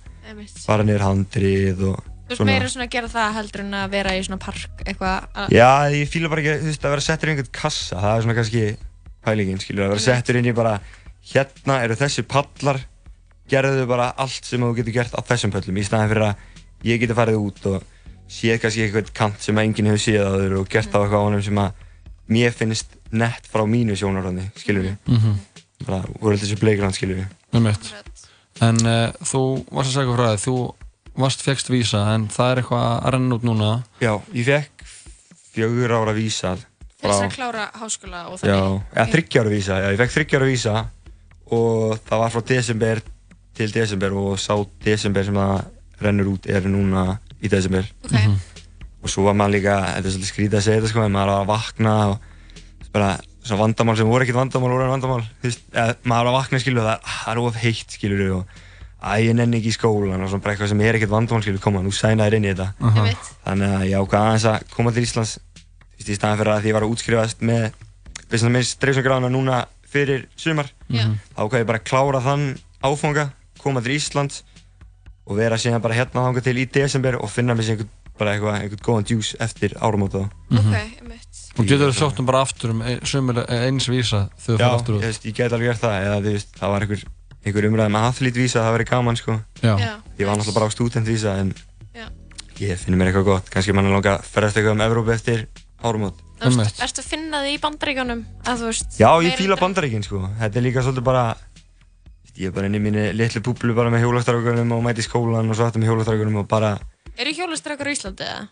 fara niður handrið og Þú veist, meira svona að gera það heldur en að vera í svona park, eitthvað að... Já, ég fýla bara ekki, þú veist, að vera settur í einhvern kassa, það er svona kannski pælingin, skilur, að vera settur inn í bara, hérna eru þessi pallar, gerðu bara allt sem þú getur gert á þessum pöllum, í staðin fyrir að ég geti farið út og séð kannski eitthvað kant sem enginn hefur séð á þér og gert á eitthvað á honum sem að mér finnst nett frá mínu sjónarhóndi, skilur við. Mhm. Bara, voru þessi playground, skilur við. En uh, þú varst að segja eitthvað frá þig, þú varst fegst vísa en það er eitthvað að renna út núna. Já, ég fekk fjögur ára vísa þess að klára háskóla og Já, þannig. eða þryggjára vísa, já, ég fekk þryggjára vísa og það var frá desember til desember og sá desember sem það rennur út er núna í desember Ok. Mhm. og svo var maður líka, þetta er svolítið skrítið að segja þetta sko, en maður var að vakna og bara svona vandamál sem voru ekkert vandamál voru vandamál, þú veist, eða, maður var að vakna skilur og það, ah, það er of heitt skilur og að ég nenni ekki í skólan og svona bara eitthvað sem er ekkert vandamál skilur, koma, nú sæna þér inn í þetta Aha. þannig að ég ákvað aðeins að koma til Íslands þú veist, í staðan fyrir að því ég var að útskrifast með business administration gráðuna núna fyrir sumar Mhm. þá ákvað ég bara klára þann áfanga koma til Íslands og vera síðan bara hérna þangað til í desember og finna mér sér einhvern bara eitthvað, einhvern góðan djús eftir áramóta Ok, einmitt. Og getur þú sótt um bara aftur um eins vísa þegar þú Já, fyrir aftur út? veist, ég get alveg gert það, eða þú veist, það var einhver, einhver umræði með athlítvísa, það væri gaman, sko. Já. Já. Ég var náttúrulega bara á stúdentvísa, en Já. ég finn mér eitthvað gott. Kannski mann er langa að ferðast eitthvað um Evrópu eftir veist, ertu að finna þig í bandaríkjónum? Já, ég en- bandaríkinn, sko. Þetta er líka svolítið bara, ég er bara inn í minni litlu búblu bara með hjólastrákunum og mæti í skólan og svo aftur með hjólastrákunum og bara, Eru hjólastrækar í Íslandi eða?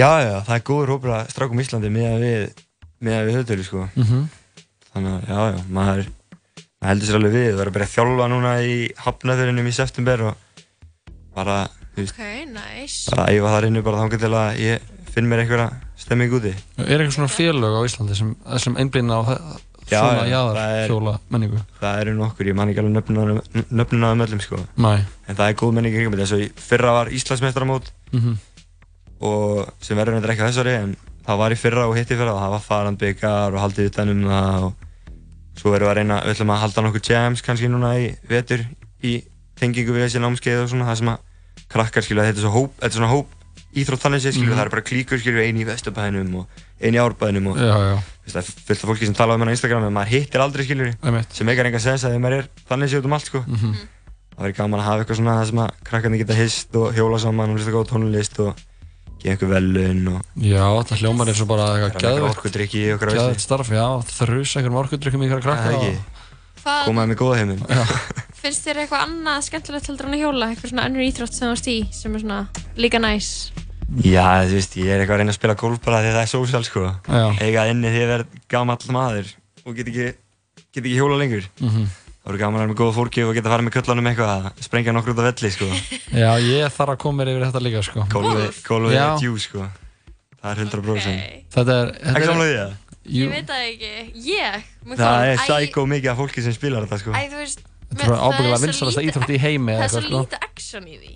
já, já, það er góður hópur að strákum í Íslandi með við, með við höfðtölu, sko. Mhm. Þannig að, já, já, maður, maður heldur sér alveg við, er að byrja að þjálfa núna í hafnafjörðinum í september og bara, þú veist, Ok, nice. bara æfa þar innu bara þangar til að ég finn mér einhverja stemming úti. Er eitthvað svona félög á Íslandi sem, sem einblýna á svona já, jaðar það er- hjóla menningu? Það eru nokkur, ég man ekki alveg nöfnuna af öllum, sko. Nei. En það er góð menning þetta, eins og í fyrra var Íslandsmeistaramót Mhm. og sem verður þetta ekki á þessari, en það var í fyrra og hitt í fyrra og það var farandbyggar og haldið utan um það og svo verðum við að reyna, við ætlum að halda nokkur jams kannski núna í vetur í tengingu við þessi námskeið og svona, það sem að krakkar skilja, þetta er svo hóp, þetta er svona hóp íþrótt þannig séð skilja, Mhm. það er bara klíkur skilja, einu í Vesturbænum og einu í Árbænum og Já, já. Veist, það er fullt af fólki sem tala um hennar á Instagram en maður hittir aldrei skilur sem meikar enga sens að því maður er þannig séð út um allt sko. Mhm. það verður gaman að hafa eitthvað svona það sem að krakkarnir geta hist og hjóla saman og hlusta góð tónlist og gefa einhver velun og Já, það hljómar eins og bara eitthvað geðveikt veislu. starf, já, þrjus einhverjum orkudrykkjum í hverja krakka komaði með góða heiminn Finnst þér eitthvað annað skemmtilegt heldur en að hjóla? Eitthvað svona önnur íþrótt sem þú varst í sem er svona líka næs? Já, þú veist, ég er eitthvað að reyna að spila golf bara því að það er sósal sko eiga inni því að verð gamall maður og get ekki, get ekki hjóla lengur Mhm. það verður gaman að vera með góða fólki og geta að fara með köllanum eitthvað að sprengja nokkur út af velli sko Já, ég þarf að koma mér yfir þetta líka, sko. Golfið er djú sko Það er 100% Þetta er... þetta Ekki er- samlega því það? Ég veit það ekki. Ég? Það er sækó mikið af fólki sem spilar þetta sko Æ, veist, er það ábyggilega svo vinsælasta lítið- íþrótt í heimi eða Það er svo eitthvað, sko. lítið action í því.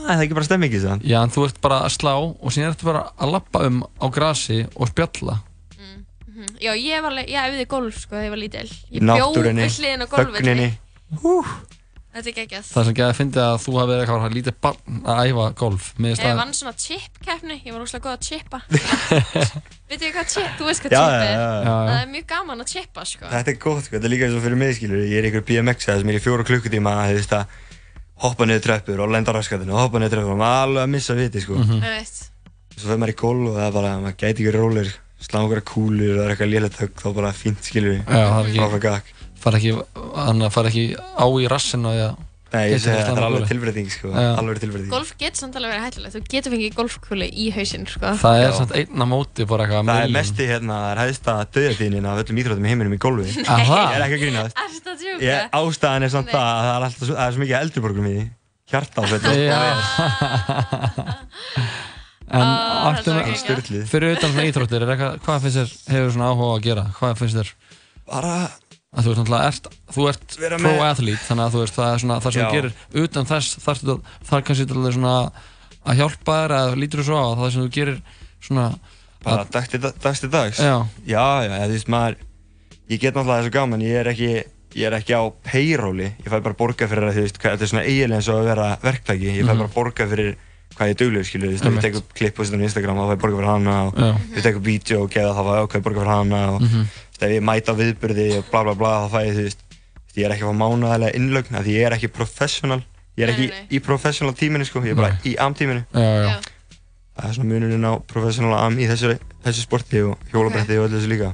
Það er ekki bara stemmingið það Já, en þú ert bara að slá og síðan ertu bara að lappa um á grasi og spjalla. Mhm. Já, ég var alveg, ég æfði golf sko þegar ég var lítil. Í Ég bjó náttúrunni, við hliðin á golfvelli. þögninni Þetta er geggjað. Það sem geði að fyndi að þú hafi verið eitthvað að lítið barn að æfa golf. Ég vann svona chip-keppni, ég var úrslega góð að chippa. Veitu þið hvað chip, þú veist hvað Já, chip já, er? já, já. Já, já. Það er mjög gaman að chippa sko. Þetta er gott sko, þetta er líka eins og fyrir mig skilur Ég er í einhver BMX eða sem er í fjóra klukkutíma þú veist að hoppa niður tröppur og lenda á raskatinu og hoppa niður tröppur og maður alveg að missa viti sko. Ég veit. Svo fyrir maður í golf og það er bara, maður gæti ekki rólir slá okkur kúlur og það er eitthvað lélætt högg þá bara fínt skilur Já, það er ekki... Fráfram gakk Fara ekki, fara ekki á í rassin og ég... Nei, ég segi að þetta er alveg tilbreyting sko, Já. alveg tilbreyting. Golf getur samt alveg verið hættulegt, þú getur fengið golfkúli í hausinn sko. Það er samt einn á móti bara eitthvað Það er milljón. mesti hérna, það er hæðsta döðatíðnin af öllum íþróttum í heiminum í golfi. Aha. Ég er ekki að grínast. Ertu að djúka? Ég, ástæðan er samt það að það er alltaf svo, það er svo mikið eldurborgum í því. Hjarta á þetta Já. En Ah, aftur fyrir utan íþróttir, er hvað finnst þér, hefur að að þú ert náttúrulega, ert, þú ert Vera pro með- athlete, þannig að þú veist, það er svona það sem þú gerir, utan þess þarftu að- það er kannski til svona að hjálpa þér eða lítur þú svo á að það sem þú gerir svona bara dags til, dags dags Já. já, já, þú veist maður ég get náttúrulega þessu gaman, ég er ekki ég er ekki á payróli, ég fæ bara borga fyrir að þú veist, þetta er svona eiginlega eins og að vera verktaki, ég fæ Mhm. bara borga fyrir hvað ég duglegur, skilur, þú veist, ef Einmitt. ég tek upp klipp og setja á Instagram, þá fæ ég borga fyrir hana og Já. ef ég tek upp vídeo og geða, þá fæ ég ef ég mæta á viðburði og bla bla bla, þá fæ ég, þú veist ég er ekki að fá mánaðarlega innlögn, af því ég er ekki professional, ég er ekki í professional tíminu, sko, ég er bara í am tíminu Já, já. það er svona munurinn á professional am í þessu, þessu sporti og hjólabretti og öllu þessu líka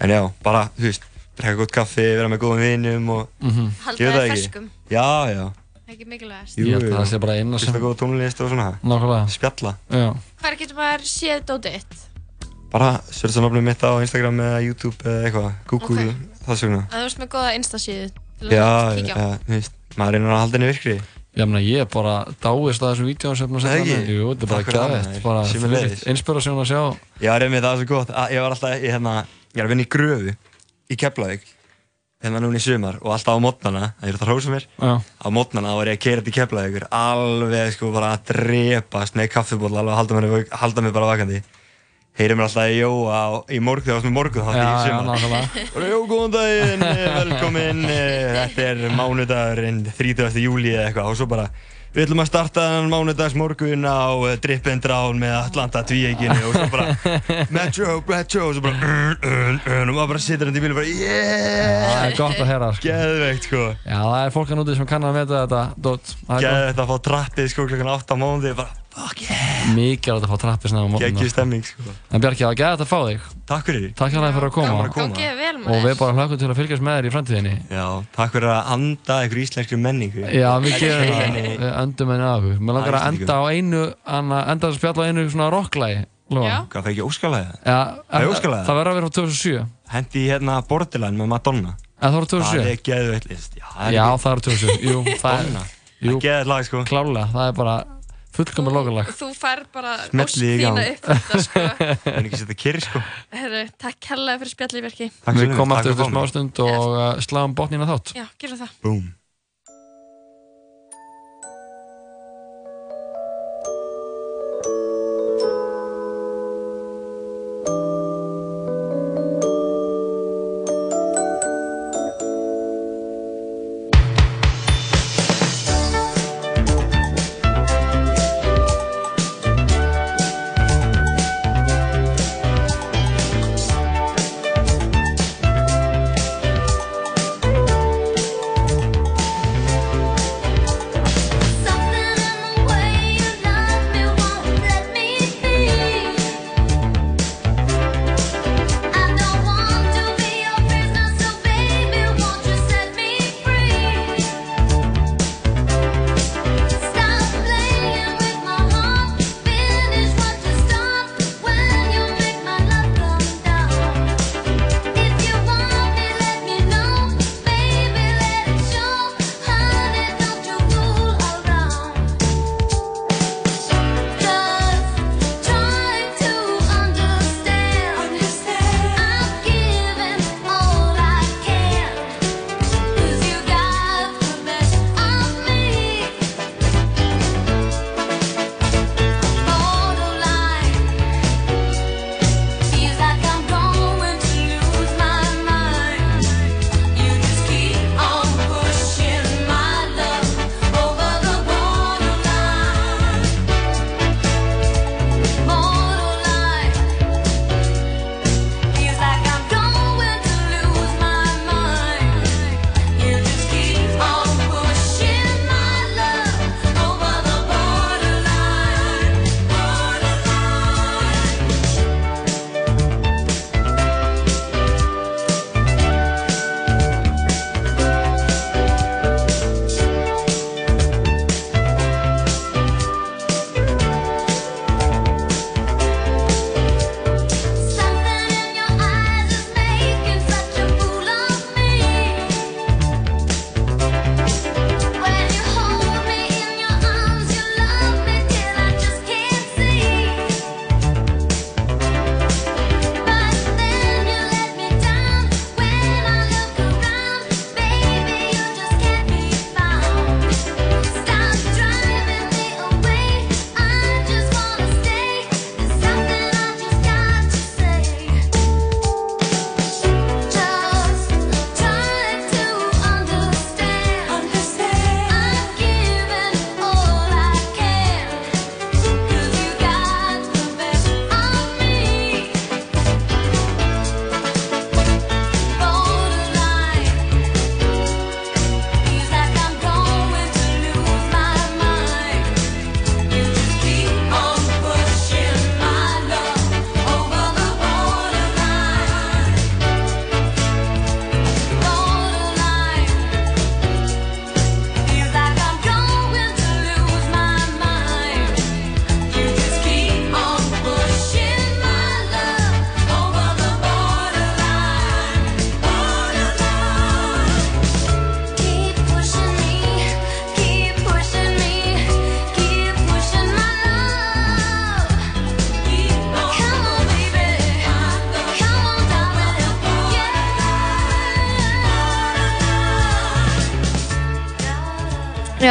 en já, bara, þú veist drekka gott kaffi, vera með góðum vinum og Mhm. Halda ég veit þér það ferskum. já, já Ekki mikilvægast. Ég held að það sé bara eina sem-. Spjalla Já. Hvar getur maður séð dótið þitt? Bara searcha nafnum mitt á Instagram eða YouTube eða eitthvað Google, Ok. þess vegna Að þú veist með góða instasíðu til að Já, kíkja á. já, þú veist Maður reynir að halda henni virkri Ég meina, ég er bara dáist að þessum vídeóum sem Nei, setja ekki? Jú, þetta er bara það, gæðið, maður. bara fyrir inspirasjón að sjá Já, reymi það er svo gott að Ég var alltaf, ég, hérna, ég er að vinna í gröfu í Keflavík hérna núna í sumar og alltaf á mótnana það er þetta hrósa mér Já. á mótnana var ég að keira til Keflavíkur alveg sko bara að drepast með kaffibóll alveg að halda mér, halda mér bara vakandi heyri mér alltaf í Jóa í þegar það var með morgun þátt Já, í já, sumar. nákvæmlega. bara Jó, góðan daginn, eh, velkomin eh, þetta er mánudagurinn 30. júli eða eitthvað. Og svo bara Við ætlum að starta þennan mánudags morgun á uh, Drip and Drown með Atlanta tvíeginu og svo bara Metro, Metro. Og svo bara og maður bara situr hann í bílu og bara yeah! Það er gott að heyra sko. Geðveikt sko. Já, það er fólk hann úti sem kann að veta þetta Geðveikt að fá trappið sko klokkan 8 á mánuði bara gott. Mikið að fá trappið svona á mótna Geggjuð stemming sko. En Bjarki, það var gæðið að fá þig. Takk fyrir. Takk hérna fyrir að koma. Gaman að koma. Gangi þér vel, Og maður. við bara hlökkum til að fylgjast með þér í framtíðinni. Já, takk fyrir að anda ykkur íslenskri menningu. Já, við gerum það, við öndum henni af. Mér langar að enda á einu, anna, enda að spjalla á einu svona rocklægi Já. Hvað? Já, Það er óskalæði? það? verður að vera frá 2007 Hendi í hérna Borderline með Madonna. En það var 2007? Það er geðveikt list Já, Já, það 2007 Jú, það Madonna. Jú, Það geðveikt lag sko Klálega, það bara fullkomur lokalag Þú fær bara Smelli ósk í gang. þína upp þetta, sko. Það er ekki setja kyrri sko Herru, takk hella fyrir. Takk Við fyrir, komum aftur eftir smá stund og uh, sláum botnina þátt Já, gerum það. Búm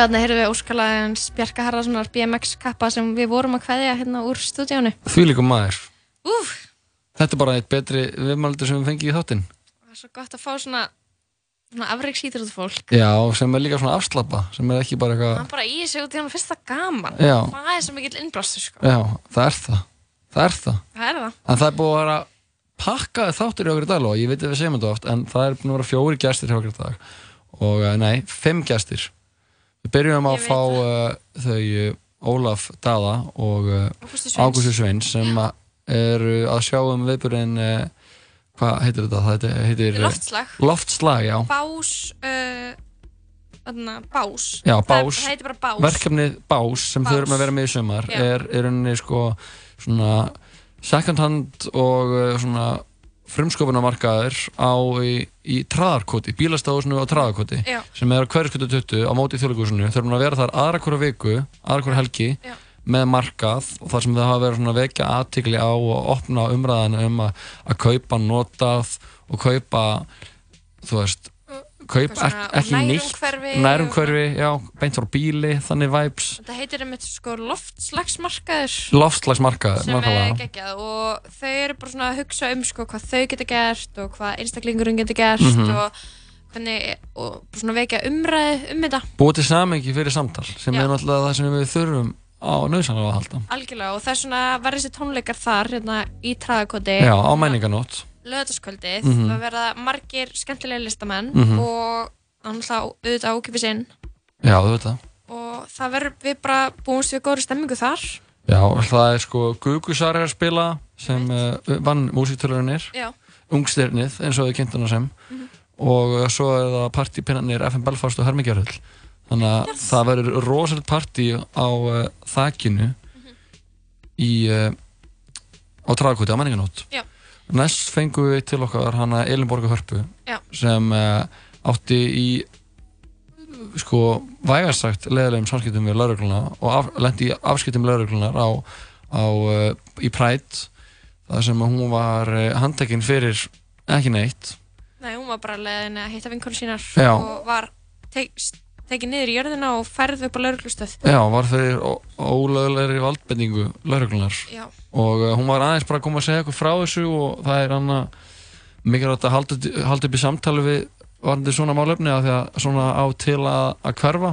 þannig heyrðum við óskalæðins Bjarka Harðarssonar BMX kappa sem við vorum að kveðja hérna úr stúdíónu. Því líka maður Úf, Þetta er bara eitt betri viðmældur sem við fengið í þáttinn það er svo gott að fá svona svona afreiks íþrótt fólk Já, sem er líka svona afslappa, sem er ekki bara eitthvað, hann bara í sig út í hann fyrst það gaman Já. það er svo mikill innblástur sko. já, það er það, það er það. það er það En það er búið að vera pakkaði þáttur í okkur í dag og ég veit að við segjum þetta oft, en það er búin að vera fjóri gestir hjá okkur í dag. Og eh, nei, fimm gestir. Við byrjum á að fá uh, þau uh, Ólaf Dada og uh, Ágústu Sveins. Sem að eru að sjá um viðburinn, uh, hvað heitir þetta? Það heitir, Loftslag. Loftslag, já. bás uh, þarna, bás Já, bás, það heitir bara bás verkefnið bás sem þau erum að vera með í sumar Já. er, er unni sko svona second hand og svona frumsköpunarmarkaður á í, í traðarkoti, bílastafusinu á traðarkoti Já. sem er á hverjaskötu 20 á móti þjóðleikúsinu þau erum að vera þar aðra hverju viku aðra hverju helgi Já. með markað og þar sem þau hafa verið svona að vekja aðtikli á og opna umræðan um að, að kaupa notað og kaupa þú veist kaup ekki nýtt. nærumhverfi beint frá bíli þannig vibes, þetta heitir einmitt sko loftslagsmarkaður. Loftslagsmarkaður sem er geggjað og þau eru bara svona að hugsa um sko hvað þau geta gert og hvað einstaklingurinn geta gert Mhm. og hvernig og bara svona vekja umræðu um þetta. Búið til samengi fyrir samtal sem Já. er náttúrulega það sem við þurfum á nöðsanlega að halda. Algjörlega og það er svona þessi tónleikar þar hérna í Traðakoti á menninganót lögataskvöldið Mhm. það verða margir skemmtilega listamenn Mhm. og náttúrulega auðvitað ákipið sinn já, það og það verður við bara búumst við góðri stemmingu þar já, það er sko Gugusar er að spila sem uh, vann músíktölurinnir ungstyrnið eins og við kynntum það sem Mhm. og uh, svo er það partypinnarnir FM Belfast og Hermingjarhull þannig að það verður rosalit party á uh, þakinu Mhm. í uh, á Tragakoti á menninganót Já. Næst fengum við til okkar hana Elinborga Hörpu Já. sem uh, átti í sko vægarsagt leðilegum samskiptum við laurugluna og af, lendi í afskiptum lauruglunar á, á uh, í Pride þar sem hún var uh, handtekinn fyrir ekki neitt Nei, hún var bara leiðin að hitta vinkonu sínar Já. og var tek, tekið niður í jörðina og færð upp á lauruglustöð Já, var fyrir ó- ólöglegri valdbendingu lauruglunar og uh, hún var aðeins bara að koma að segja eitthvað frá þessu og það er hann að mikilvægt að halda, upp í samtali við varandi svona málefni að því að svona á til að, að hverfa.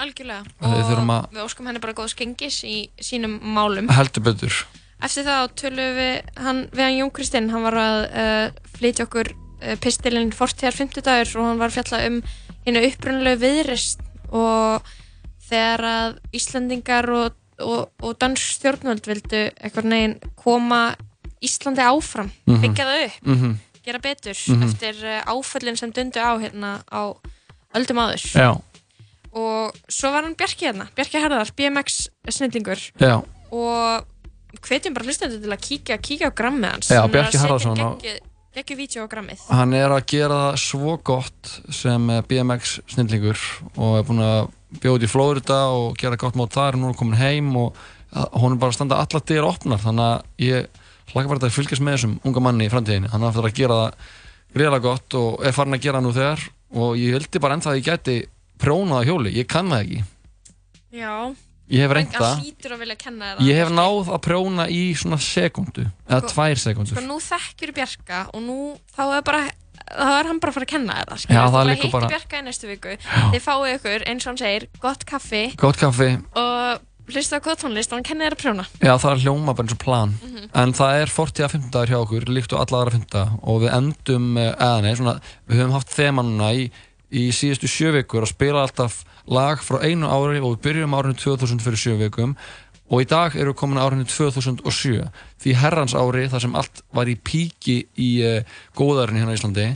Algjörlega. Og að- við óskum henni bara góðs gengis í sínum málum. Heldur betur. Eftir það tölum við hann, við hann Jón Kristinn, hann var að uh, flytja okkur uh, pistilinn fortíðar 50 dagur og hann var að fjalla um hérna upprunalegu viðrist og þegar að Íslandingar og, og, og dansk stjórnvöld vildu eitthvað neginn koma Íslandi áfram, Mhm. byggja það upp, Mhm. gera betur Mhm. eftir uh, áföllin sem dundu á hérna á öldum áður Já, og svo var hann Bjarki hérna, Bjarki Herðar, BMX snillingur og hvetjum bara hlustandi til að kíkja, kíkja á grammið hans Já, Bjarki Harðarson á- geggjuð- geggjuð vídeo á grammið. Hann er að gera það svo gott sem eh, BMX snillingur og er búinn að bjóða í Florida og gera gott mót þar og nú er komin heim og hún er bara að standa allar dyr opnar. Þannig að ég hlaka þetta að fylgjast með þessum unga manni í framtíðinni. Hann er aftur að gera það greiðlega gott og er farin að gera það nú þegar og ég vildi bara ennþá að ég gæti prjónað á hjóli, ég kann það ekki. Já, Ég hef reynt það. hlýtur að vilja kenna þér það ég hef náð að prjóna í svona sekundu eða Sko- tvær sekundur. Sko nú þekkjur Bjarka og nú þá er bara þá er hann bara að fara að kenna þér það Já, það er liggur hitti bara- Bjarka í næstu viku. Þið fáið ykkur, eins og hann segir, gott kaffi. Gott kaffi, og hlusta á gott tónlist og hann kenni þér að prjóna. Já, það er hljóma bara eins og plan. Mhm. En það er 40 að 50 dagar hjá okkur líkt og alla aðra 50 og við endum eh, eða nei, svona, við lag frá einu ári og við byrjum árinu 2000 fyrir sjö vikum. Og í dag erum við komin á árinu 2007 því herrans ári þar sem allt var í píki í uh, góðarinn hérna í Íslandi.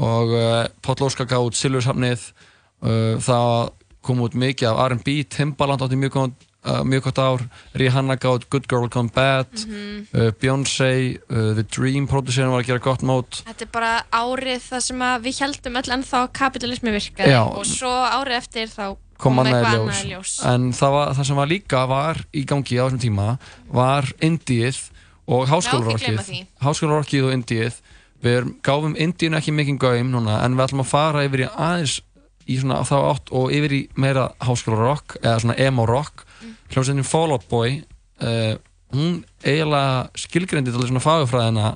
Og uh, Páll Óskar gaf út Silvursafnið uh, það kom út mikið af R&B Timbaland átti mjög gott, uh, mjög gott ár Rihanna út Good Girl Gone Bad Mhm. uh, Beyoncé, uh, The Dream producerin var að gera gott mót Þetta er bara árið það sem við heldum öll ennþá kapitalismi virkaði Já. og svo árið eftir þá kom eitthvað annað í ljós. en það, var, það sem var líka var í gangi á þessum tíma var Indíið og háskólarokkið háskólarokkið og Indíið við gáfum Indíinu ekki mikið gaum núna en við ætlum að fara yfir í aðeins í svona þá átt og yfir í meira háskólarokk eða svona emo rock Mm. Hljómsveitin Fall Out Boy uh, hún eiginlega skilgrindi til svona fagufræðina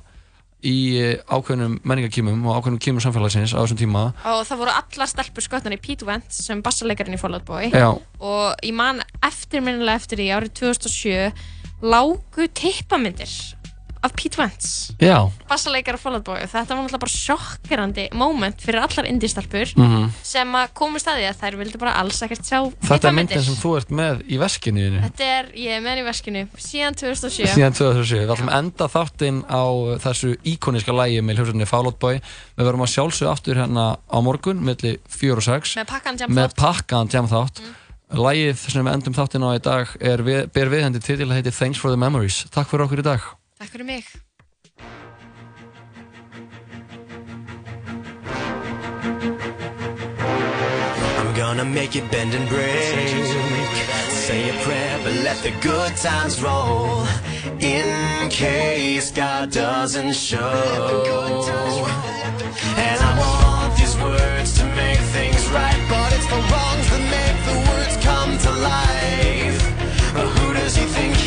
í eh, ákveðnum menningakímum og ákveðnum kímum samfélagsins á þessum tíma og það voru allar stelpur skotnar í Pete Wentz sem bassalegarinn í Fall Out Boy Já. og ég man eftirminnilega eftir því árið 2007 lágu tippamyndir af Pete Wentz. Já, bassalegar af Fall Out Boy. Þetta var náttúrulega bara sjokkerandi moment fyrir allar indie-stelpur Mhm. sem að komist að því að þær vildi bara alls ekkert sjá þetta er myndin sem þú ert með í veskinu Þetta er, ég er með í veskinu síðan 2007 síðan 2007, við ætlum að enda þáttinn á þessu íkoniska lægi með hljóðsönni Fall Out Boy. Við verum að sjálfsög aftur hérna á morgun milli 4 og 6 með pakkan jam þátt. þátt. Lægið sem við endum þáttinn á í dag er við, ber viðhendi titil að heiti Thanks for the Memories. Takk fyrir okkur í dag Takk fyrir mig I'm gonna make it bend and break. Say a prayer, but let the good times roll. In case God doesn't show. And I want these words to make things right, but it's the wrongs that make the words come to life. But who does he think